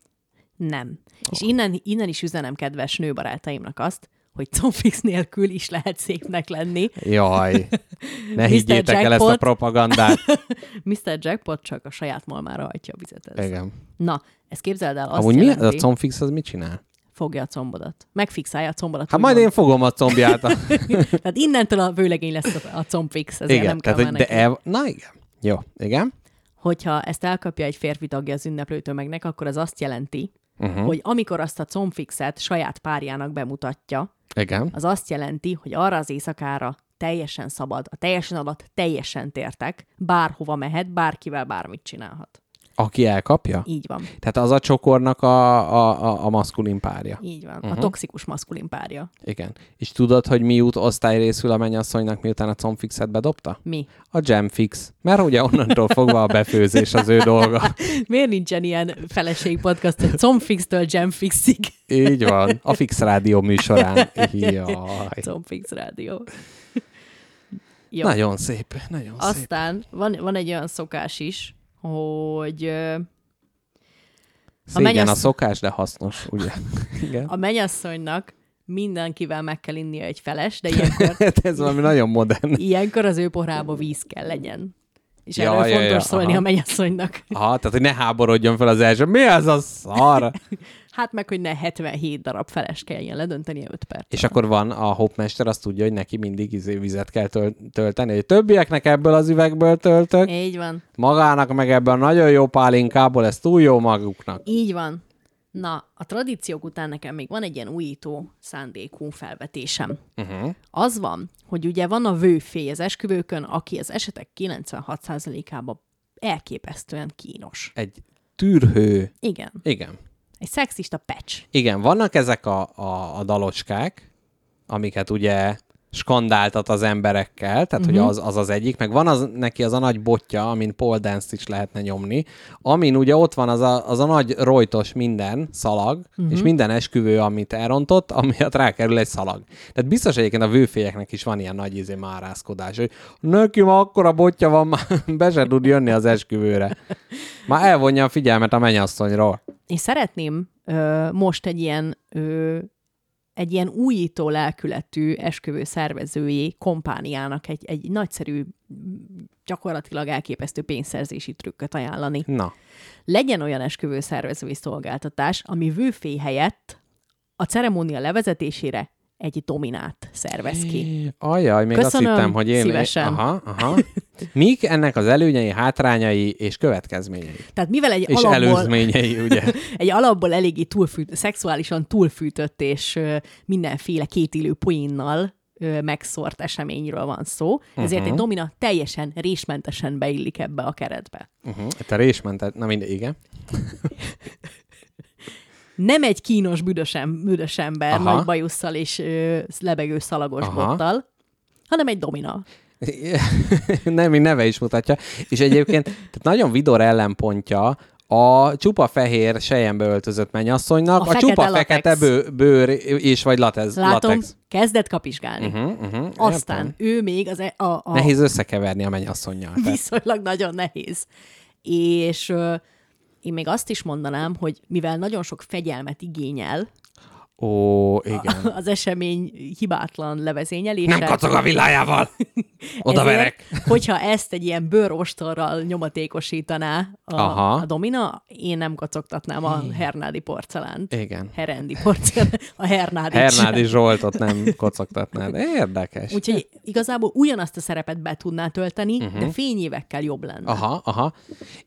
Nem. És innen, innen is üzenem kedves nőbarátaimnak azt, hogy combfix nélkül is lehet szépnek lenni. Jaj, ne higgyétek el ezt a Jackpot. propagandát. Mr. Jackpot csak a saját malmára hajtja a vizet. Ez. Igen. Na, ezt képzeld el, azt Amúgy mi? jelenti, A combfix az mit csinál? Fogja a combodat. Megfixálja a combodat. Hát majd én fogom a combját. Tehát innentől a vőlegény lesz a, combfix, ezért igen, nem kell tehát, de el... Na igen. Jó, igen. Hogyha ezt elkapja egy férfi tagja az ünneplő tömegnek, akkor az azt jelenti, uh-huh. hogy amikor azt a combfixet saját párjának bemutatja, Igen. az azt jelenti, hogy arra az éjszakára teljesen szabad, a teljesen alatt teljesen tértek, bárhova mehet, bárkivel bármit csinálhat. Aki elkapja? Így van. Tehát az a csokornak a, a, a, a maszkulin párja. Így van. Mhm. Uh-huh. A toxikus maszkulin párja. Igen. És tudod, hogy mi jut osztály részül a mennyasszonynak, miután a combfixet bedobta? Mi? A jamfix. Mert ugye onnantól fogva a befőzés az ő dolga. Miért nincsen ilyen feleség podcast, hogy combfix-től jamfixig? Így van. A Fix Rádió műsorán. Jaj. Combfix rádió. Jó. Nagyon szép. Nagyon szép. Aztán van, van egy olyan szokás is, hogy Szégyen a mennyasz- szokás, de hasznos, ugye? Igen. a mennyasszonynak mindenkivel meg kell innia egy feles, de ilyenkor, Hát ez valami nagyon modern. ilyenkor az ő pohrába víz kell legyen. És Ja, erről ja, fontos ja, szólni aha. a mennyasszonynak. Aha, tehát hogy ne háborodjon fel az első. Mi ez a szar? Hát meg, hogy ne 77 darab feles kelljen ledönteni 5 perc. És akkor van a hopmester, azt tudja, hogy neki mindig izé vizet kell töl- tölteni, hogy többieknek ebből az üvegből töltök, Így van. magának meg ebből a nagyon jó pálinkából, ez túl jó maguknak. Így van. Na, a tradíciók után nekem még van egy ilyen újító szándékú felvetésem. Uh-huh. Az van, hogy ugye van a vőfély az esküvőkön, aki az esetek 96%-ában elképesztően kínos. Egy tűrhő. Igen. Igen. Egy szexista patch. Igen, vannak ezek a, a, a dalocskák, amiket ugye skandáltat az emberekkel, tehát uh-huh. hogy az, az az egyik, meg van az, neki az a nagy botja, amin pole dance is lehetne nyomni, amin ugye ott van az a, az a nagy rojtos minden szalag, uh-huh. és minden esküvő, amit elrontott, amiatt rákerül egy szalag. Tehát biztos egyébként a vőfélyeknek is van ilyen nagy izé márázkodás, hogy neki ma akkora botja van, már be se tud jönni az esküvőre. Már elvonja a figyelmet a mennyasszonyról. És szeretném ö, most egy ilyen ö, egy ilyen újító lelkületű esküvő szervezői kompániának egy, egy nagyszerű, gyakorlatilag elképesztő pénzszerzési trükköt ajánlani. Na, Legyen olyan esküvő szervezői szolgáltatás, ami vőfély helyett a ceremónia levezetésére egy dominát szervez ki. Ajaj, még Köszönöm, azt hittem, hogy én... szívesen. Aha, aha. Mik ennek az előnyei, hátrányai és következményei? Tehát mivel egy És alapból, előzményei, ugye? egy alapból eléggé túlfűt, szexuálisan túlfűtött és mindenféle kétillő poénnal megszórt eseményről van szó, ezért Mhm. uh-huh. egy domina teljesen résmentesen beillik ebbe a keretbe. Uh-huh. Te résmented, na mindegy, igen. Nem egy kínos, büdös, em- büdös ember, Aha. nagy bajusszal és ö, lebegő szalagos Aha. bottal, hanem egy domina. Nem, még neve is mutatja. És egyébként tehát nagyon vidor ellenpontja a csupa fehér sejembe öltözött mennyasszonynak, A a, fekete csupa latex. fekete bő, bőr és vagy latez, Látom, latex. kezdett kapizsgálni. Uh-huh. Uh-huh, Aztán ő még az e- a, a, Nehéz összekeverni a mennyasszonynal. Viszonylag nagyon nehéz. És ö, én még azt is mondanám, hogy mivel nagyon sok fegyelmet igényel Ó, igen. az esemény hibátlan levezényelése, Nem kacog a villájával! Oda verek! hogyha ezt egy ilyen bőrostorral nyomatékosítaná a, Aha. a domina, én nem kacogtatnám a hernádi porcelánt. Igen. Herendi porcelánt, a hernádi. Hernádi Zsoltot nem kocogtatnád. Érdekes. Úgyhogy igazából ugyanazt a szerepet be tudná tölteni, uh-huh. de fényévekkel jobb lenne. Aha, aha.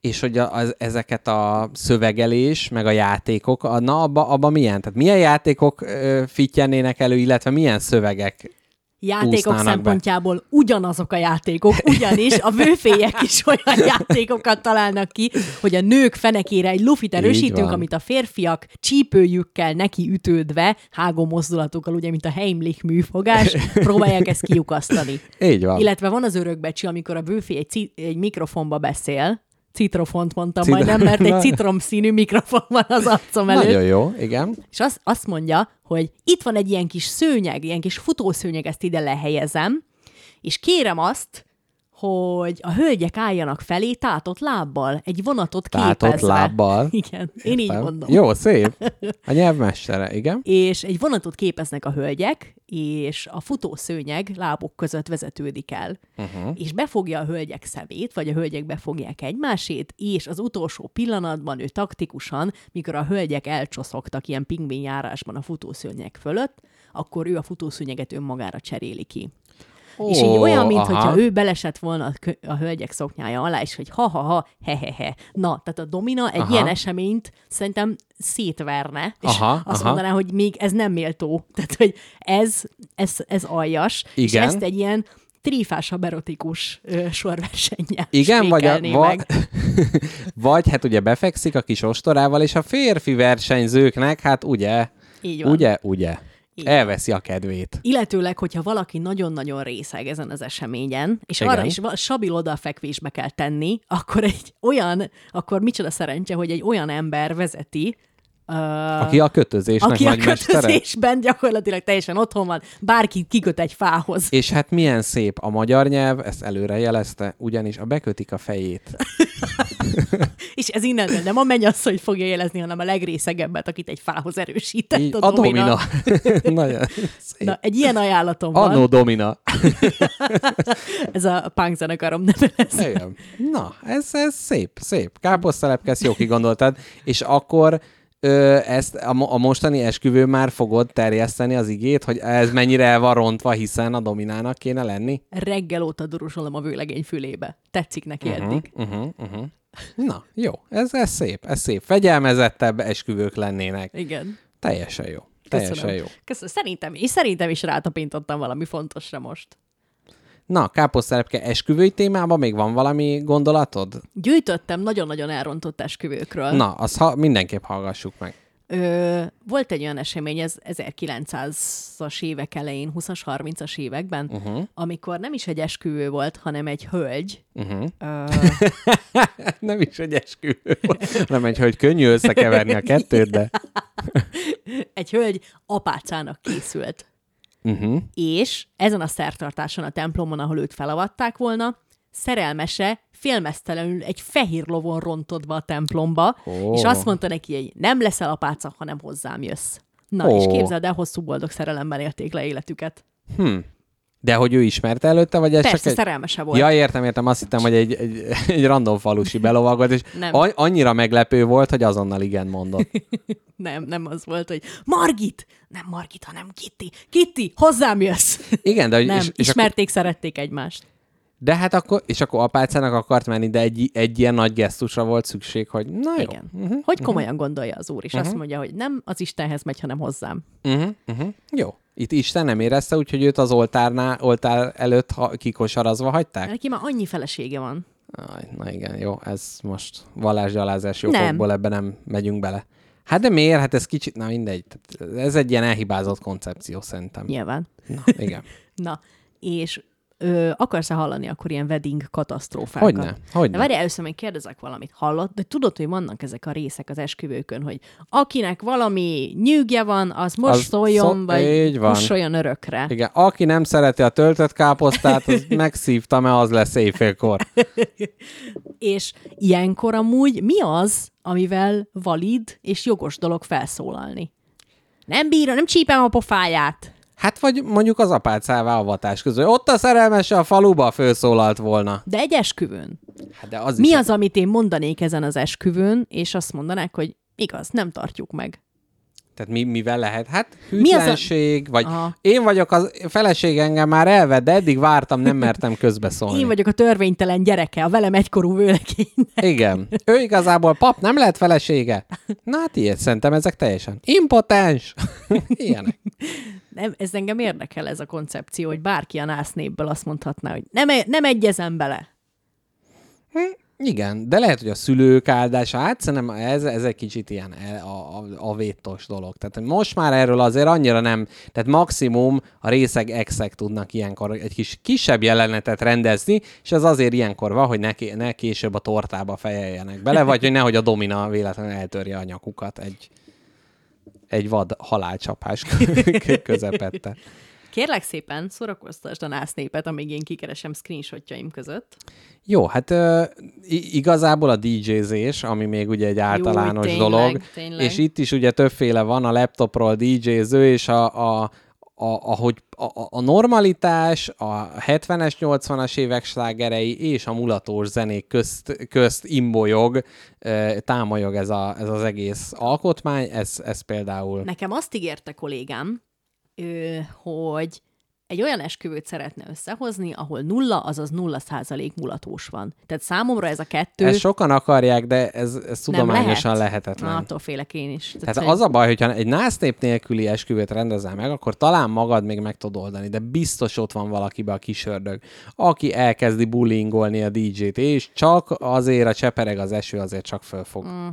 És hogy a, az, ezeket a szövegelés, meg a játékok, a, na abba, abba milyen? Tehát milyen játékok ö, fittyennének elő, illetve milyen szövegek? játékok úsznának be. szempontjából ugyanazok a játékok, ugyanis a vőfélyek is olyan játékokat találnak ki, hogy a nők fenekére egy lufit erősítünk, amit a férfiak csípőjükkel neki ütődve, hágó mozdulatokkal, ugye, mint a Heimlich műfogás, próbálják ezt kiukasztani. Így van. Illetve van az örökbecsi, amikor a bőfély egy, egy mikrofonba beszél, citrofont mondtam Citro- majdnem, mert egy Na. citromszínű mikrofon van az arcom előtt. Nagyon jó, igen. És azt, azt mondja, hogy itt van egy ilyen kis szőnyeg, ilyen kis futószőnyeg, ezt ide lehelyezem, és kérem azt, hogy a hölgyek álljanak felé tátott lábbal, egy vonatot Tátott képezve. lábbal. Igen, én így Értem. mondom. Jó, szép. A nyelvmestere, igen. És egy vonatot képeznek a hölgyek, és a futószőnyeg lábuk között vezetődik el. Uh-huh. És befogja a hölgyek szemét, vagy a hölgyek befogják egymásét, és az utolsó pillanatban ő taktikusan, mikor a hölgyek elcsoszogtak ilyen pingvínjárásban a futószőnyeg fölött, akkor ő a futószőnyeget önmagára cseréli ki. Ó, és így olyan, mintha ő belesett volna a, kö- a hölgyek szoknyája alá, és hogy ha-ha-ha, he-he-he. Na, tehát a Domina egy Aha. ilyen eseményt szerintem szétverne, és Aha, azt aha. mondaná, hogy még ez nem méltó. Tehát, hogy ez, ez, ez aljas, és Igen. ezt egy ilyen trífásabb erotikus ö, sorversennyel Igen, vagy, a, meg. vagy hát ugye befekszik a kis ostorával, és a férfi versenyzőknek, hát ugye, Így van. ugye, ugye, Így elveszi a kedvét. Illetőleg, hogyha valaki nagyon-nagyon részeg ezen az eseményen, és Igen. arra is stabil odafekvésbe kell tenni, akkor egy olyan, akkor micsoda szerencse, hogy egy olyan ember vezeti, uh, Aki a kötözésnek aki a nagy mestere. kötözésben gyakorlatilag teljesen otthon van, bárki kiköt egy fához. És hát milyen szép a magyar nyelv, ezt előre jelezte, ugyanis a bekötik a fejét. És ez innen nem a mennyasszony fogja jelezni, hanem a legrészegebbet, akit egy fához erősített Így, a, a domina. domina. Nagyon szép. Na, egy ilyen ajánlatom van. Annó domina. Ez a punk zenekarom neve lesz. Igen. Na, ez, ez szép, szép. Káposztelepke, ezt jó kigondoltad. És akkor ö, ezt a, a mostani esküvő már fogod terjeszteni az igét, hogy ez mennyire el van rontva, hiszen a dominának kéne lenni? Reggel óta durusolom a vőlegény fülébe. Tetszik neki eddig. Uh-huh, uh-huh. Na, jó. Ez, ez szép, ez szép. Fegyelmezettebb esküvők lennének. Igen. Teljesen jó. Teljesen Köszönöm. jó. Köszönöm. Szerintem, és szerintem is rátapintottam valami fontosra most. Na, káposztelepke esküvői témában még van valami gondolatod? Gyűjtöttem nagyon-nagyon elrontott esküvőkről. Na, azt ha, mindenképp hallgassuk meg. Ö, volt egy olyan esemény, ez 1900-as évek elején, 20-as, 30-as években, uh-huh. amikor nem is egy esküvő volt, hanem egy hölgy. Uh-huh. Ö, Nem is egy esküvő volt. Nem egy, hogy könnyű összekeverni a kettőt, de... egy hölgy apácának készült. Uh-huh. És ezen a szertartáson a templomon, ahol őt felavatták volna, szerelmese félmeztelenül egy fehér lovon rontott be a templomba, Ó. és azt mondta neki, hogy nem leszel apáca, hanem hozzám jössz. Na, Ó. és képzeld el, hosszú boldog szerelemben élték le életüket. De hogy ő ismerte előtte, vagy ez Persze, csak egy... szerelmese volt. Ja, értem, értem. Azt hittem, hogy egy, egy, egy random falusi belovagolt, és Nem. a- annyira meglepő volt, hogy azonnal igen mondott. Nem, nem az volt, hogy Margit! Nem Margit, hanem Kitty. Kitty, hozzám jössz! Igen, de, hogy, Nem, és, és akkor, ismerték, szerették egymást. de hát akkor, és akkor apácának akart menni, de egy, egy ilyen nagy gesztusra volt szükség, hogy na jó. Igen. Uh-huh, hogy komolyan gondolja az úr, és uh-huh. azt mondja, hogy nem az Istenhez megy, hanem hozzám. Uh-huh, uh-huh. Jó. Itt Isten nem érezte, úgyhogy őt az oltárnál, oltár előtt ha, kikosarazva hagyták? Neki már annyi felesége van. Aj, na igen, jó, ez most vallásgyalázás jogokból ebbe nem megyünk bele. Hát de miért? Hát ez kicsit, na mindegy. Ez egy ilyen elhibázott koncepció szerintem. Nyilván. Na, igen. Na, és ö, akarsz-e hallani akkor ilyen wedding katasztrófákat? Hogyne, De hogyne. várj, először még kérdezek valamit. Hallott? De tudod, hogy vannak ezek a részek az esküvőkön, hogy akinek valami nyűgje van, az most Az szóljon, szó- vagy így van. kussoljon örökre. Igen, aki nem szereti a töltött káposztát, az megszívta, mert az lesz éjfélkor. És ilyenkor amúgy mi az, amivel valid és jogos dolog felszólalni? Nem bírom, nem csípem a pofáját. Hát vagy mondjuk az apácává avatás közül. Ott a szerelmese a faluba fölszólalt volna. De egy esküvőn. Hát de az Mi is az, amit én mondanék ezen az esküvőn, és azt mondanák, hogy igaz, nem tartjuk meg. Tehát mi, mivel lehet? Hát Mi az a- hűtlenség, vagy Aha. én vagyok az feleség engem már elvett, de eddig vártam, nem mertem közbeszólni. Én vagyok a törvénytelen gyereke, a velem egykorú vőlekény. Igen. Ő igazából pap nem lehet felesége. Na hát ilyet szerintem ezek teljesen impotens. Ilyenek. Nem, ez engem érdekel ez a koncepció, hogy bárki a násznépből azt mondhatná, hogy nem, e- nem egyezem bele. Igen, de lehet, hogy a szülők áldása, hát szerintem ez, ez egy kicsit ilyen e- a, a, a vétos dolog. Tehát most már erről azért annyira nem, tehát maximum a részeg exek tudnak ilyenkor egy kis kisebb jelenetet rendezni, és ez azért ilyenkor van, hogy ne, ne később a tortába fejeljenek bele, vagy hogy nehogy a domina véletlenül eltörje a nyakukat egy, egy vad halálcsapás közepette. Kérlek szépen, szórakoztasd a nász népet, amíg én kikeresem screenshotjaim között. Jó, hát uh, igazából a DJ-zés, ami még ugye egy általános tényleg, dolog, tényleg. és itt is ugye többféle van a laptopról DJ-ző, és a, a, a, ahogy a, a- normalitás, a 70-es, 80-as évek slágerei és a mulatós zenék közt, közt imbolyog, támolyog ez, a, ez az egész alkotmány, ez, ez például... Nekem azt ígérte kollégám, hogy egy olyan esküvőt szeretne összehozni, ahol nulla, azaz nulla százalék mulatós van. Tehát számomra ez a kettő Ezt sokan akarják, de ez, ez tudományosan lehet. lehetetlen. Na, attól félek én is. Tehát az a baj, hogyha egy násznép nélküli esküvőt rendezel meg, akkor talán magad még meg tudod oldani, de biztos ott van valakibe a kis ördög, aki elkezdi bullyingolni a DJ-t, és csak azért a csepereg az eső, azért csak föl fog mm.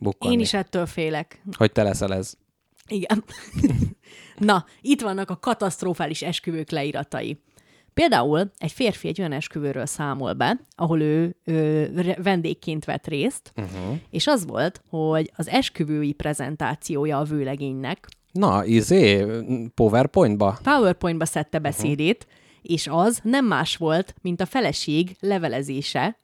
bukkanni. Én is ettől félek. Hogy te leszel ez. Igen. Na, itt vannak a katasztrofális esküvők leíratai. Például egy férfi egy olyan esküvőről számol be, ahol ő, ő vendégként vett részt, uh-huh. és az volt, hogy az esküvői prezentációja a vőlegénynek Na, izé, PowerPointba? PowerPointba szedte beszédét, uh-huh. és az nem más volt, mint a feleség levelezése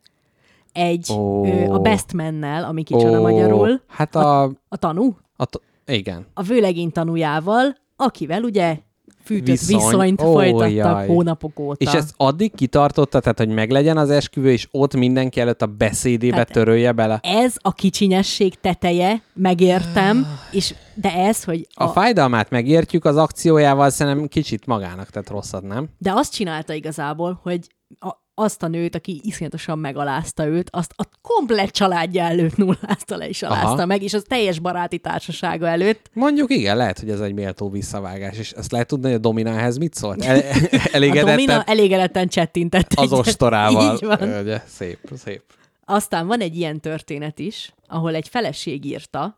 egy Ó. ö, a best mennel, ami kicsoda magyarul, Hát a... a tanú, a t- igen. a vőlegény tanújával, akivel ugye fűtött Viszony. viszonyt folytattak jaj. hónapok óta. És ezt addig kitartotta, tehát hogy meglegyen az esküvő, és ott mindenki előtt a beszédébe Tehát- törölje bele? Ez a kicsinyesség teteje, megértem, és de ez, hogy A fájdalmát megértjük, az akciójával szerintem kicsit magának tett rosszat, nem? De azt csinálta igazából, hogy a, azt a nőt, aki iszonyatosan megalázta őt, azt a komplet családja előtt nullázta le és alázta Aha. meg, és az teljes baráti társasága előtt. Mondjuk igen, lehet, hogy ez egy méltó visszavágás, és ezt lehet tudni, hogy a Domina ehhez mit szólt? El, A elégedetten Domina elégedetten csettintett. az ostorával. Így van. Ugye, szép, szép. Aztán van egy ilyen történet is, ahol egy feleség írta,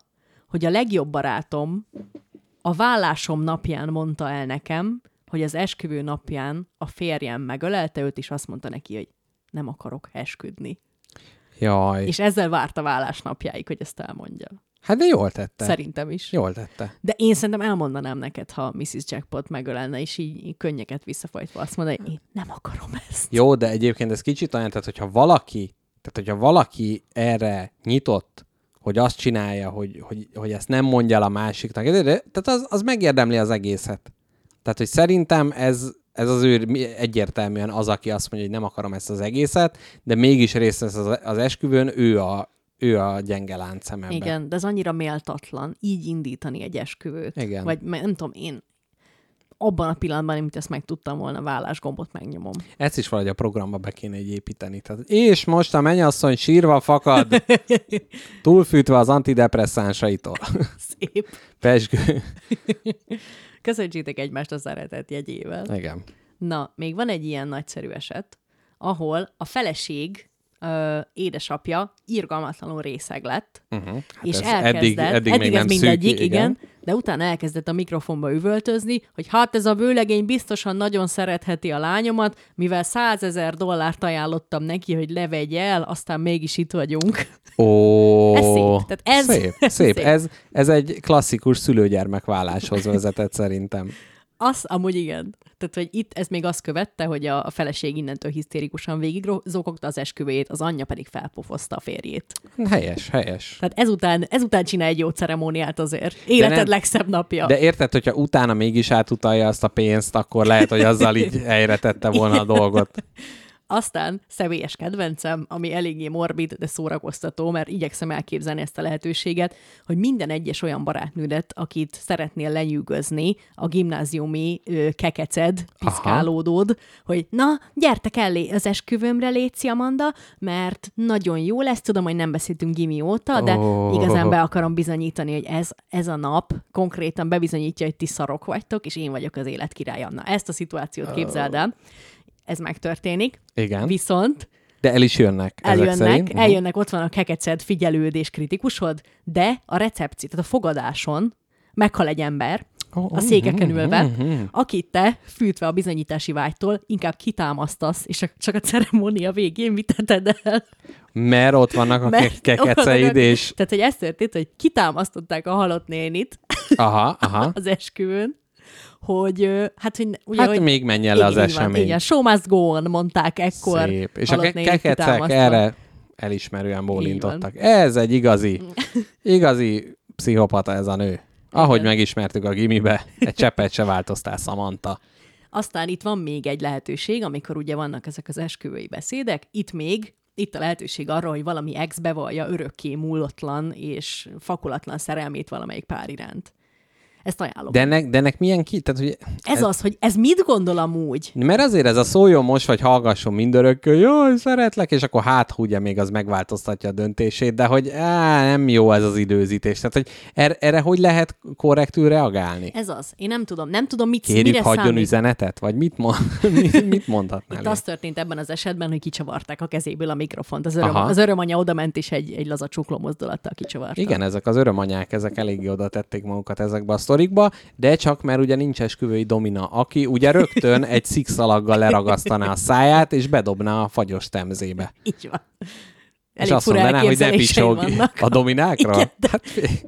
hogy a legjobb barátom a vállásom napján mondta el nekem, hogy az esküvő napján a férjem megölelte őt, és azt mondta neki, hogy nem akarok esküdni. Jaj. És ezzel várta vállás napjáig, hogy ezt elmondja. Hát de jól tette. Szerintem is. Jól tette. De én szerintem elmondanám neked, ha Mrs. Jackpot megölelne, és így, így könnyeket visszafolytva azt mondja, hogy én nem akarom ezt. Jó, de egyébként ez kicsit olyan, tehát hogyha valaki, tehát hogyha valaki erre nyitott, hogy azt csinálja, hogy, hogy, hogy ezt nem mondja el a másiknak, tehát az, az megérdemli az egészet. Tehát, hogy szerintem ez, ez az ő egyértelműen az, aki azt mondja, hogy nem akarom ezt az egészet, de mégis részt vesz az, az esküvőn, ő a, ő a gyenge láncem ebben. Igen, de ez annyira méltatlan, így indítani egy esküvőt. Igen. Vagy nem tudom, én abban a pillanatban, amit ezt meg tudtam volna, vállásgombot megnyomom. Ezt is valahogy a programba be kéne így építeni. Tehát, és most a mennyasszony sírva fakad, túlfűtve az antidepresszánsaitól. Szép. Pesgő. Köszöntsétek egymást a szeretet jegyével. Igen. Na, még van egy ilyen nagyszerű eset, ahol a feleség ö, édesapja irgalmatlanul részeg lett, Uh-huh. Hát és ez elkezdett, eddig, eddig, még ez nem mindegyik, szűk, igen, de utána elkezdett a mikrofonba üvöltözni, hogy hát ez a vőlegény biztosan nagyon szeretheti a lányomat, mivel százezer dollárt ajánlottam neki, hogy levegye el, aztán mégis itt vagyunk. Ó, Ez szép. Tehát ez- szép, ez szép. szép. Ez, ez egy klasszikus szülőgyermek válláshoz vezetett szerintem. Az amúgy igen. Tehát, hogy itt ez még azt követte, hogy a, feleség innentől hisztérikusan végig zokogta az esküvőjét, az anyja pedig felpofozta a férjét. Helyes, helyes. Tehát ezután, ezután csinál egy jó ceremóniát azért. Életed nem- legszebb napja. De érted, hogyha utána mégis átutalja azt a pénzt, akkor lehet, hogy azzal így helyre tette volna a dolgot. Aztán személyes kedvencem, ami eléggé morbid, de szórakoztató, mert igyekszem elképzelni ezt a lehetőséget, hogy minden egyes olyan barátnődet, akit szeretnél lenyűgözni, a gimnáziumi ö, kekeced, piszkálódód, hogy na, gyertek el lé- az esküvőmre, Léci Amanda, mert nagyon jó lesz, tudom, hogy nem beszéltünk gimi óta, de Ó. igazán be akarom bizonyítani, hogy ez, ez a nap konkrétan bebizonyítja, hogy ti szarok vagytok, és én vagyok az élet királya. Na, ezt a szituációt képzeld el. Ez megtörténik. Igen. Viszont De el is jönnek ezek eljönnek, szerint. Mhm. eljönnek, ott van a kekeced figyelőd és kritikusod, de a recepció, tehát a fogadáson meghal egy ember, Oh, a székeken mhm, ülve, mhm. akit te, fűtve a bizonyítási vágytól, inkább kitámasztasz, és csak- a ceremónia végén viteted el. Mert ott vannak a Mert- ke- kekeceid, és... Tehát, hogy ez történt, hogy kitámasztották a halott nénit Aha, aha. az esküvőn, hogy hát, hogy ugye, Hát hogy még menjen le az van, esemény. Igen, show must go on, mondták ekkor. Szép. És a kekecek erre elismerően bólintottak. Ez egy igazi, igazi pszichopata ez a nő. Ahogy Igen. megismertük a gimibe, egy cseppet se változtál, Samantha. Aztán itt van még egy lehetőség, amikor ugye vannak ezek az esküvői beszédek, itt még itt a lehetőség arra, hogy valami ex bevallja örökké múlotlan és fakulatlan szerelmét valamelyik pár iránt. Ezt ajánlom. De ennek, de ennek milyen ki? Tehát, hogy ez, az, hogy ez mit gondol amúgy? Mert azért ez a szóljon most, vagy hallgasson mindörökkön, jaj, szeretlek, és akkor hát ugye még az megváltoztatja a döntését, de hogy á, nem jó ez az időzítés. Tehát, hogy erre, erre hogy lehet korrektül reagálni? Ez az. Én nem tudom. Nem tudom, mit Kérjük, mire hagyjon számít. üzenetet? Vagy mit, mond, mit, mit mondhatnál? Itt ő? az történt ebben az esetben, hogy kicsavarták a kezéből a mikrofont. Az, öröm, Aha. az örömanya oda ment, és egy, egy laza csukló mozdulattal kicsavarta. Igen, ezek az örömanyák, ezek eléggé oda tették magukat ezekbe a sztorikba, de csak mert ugye nincs esküvői domina, aki ugye rögtön egy szikszalaggal leragasztaná a száját, és bedobná a fagyos temzébe. Így van. És Elég azt fura mondaná, hogy ne picsog vannak. a dominákról. Igen, de,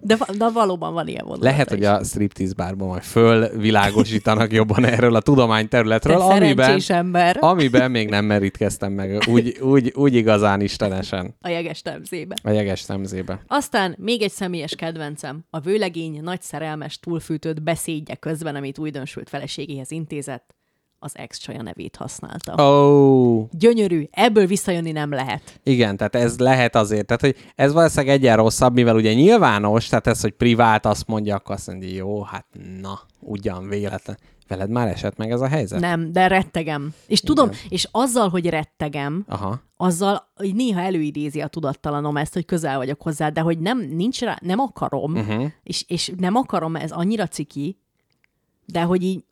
de, de valóban van ilyen vonulat. lehet, hogy a striptease bárban majd fölvilágosítanak jobban erről a tudományterületről, Te amiben, ember amiben még nem merítkeztem meg úgy, úgy, úgy igazán istenesen a jeges temzébe. a jeges temzébe. Aztán még egy személyes kedvencem, a vőlegény nagy szerelmes túlfűtött beszédje közben, amit újdonsült feleségéhez intézett, az ex csaja nevét használta. Oh, Gyönyörű, ebből visszajönni nem lehet. Igen, tehát ez lehet azért. Tehát, hogy ez valószínűleg egyen rosszabb, mivel ugye nyilvános, tehát ez, hogy privát azt mondja, akkor azt mondja, jó, hát na, ugyan véletlen. Veled már esett meg ez a helyzet? Nem, de rettegem. És tudom, és azzal, hogy rettegem, Aha. azzal hogy néha előidézi a tudattalanom ezt, hogy közel vagyok hozzá, de hogy nem, nincs rá, nem akarom, Uh-huh. és, és nem akarom, ez annyira ciki, de hogy így,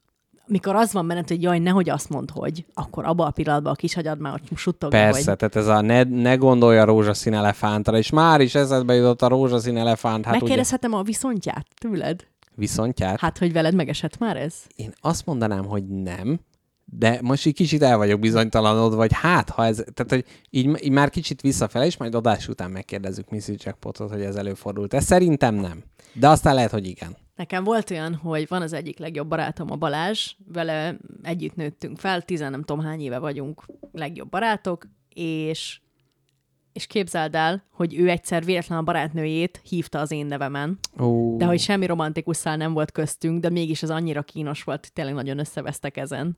mikor az van benned, hogy jaj, nehogy azt mondd, hogy, akkor abban a pillanatban a kis agyad már ott suttogja, Persze, hogy tehát ez a ne, ne gondolja a rózsaszín elefántra, és már is eszedbe jutott a rózsaszín elefánt, hát ugye megkérdezhetem a viszontját tőled? viszontját. Hát, hogy veled megesett már ez? Én azt mondanám, hogy nem, de most így kicsit el vagyok bizonytalanod, vagy hát, ha ez, tehát hogy így, így már kicsit visszafele, és majd adás után megkérdezzük Missy Jackpotot, hogy ez előfordult. Ez szerintem nem. De aztán lehet, hogy igen. Nekem volt olyan, hogy van az egyik legjobb barátom, a Balázs, vele együtt nőttünk fel, tizen nem tudom hány éve vagyunk legjobb barátok, és, és képzeld el, hogy ő egyszer véletlen a barátnőjét hívta az én nevemen, Ó, de hogy semmi romantikus szál nem volt köztünk, de mégis az annyira kínos volt, tényleg nagyon összevesztek ezen.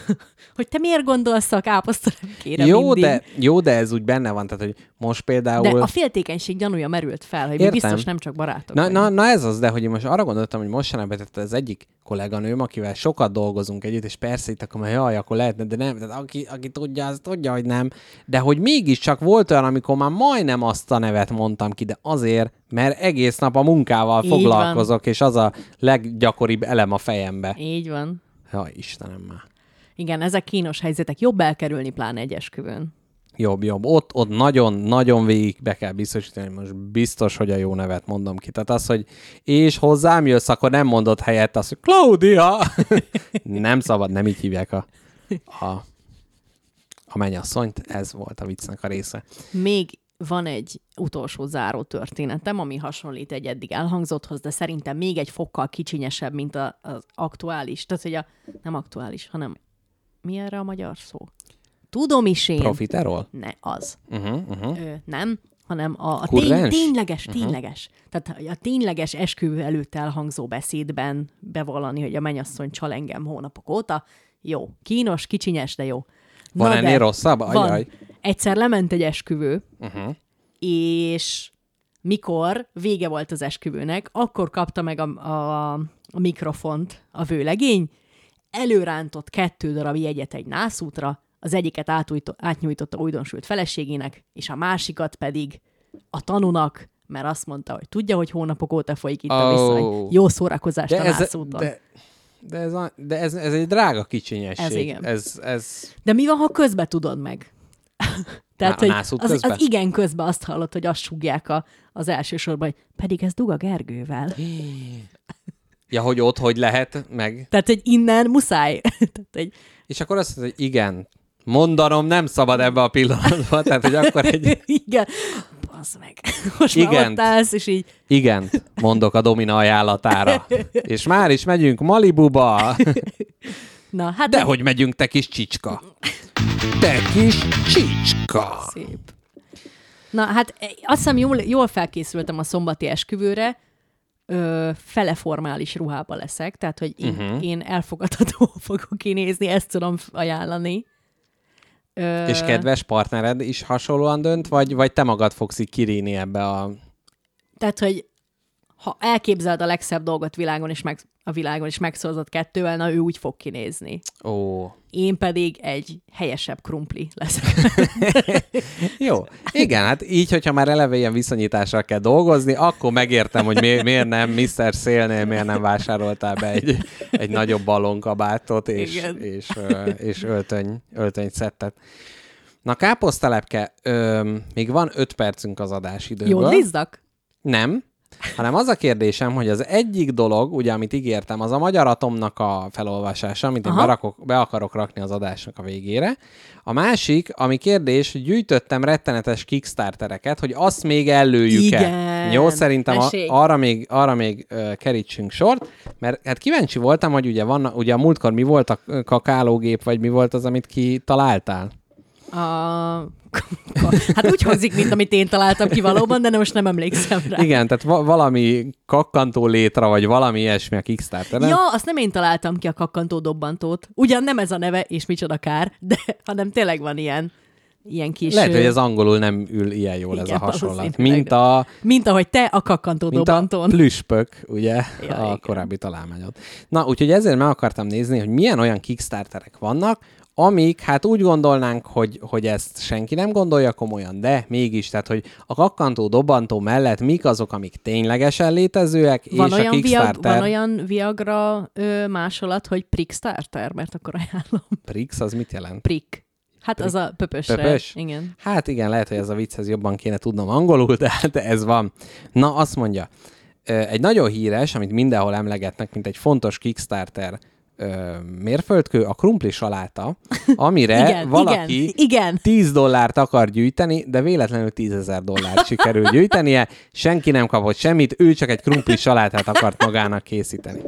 hogy te miért gondolsz a káposzta nem kérem jó, mindig. de, jó, de ez úgy benne van, tehát hogy most például... de a féltékenység gyanúja merült fel, hogy Értem. biztos nem csak barátok Na, na, na, ez az, de hogy én most arra gondoltam, hogy mostanában tehát az egyik kolléganőm, akivel sokat dolgozunk együtt, és persze itt akkor már jaj, akkor lehetne, de nem, tehát aki, aki tudja, az tudja, hogy nem. De hogy mégiscsak volt olyan, amikor már majdnem azt a nevet mondtam ki, de azért, mert egész nap a munkával Így foglalkozok, és az a leggyakoribb elem a fejembe. Így van. Jaj, Istenem már. Igen, ezek kínos helyzetek. Jobb elkerülni pláne egy esküvőn. Jobb, jobb. Ott, ott nagyon, nagyon végig be kell biztosítani, most biztos, hogy a jó nevet mondom ki. Tehát az, hogy és hozzám jössz, akkor nem mondott helyett azt, hogy Claudia! nem szabad, nem így hívják a, a, a mennyasszonyt. Ez volt a viccnek a része. Még van egy utolsó záró történetem, ami hasonlít egy eddig elhangzotthoz, de szerintem még egy fokkal kicsinyesebb, mint az aktuális. Tehát, hogy a, nem aktuális, hanem mi erre a magyar szó? Tudom is én. Profiterol? Ne, az. Uh-huh, uh-huh. Ö, nem, hanem a, a tény, tényleges, tényleges. Tehát a tényleges esküvő előtt elhangzó beszédben bevallani, hogy a mennyasszony csal engem hónapok óta. Jó, kínos, kicsinyes, de jó. Van Na ennél de, rosszabb? Van. Ajaj. Egyszer lement egy esküvő, Uh-huh. és mikor vége volt az esküvőnek, akkor kapta meg a, a, a mikrofont a vőlegény, előrántott kettő darab jegyet egy nászútra, az egyiket átújto, átnyújtotta újdonsült feleségének, és a másikat pedig a tanúnak, mert azt mondta, hogy tudja, hogy hónapok óta folyik itt a Ó. viszony. Jó szórakozást De, a ez, nászúton. De... de, ez, a, de ez, ez egy drága kicsinyesség. Ez igen. Ez, ez, de mi van, ha közbe tudod meg? Tehát, a hogy az, közben? az igen közben azt hallott, hogy azt súgják a, az első sorban, hogy pedig ez Duga Gergővel. Ja, hogy ott hogy lehet meg. Tehát, hogy innen muszáj. Tehát, egy, És akkor azt mondja, hogy igen, mondanom nem szabad ebbe a pillanatban, tehát hogy akkor egy igen, bazd meg. Most már Igent. ott állsz, és így, igen, mondok a Domina ajánlatára. És már is megyünk Malibuba. na, hát De hogy megyünk, te kis csicska. Te kis csicska. Szép. Na, hát eh, azt hiszem jól, jól felkészültem a szombati esküvőre, ö, fele formális ruhába leszek, tehát, hogy én, uh-huh. én elfogadható fogok kinézni, ezt tudom ajánlani. Ö, És kedves partnered is hasonlóan dönt, vagy, vagy te magad fogsz így kiríni ebbe a... Tehát, hogy ha elképzeled a legszebb dolgot világon, és meg, a világon, és megszorzott kettővel, na ő úgy fog kinézni. Ó, Én pedig egy helyesebb krumpli leszek. Jó. Igen, hát így, hogyha már eleve ilyen viszonyítással kell dolgozni, akkor megértem, hogy miért, miért nem Mr. Szélnél, miért nem vásároltál be egy, egy nagyobb ballonkabátot és, Igen. és, ö, és öltöny, öltöny szettet. Na, káposztelepke, ö, még van öt percünk az adásidőből. Jó, lizzak? Nem, hanem az a kérdésem, hogy az egyik dolog, ugye, amit ígértem, az a magyar atomnak a felolvasása, amit én berakok, be akarok rakni az adásnak a végére. A másik, ami kérdés, hogy gyűjtöttem rettenetes kickstartereket, hogy azt még ellőjük-e. Igen. Jó, szerintem a, arra még, arra még uh, kerítsünk sort, mert hát kíváncsi voltam, hogy ugye, van, ugye a múltkor mi volt a kakálógép, vagy mi volt az, amit kitaláltál? A... Hát úgy hangzik, mint amit én találtam ki valóban, de most nem emlékszem rá. Igen, tehát va- valami kakkantó létra, vagy valami ilyesmi a Kickstarteren. Ja, azt nem én találtam ki a kakkantó dobbantót. Ugyan nem ez a neve, és micsoda kár, de hanem tényleg van ilyen, ilyen kis... Lehet, hogy ez angolul nem ül ilyen jól ez Igen, a hasonlat. Mint a, Mint ahogy te a kakkantó mint a dobbantón. plüspök, ugye, Ja, a igen. korábbi találmányod. Na, úgyhogy ezért meg akartam nézni, hogy milyen olyan Kickstarterek vannak, amik, hát úgy gondolnánk, hogy, hogy ezt senki nem gondolja komolyan, de mégis, tehát, hogy a kakkantó dobbantó mellett mik azok, amik ténylegesen létezőek, Van és olyan, a viag, Kickstarter... van olyan Viagra ö, másolat, hogy Prickstarter, mert akkor ajánlom. Prix, az mit jelent? Prick. Hát az a pöpösre. Pöpös? Igen. Hát igen, lehet, hogy ez a vicchez jobban kéne tudnom angolul, de, de ez van. Na, azt mondja, egy nagyon híres, amit mindenhol emlegetnek, mint egy fontos Kickstarter ö, mérföldkő, a krumpli saláta, amire Igen, valaki igen, igen. 10 dollárt akar gyűjteni, de véletlenül 10 ezer dollárt sikerül gyűjtenie, senki nem kapott semmit, ő csak egy krumpli salátát akart magának készíteni.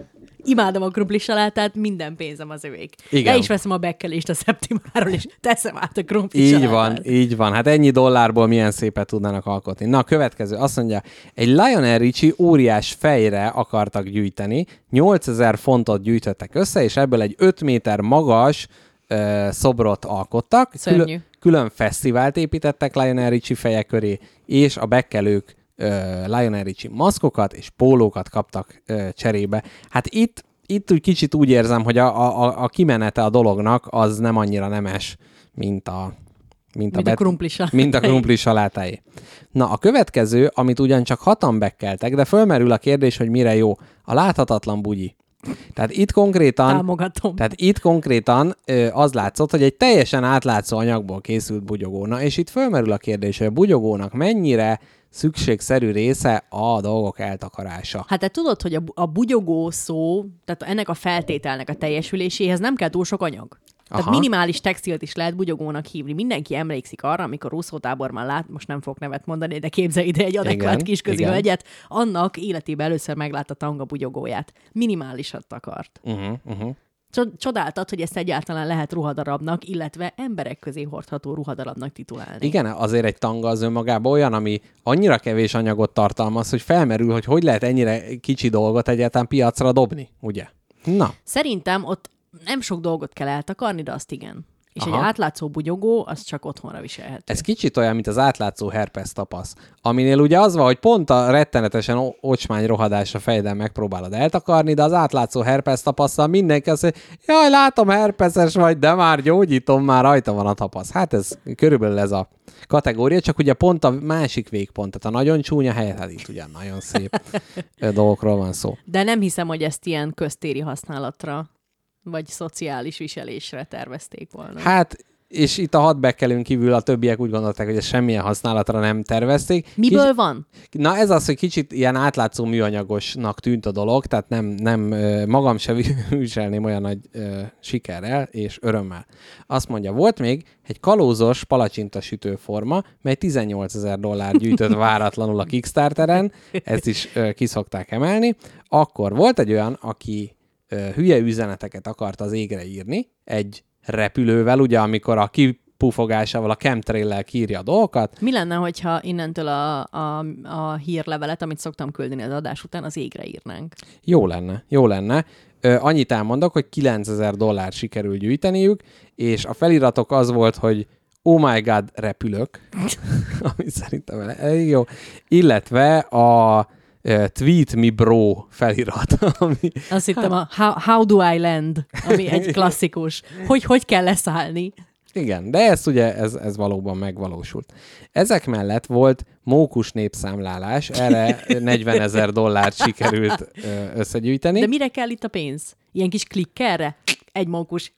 Imádom a krumpli salátát, minden pénzem az övék. Igen. Le is veszem a bekkelést a szeptimáról, és teszem át a krumpli Így salátát. van, így van. Hát ennyi dollárból milyen szépet tudnának alkotni. Na, a következő. Azt mondja, egy Lionel Richie óriás fejre akartak gyűjteni, 8000 fontot gyűjtöttek össze, és ebből egy 5 méter magas ö, szobrot alkottak. Szörnyű. külön fesztivált építettek Lionel Richie feje köré, és a bekkelők Lionel Richie maszkokat és pólókat kaptak cserébe. Hát itt, itt úgy kicsit úgy érzem, hogy a, a, a- a kimenete a dolognak az nem annyira nemes, mint a mint, Mint a bet- krumpli salátái. mint a krumpli salátáé. Na, a következő, amit ugyancsak hatan bekkeltek, de fölmerül a kérdés, hogy mire jó. A láthatatlan bugyi. Tehát itt konkrétan Támogatom. tehát itt konkrétan ö, az látszott, hogy egy teljesen átlátszó anyagból készült bugyogóna, és itt fölmerül a kérdés, hogy a bugyogónak mennyire szükségszerű része a dolgok eltakarása. Hát te tudod, hogy a, a bugyogó szó, tehát ennek a feltételnek a teljesüléséhez nem kell túl sok anyag. Tehát Aha. minimális textilt is lehet bugyogónak hívni. Mindenki emlékszik arra, amikor úszótáborban lát, most nem fogok nevet mondani, de képzelj ide egy adekvát kisközi hölgyet, annak életében először meglátta tanga bugyogóját. Minimálisat akart. Uh-huh, uh-huh. Csod- Csodáltat, hogy ezt egyáltalán lehet ruhadarabnak, illetve emberek közé hordható ruhadarabnak titulálni. Igen, azért egy tanga az önmagában olyan, ami annyira kevés anyagot tartalmaz, hogy felmerül, hogy hogy lehet ennyire kicsi dolgot egyáltalán piacra dobni, ugye? Na, Szerintem ott nem sok dolgot kell eltakarni, de azt igen. És Aha. egy átlátszó bugyogó, az csak otthonra viselhető. Ez kicsit olyan, mint az átlátszó herpes tapasz, aminél ugye az van, hogy pont a rettenetesen ocsmány rohadás a fejedben megpróbálod eltakarni, de az átlátszó herpes tapasszal mindenki azt mondja, jaj, látom, herpeses vagy, de már gyógyítom, már rajta van a tapasz. Hát ez körülbelül ez a kategória, csak ugye pont a másik végpont, tehát a nagyon csúnya helyet, hát itt ugyan nagyon szép dolgokról van szó. De nem hiszem, hogy ezt ilyen köztéri használatra vagy szociális viselésre tervezték volna. Hát és itt a hat bekkelünk kívül a többiek úgy gondolták, hogy ezt semmilyen használatra nem tervezték. Miből Kicsi- van? Na ez az, hogy kicsit ilyen átlátszó műanyagosnak tűnt a dolog, tehát nem, nem magam se viselném olyan nagy ö, sikerrel és örömmel. Azt mondja, volt még egy kalózos palacsinta sütőforma, mely 18 ezer dollár gyűjtött váratlanul a Kickstarteren, ezt is ö, ki szokták emelni. Akkor volt egy olyan, aki hülye üzeneteket akart az égre írni, egy repülővel, ugye amikor a kipufogásával, a chemtrail-lel kírja a dolgokat, Mi lenne, hogyha innentől a, a, a hírlevelet, amit szoktam küldeni az adás után, az égre írnánk? Jó lenne, jó lenne. Ö, annyit elmondok, hogy 9000 dollár sikerül gyűjteniük, és a feliratok az volt, hogy oh my god, repülök, ami szerintem elég jó, illetve a tweet me bro felirat, ami Azt hittem a How, How do I land, ami egy klasszikus. Hogy hogy kell leszállni? Igen, de ez ugye, ez, ez valóban megvalósult. Ezek mellett volt mókus népszámlálás, erre 40 ezer dollárt sikerült összegyűjteni. De mire kell itt a pénz? Ilyen kis klikkerre? Egy mókus,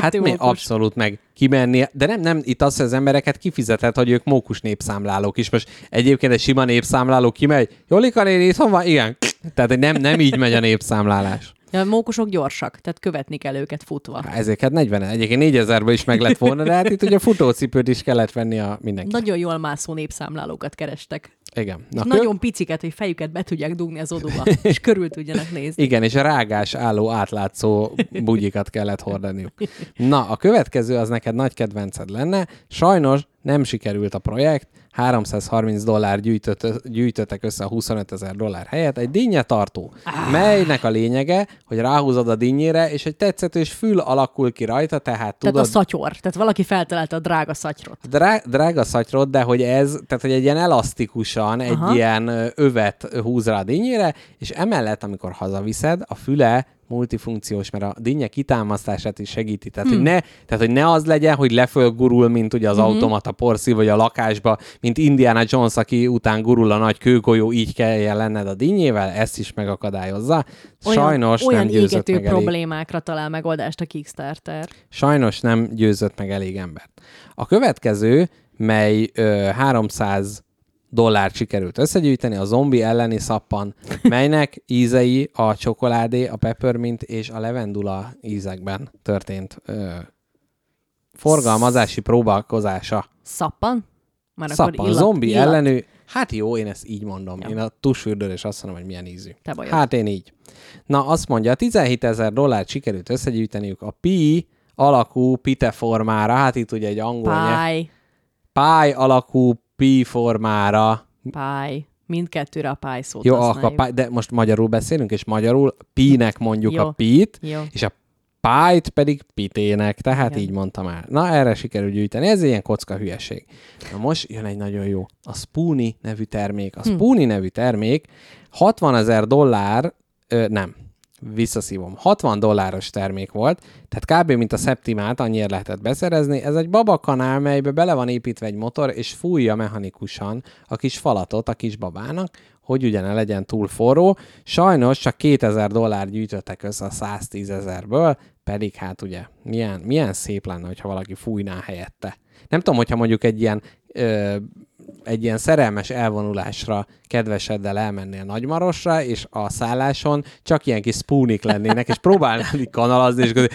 kettő Hát mi abszolút meg kimenni, de nem, nem itt az, hogy az embereket kifizetett, hogy ők mókus népszámlálók is. Most egyébként egy sima népszámláló kimegy, Jolika néni, itthon van? Igen. Tehát nem, nem így megy a népszámlálás. Ja, a mókusok gyorsak, tehát követni kell őket futva. Há, hát 40 egyébként 4000 is meg lett volna, de hát itt ugye futócipőt is kellett venni a mindenki. Nagyon jól mászó népszámlálókat kerestek. Igen. Na, kö- Nagyon piciket, hogy fejüket be tudják dugni az oduba, és körül tudjanak nézni. Igen, és a rágás álló átlátszó bugyikat kellett hordaniuk. Na, a következő az neked nagy kedvenced lenne. Sajnos nem sikerült a projekt, 330 dollár gyűjtött, gyűjtöttek össze a 25 ezer dollár helyett egy dinnyetartó, melynek a lényege, hogy ráhúzod a dinnyére, és egy tetszetős fül alakul ki rajta, tehát Tehát tudod, a szatyor. Tehát valaki feltalálta a drága szatyrot. Drá- drága szatyrod, de hogy ez, tehát hogy egy ilyen elasztikusan, egy Aha. ilyen övet húz rá a dinnyére, és emellett, amikor hazaviszed, a füle multifunkciós, mert a dinnye kitámasztását is segíti. Tehát, hmm. hogy, ne, tehát hogy ne az legyen, hogy leföl gurul, mint ugye az mm-hmm. automata porszív, vagy a lakásba, mint Indiana Jones, aki után gurul a nagy kőgolyó, így kelljen lenned a dinnyével, ezt is megakadályozza. Sajnos olyan nem győzött meg elég. problémákra talál megoldást a Kickstarter. Sajnos nem győzött meg elég embert. A következő, mely ö, 300 dollárt sikerült összegyűjteni, a zombi elleni szappan, melynek ízei a csokoládé, a peppermint és a levendula ízekben történt ö, forgalmazási próbálkozása. Szappan? Már Szappan, zombi illat. ellenű. Hát jó, én ezt így mondom. Ja. Én a tusfürdőr, és azt mondom, hogy milyen ízű. Te bajod. Hát én így. Na, azt mondja, 17 ezer dollárt sikerült összegyűjteniük a pi alakú pite formára, hát itt ugye egy angol nyelv, Pály, pály alakú pi formára. pály. Mindkettőre a pály szót Jó, a pály, de most magyarul beszélünk, és magyarul pi-nek mondjuk Jó. a pit, Jó. és a pályt pedig pitének, tehát Igen. így mondtam el. Na, erre sikerül gyűjteni, ez ilyen kocka hülyeség. Na most jön egy nagyon jó, a Spoonie nevű termék. A Hm. Spoonie nevű termék 60 ezer dollár, ö, nem, visszaszívom, 60 dolláros termék volt, tehát kb. mint a Septimát, annyiért lehetett beszerezni. Ez egy babakanál, melybe bele van építve egy motor, és fújja mechanikusan a kis falatot a kis babának, hogy ugye ne legyen túl forró. Sajnos csak 2000 dollár gyűjtöttek össze a 110 ezerből, pedig hát ugye milyen, milyen szép lenne, hogyha valaki fújná helyette. Nem tudom, hogyha mondjuk egy ilyen ö, egy ilyen szerelmes elvonulásra kedveseddel elmennél Nagymarosra, és a szálláson csak ilyen kis spoonik lennének, és próbálnál így kanalazni, és közé,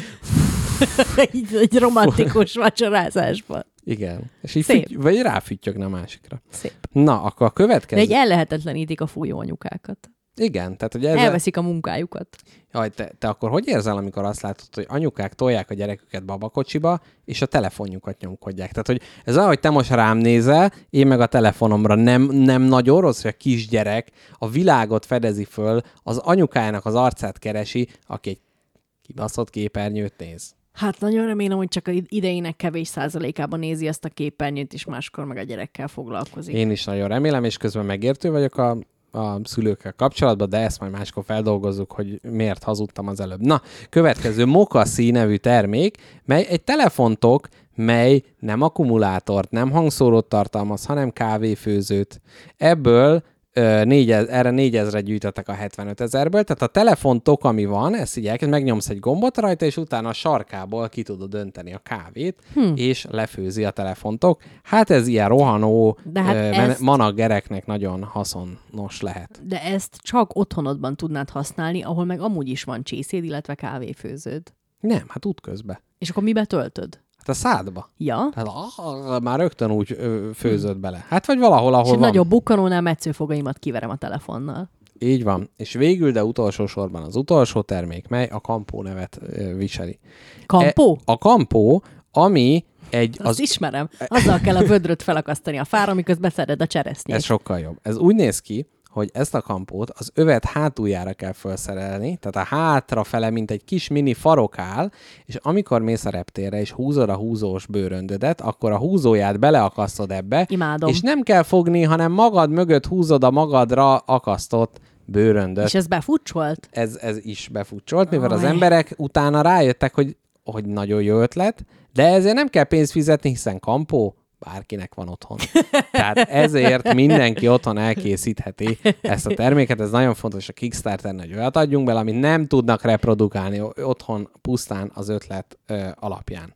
egy, egy romantikus vacsorázásban. igen. És így Szép. füty, vagy ráfüttyögne a másikra. Szép. Na, akkor a De következő. egy ellehetetlenítik a fújóanyukákat. Igen, tehát hogy ezzel... Elveszik a munkájukat. Jaj, te, te akkor hogy érzel, amikor azt látod, hogy anyukák tolják a gyereküket babakocsiba, és a telefonjukat nyomkodják? Tehát, hogy ez olyan, hogy te most rám nézel, én meg a telefonomra nem, nem nagyon rossz, hogy a kisgyerek a világot fedezi föl, az anyukájának az arcát keresi, aki egy kibaszott képernyőt néz. Hát nagyon remélem, hogy csak idejének kevés százalékában nézi ezt a képernyőt, és máskor meg a gyerekkel foglalkozik. Én is nagyon remélem, és közben megértő vagyok a, a szülőkkel kapcsolatban, de ezt majd máskor feldolgozzuk, hogy miért hazudtam az előbb. Na, következő Mokassi nevű termék, mely egy telefontok, mely nem akkumulátort, nem hangszórót tartalmaz, hanem kávéfőzőt. Ebből négy, erre 4000-re gyűjtöttek a 75 ezerből, tehát a telefontok, ami van, ezt így elkezd, megnyomsz egy gombot rajta, és utána a sarkából ki tudod dönteni a kávét, hm. és lefőzi a telefontok. Hát ez ilyen rohanó De hát ö, ezt- managereknek nagyon haszonos lehet. De ezt csak otthonodban tudnád használni, ahol meg amúgy is van csészéd, illetve kávéfőződ. Nem, hát útközben. És akkor mibe töltöd? Hát a szádba. Ja? Hát ah, már rögtön úgy ö, főzött bele. Hát vagy valahol, ahol És van. nagyobb bukkanónál metszőfogaimat kiverem a telefonnal. Így van. És végül, de utolsó sorban az utolsó termék, mely a Kampó nevet ö, viseli. Kampó? E, a Kampó, ami egy... Azt ismerem. Azzal kell a vödröt felakasztani a fára, miközben szeded a cseresznyét. Ez sokkal jobb. Ez úgy néz ki, hogy ezt a kampót az övet hátuljára kell felszerelni, tehát a hátrafele, mint egy kis mini farok áll, és amikor mész a reptérre, és húzod a húzós bőröndödet, akkor a húzóját beleakasztod ebbe, Imádom. és nem kell fogni, hanem magad mögött húzod a magadra akasztott bőröndöt. És ez befutcsolt? ez, ez is befutcsolt, mivel az Aj. emberek utána rájöttek, hogy, hogy nagyon jó ötlet, de ezért nem kell pénzt fizetni, hiszen kampó bárkinek van otthon. Tehát ezért mindenki otthon elkészítheti ezt a terméket. Ez nagyon fontos a Kickstarter, hogy olyat adjunk bele, amit nem tudnak reprodukálni otthon pusztán az ötlet ö, alapján.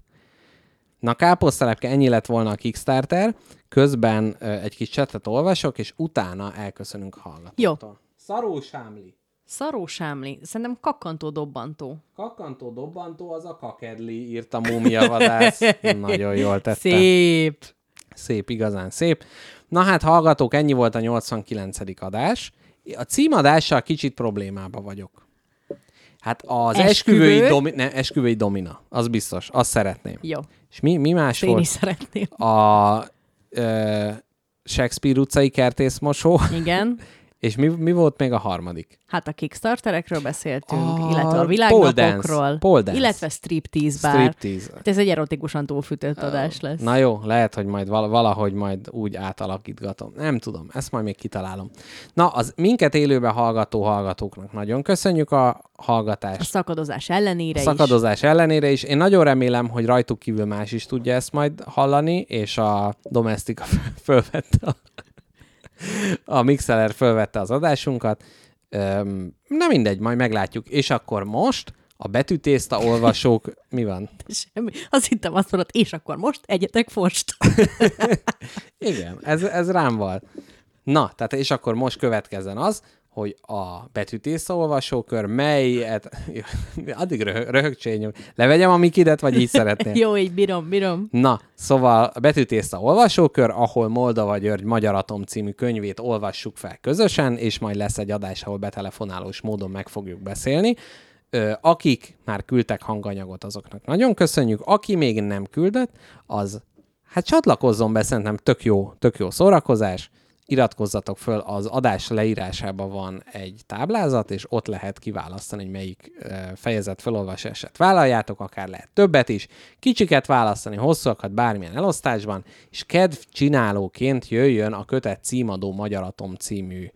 Na, káposztelepke, ennyi lett volna a Kickstarter. Közben ö, egy kis csetet olvasok, és utána elköszönünk a hallgatóktól. Szaró sámli. Szaró sámli. Szerintem kakkantó dobbantó. Kakkantó dobbantó az a kakedli, írta Múmia vadász. Nagyon jól tette. Szép. Szép, igazán szép. Na hát, hallgatók, ennyi volt a 89. adás. A címadással kicsit problémába vagyok. Hát az Esküvő? esküvői, domi- ne, esküvői domina, az biztos, azt szeretném. Jó. És mi, mi más Én volt? is szeretném. A ö, Shakespeare utcai kertészmosó, Igen. és mi, mi volt még a harmadik? Hát a Kickstarterekről beszéltünk, A illetve a világnapokról. Pole dance. illetve striptease bár. Striptease. Hát ez egy erotikusan túlfűtött adás lesz. Na jó, lehet, hogy majd val- valahogy majd úgy átalakítgatom. Nem tudom, ezt majd még kitalálom. Na, az minket élőben hallgató hallgatóknak nagyon köszönjük a A hallgatást. szakadozás ellenére A is. szakadozás ellenére is. Én nagyon remélem, hogy rajtuk kívül más is tudja ezt majd hallani, és a Domestika fölvette a, a Mixeler fölvette az adásunkat. Öm, na mindegy, majd meglátjuk. És akkor most a betűtészta olvasók, mi van? Semmi. Azt hittem azt mondod, és akkor most egyetek fost. Igen, ez, ez rám van. Na, tehát és akkor most következzen az, hogy a betűtészta olvasókör, melyet... Addig röhög, röhögcsényünk. Levegyem a mikidet, vagy így szeretném? Jó, így bírom, bírom. Na, szóval a betűtészta olvasókör, ahol Moldova György Magyar Atom című könyvét olvassuk fel közösen, és majd lesz egy adás, ahol betelefonálós módon meg fogjuk beszélni. Akik már küldtek hanganyagot, azoknak nagyon köszönjük. Aki még nem küldött, az hát csatlakozzon be, szerintem tök jó, tök jó szórakozás. Iratkozzatok föl, az adás leírásában van egy táblázat, és ott lehet kiválasztani, hogy melyik fejezet felolvasását vállaljátok, akár lehet többet is, kicsiket választani, hosszúakat bármilyen elosztásban, és kedv csinálóként jöjjön a kötet címadó Magyar Atom című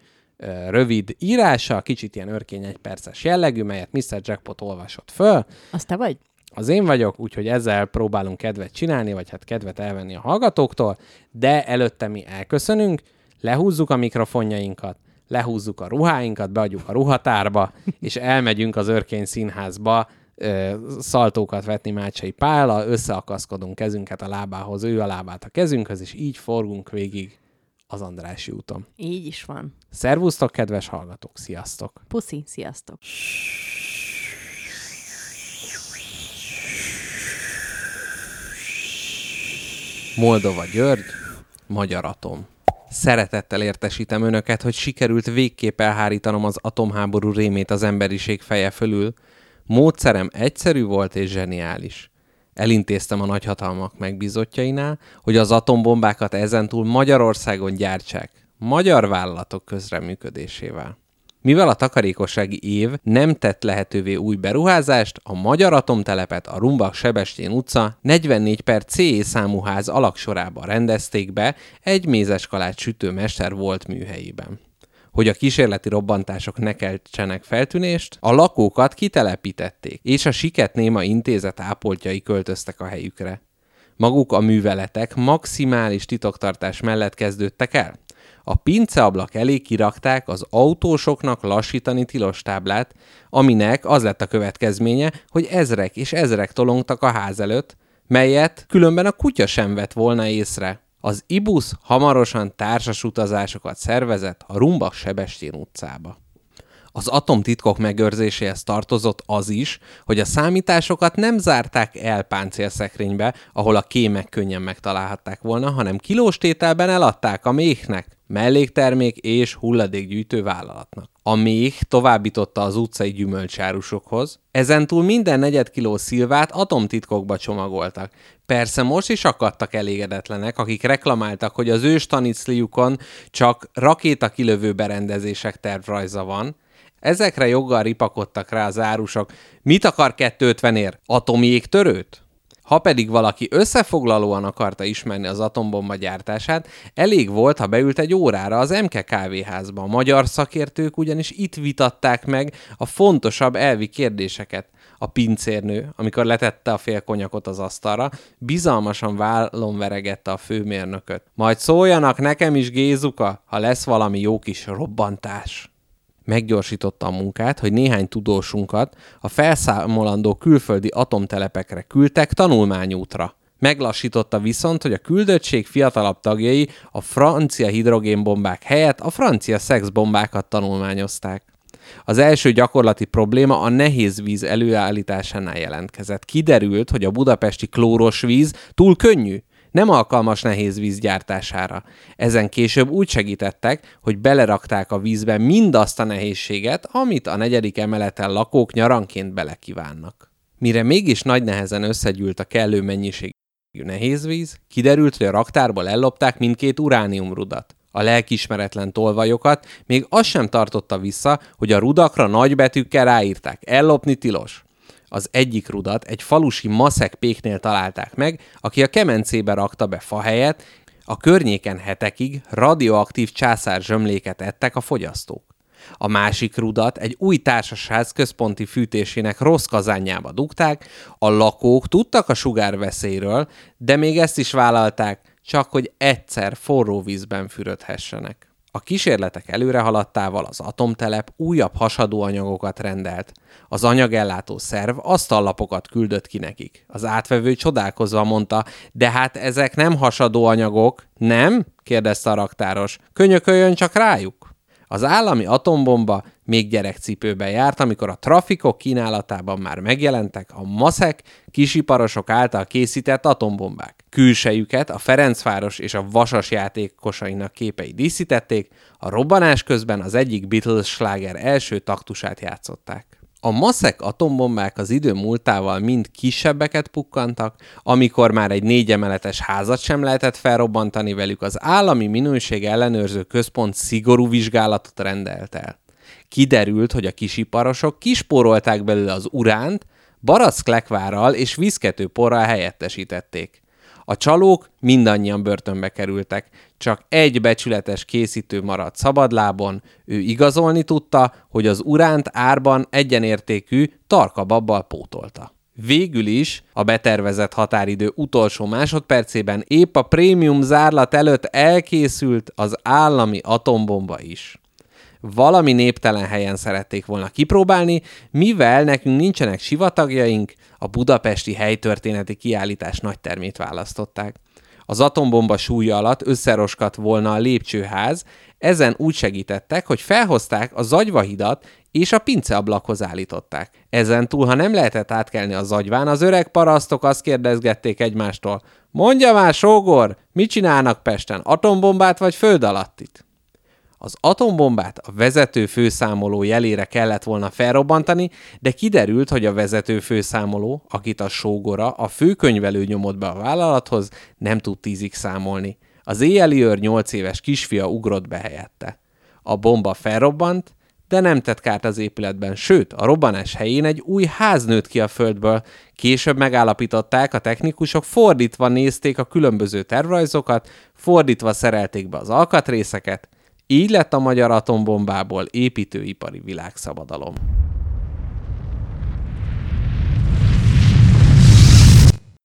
rövid írása, kicsit ilyen örkény egy perces jellegű, melyet Mr. Jackpot olvasott föl, Az te vagy? az én vagyok, úgyhogy ezzel próbálunk kedvet csinálni, vagy hát kedvet elvenni a hallgatóktól, de előtte mi elköszönünk, lehúzzuk a mikrofonjainkat, lehúzzuk a ruháinkat, beadjuk a ruhatárba, és elmegyünk az Örkény Színházba ö, szaltókat vetni Mácsai Pállal, összeakaszkodunk kezünket a lábához, ő a lábát a kezünkhöz, és így forgunk végig az Andrássy úton. Így is van. Szervusztok, kedves hallgatók, sziasztok! Puszi, sziasztok. Moldova György, Magyar Atom. Szeretettel értesítem önöket, hogy sikerült végképp elhárítanom az atomháború rémét az emberiség feje fölül. Módszerem egyszerű volt és zseniális. Elintéztem a nagyhatalmak megbízottjainál, hogy az atombombákat ezentúl Magyarországon gyártsák, magyar vállalatok közreműködésével. Mivel a takarékossági év nem tett lehetővé új beruházást, a Magyar Atomtelepet a Rumbak Sebestyén utca 44 per CE számú ház alaksorában rendezték be egy mézeskalács sütőmester volt műhelyében. Hogy a kísérleti robbantások ne keltsenek feltűnést, a lakókat kitelepítették, és a Siket Néma intézet ápoltjai költöztek a helyükre. Maguk a műveletek maximális titoktartás mellett kezdődtek el. A pinceablak elé kirakták az autósoknak lassítani tilos táblát, aminek az lett a következménye, hogy ezrek és ezrek tolongtak a ház előtt, melyet különben a kutya sem vett volna észre. Az Ibus hamarosan társas utazásokat szervezett a Rumbak Sebestén utcába. Az atomtitkok megőrzéséhez tartozott az is, hogy a számításokat nem zárták el páncélszekrénybe, ahol a kémek könnyen megtalálhatták volna, hanem kilós eladták a méhnek, melléktermék és hulladékgyűjtő vállalatnak. A méh továbbította az utcai gyümölcsárusokhoz, ezentúl minden negyed kiló szilvát atomtitkokba csomagoltak. Persze most is akadtak elégedetlenek, akik reklamáltak, hogy az ős tanicliukon csak rakéta kilövő berendezések tervrajza van, Ezekre joggal ripakodtak rá az árusok. Mit akar 250 ér? Atomi égtörőt? Ha pedig valaki összefoglalóan akarta ismerni az atombomba gyártását, elég volt, ha beült egy órára az MK kávéházba. A magyar szakértők ugyanis itt vitatták meg a fontosabb elvi kérdéseket. A pincérnő, amikor letette a fél konyakot az asztalra, bizalmasan vállon veregette a főmérnököt. Majd szóljanak nekem is Gézuka, ha lesz valami jó kis robbantás meggyorsította a munkát, hogy néhány tudósunkat a felszámolandó külföldi atomtelepekre küldtek tanulmányútra. Meglassította viszont, hogy a küldöttség fiatalabb tagjai a francia hidrogénbombák helyett a francia szexbombákat tanulmányozták. Az első gyakorlati probléma a nehéz víz előállításánál jelentkezett. Kiderült, hogy a budapesti klóros víz túl könnyű, nem alkalmas nehéz víz gyártására. Ezen később úgy segítettek, hogy belerakták a vízbe mindazt a nehézséget, amit a negyedik emeleten lakók nyaranként belekívánnak. Mire mégis nagy nehezen összegyűlt a kellő mennyiség nehézvíz, kiderült, hogy a raktárból ellopták mindkét urániumrudat. A lelkismeretlen tolvajokat még az sem tartotta vissza, hogy a rudakra nagybetűkkel ráírták, ellopni tilos az egyik rudat egy falusi maszek péknél találták meg, aki a kemencébe rakta be fa helyet, a környéken hetekig radioaktív császár zsömléket ettek a fogyasztók. A másik rudat egy új társasház központi fűtésének rossz kazányába dugták, a lakók tudtak a sugárveszélyről, de még ezt is vállalták, csak hogy egyszer forró vízben fürödhessenek. A kísérletek előre haladtával az atomtelep újabb hasadó anyagokat rendelt. Az anyagellátó szerv asztallapokat küldött ki nekik. Az átvevő csodálkozva mondta, de hát ezek nem hasadó anyagok, nem? kérdezte a raktáros. Könyököljön csak rájuk. Az állami atombomba még gyerekcipőben járt, amikor a trafikok kínálatában már megjelentek a maszek kisiparosok által készített atombombák. Külsejüket a Ferencváros és a Vasas játékosainak képei díszítették, a robbanás közben az egyik Beatles sláger első taktusát játszották. A maszek atombombák az idő múltával mind kisebbeket pukkantak, amikor már egy négy emeletes házat sem lehetett felrobbantani velük, az állami minőség ellenőrző központ szigorú vizsgálatot rendelt el. Kiderült, hogy a kisiparosok kispórolták belőle az uránt, barack és viszkető porral helyettesítették. A csalók mindannyian börtönbe kerültek, csak egy becsületes készítő maradt szabadlábon, ő igazolni tudta, hogy az uránt árban egyenértékű tarka babbal pótolta. Végül is a betervezett határidő utolsó másodpercében épp a prémium zárlat előtt elkészült az állami atombomba is valami néptelen helyen szerették volna kipróbálni, mivel nekünk nincsenek sivatagjaink, a budapesti helytörténeti kiállítás nagy termét választották. Az atombomba súlya alatt összeroskat volna a lépcsőház, ezen úgy segítettek, hogy felhozták a zagyvahidat és a pinceablakhoz állították. Ezen túl, ha nem lehetett átkelni a zagyván, az öreg parasztok azt kérdezgették egymástól, mondja már, sógor, mit csinálnak Pesten, atombombát vagy föld alattit? Az atombombát a vezető főszámoló jelére kellett volna felrobbantani, de kiderült, hogy a vezető főszámoló, akit a sógora, a főkönyvelő nyomott be a vállalathoz, nem tud tízig számolni. Az éjjeli őr nyolc éves kisfia ugrott be helyette. A bomba felrobbant, de nem tett kárt az épületben, sőt, a robbanás helyén egy új ház nőtt ki a földből. Később megállapították, a technikusok fordítva nézték a különböző tervrajzokat, fordítva szerelték be az alkatrészeket, így lett a magyar atombombából építőipari világszabadalom.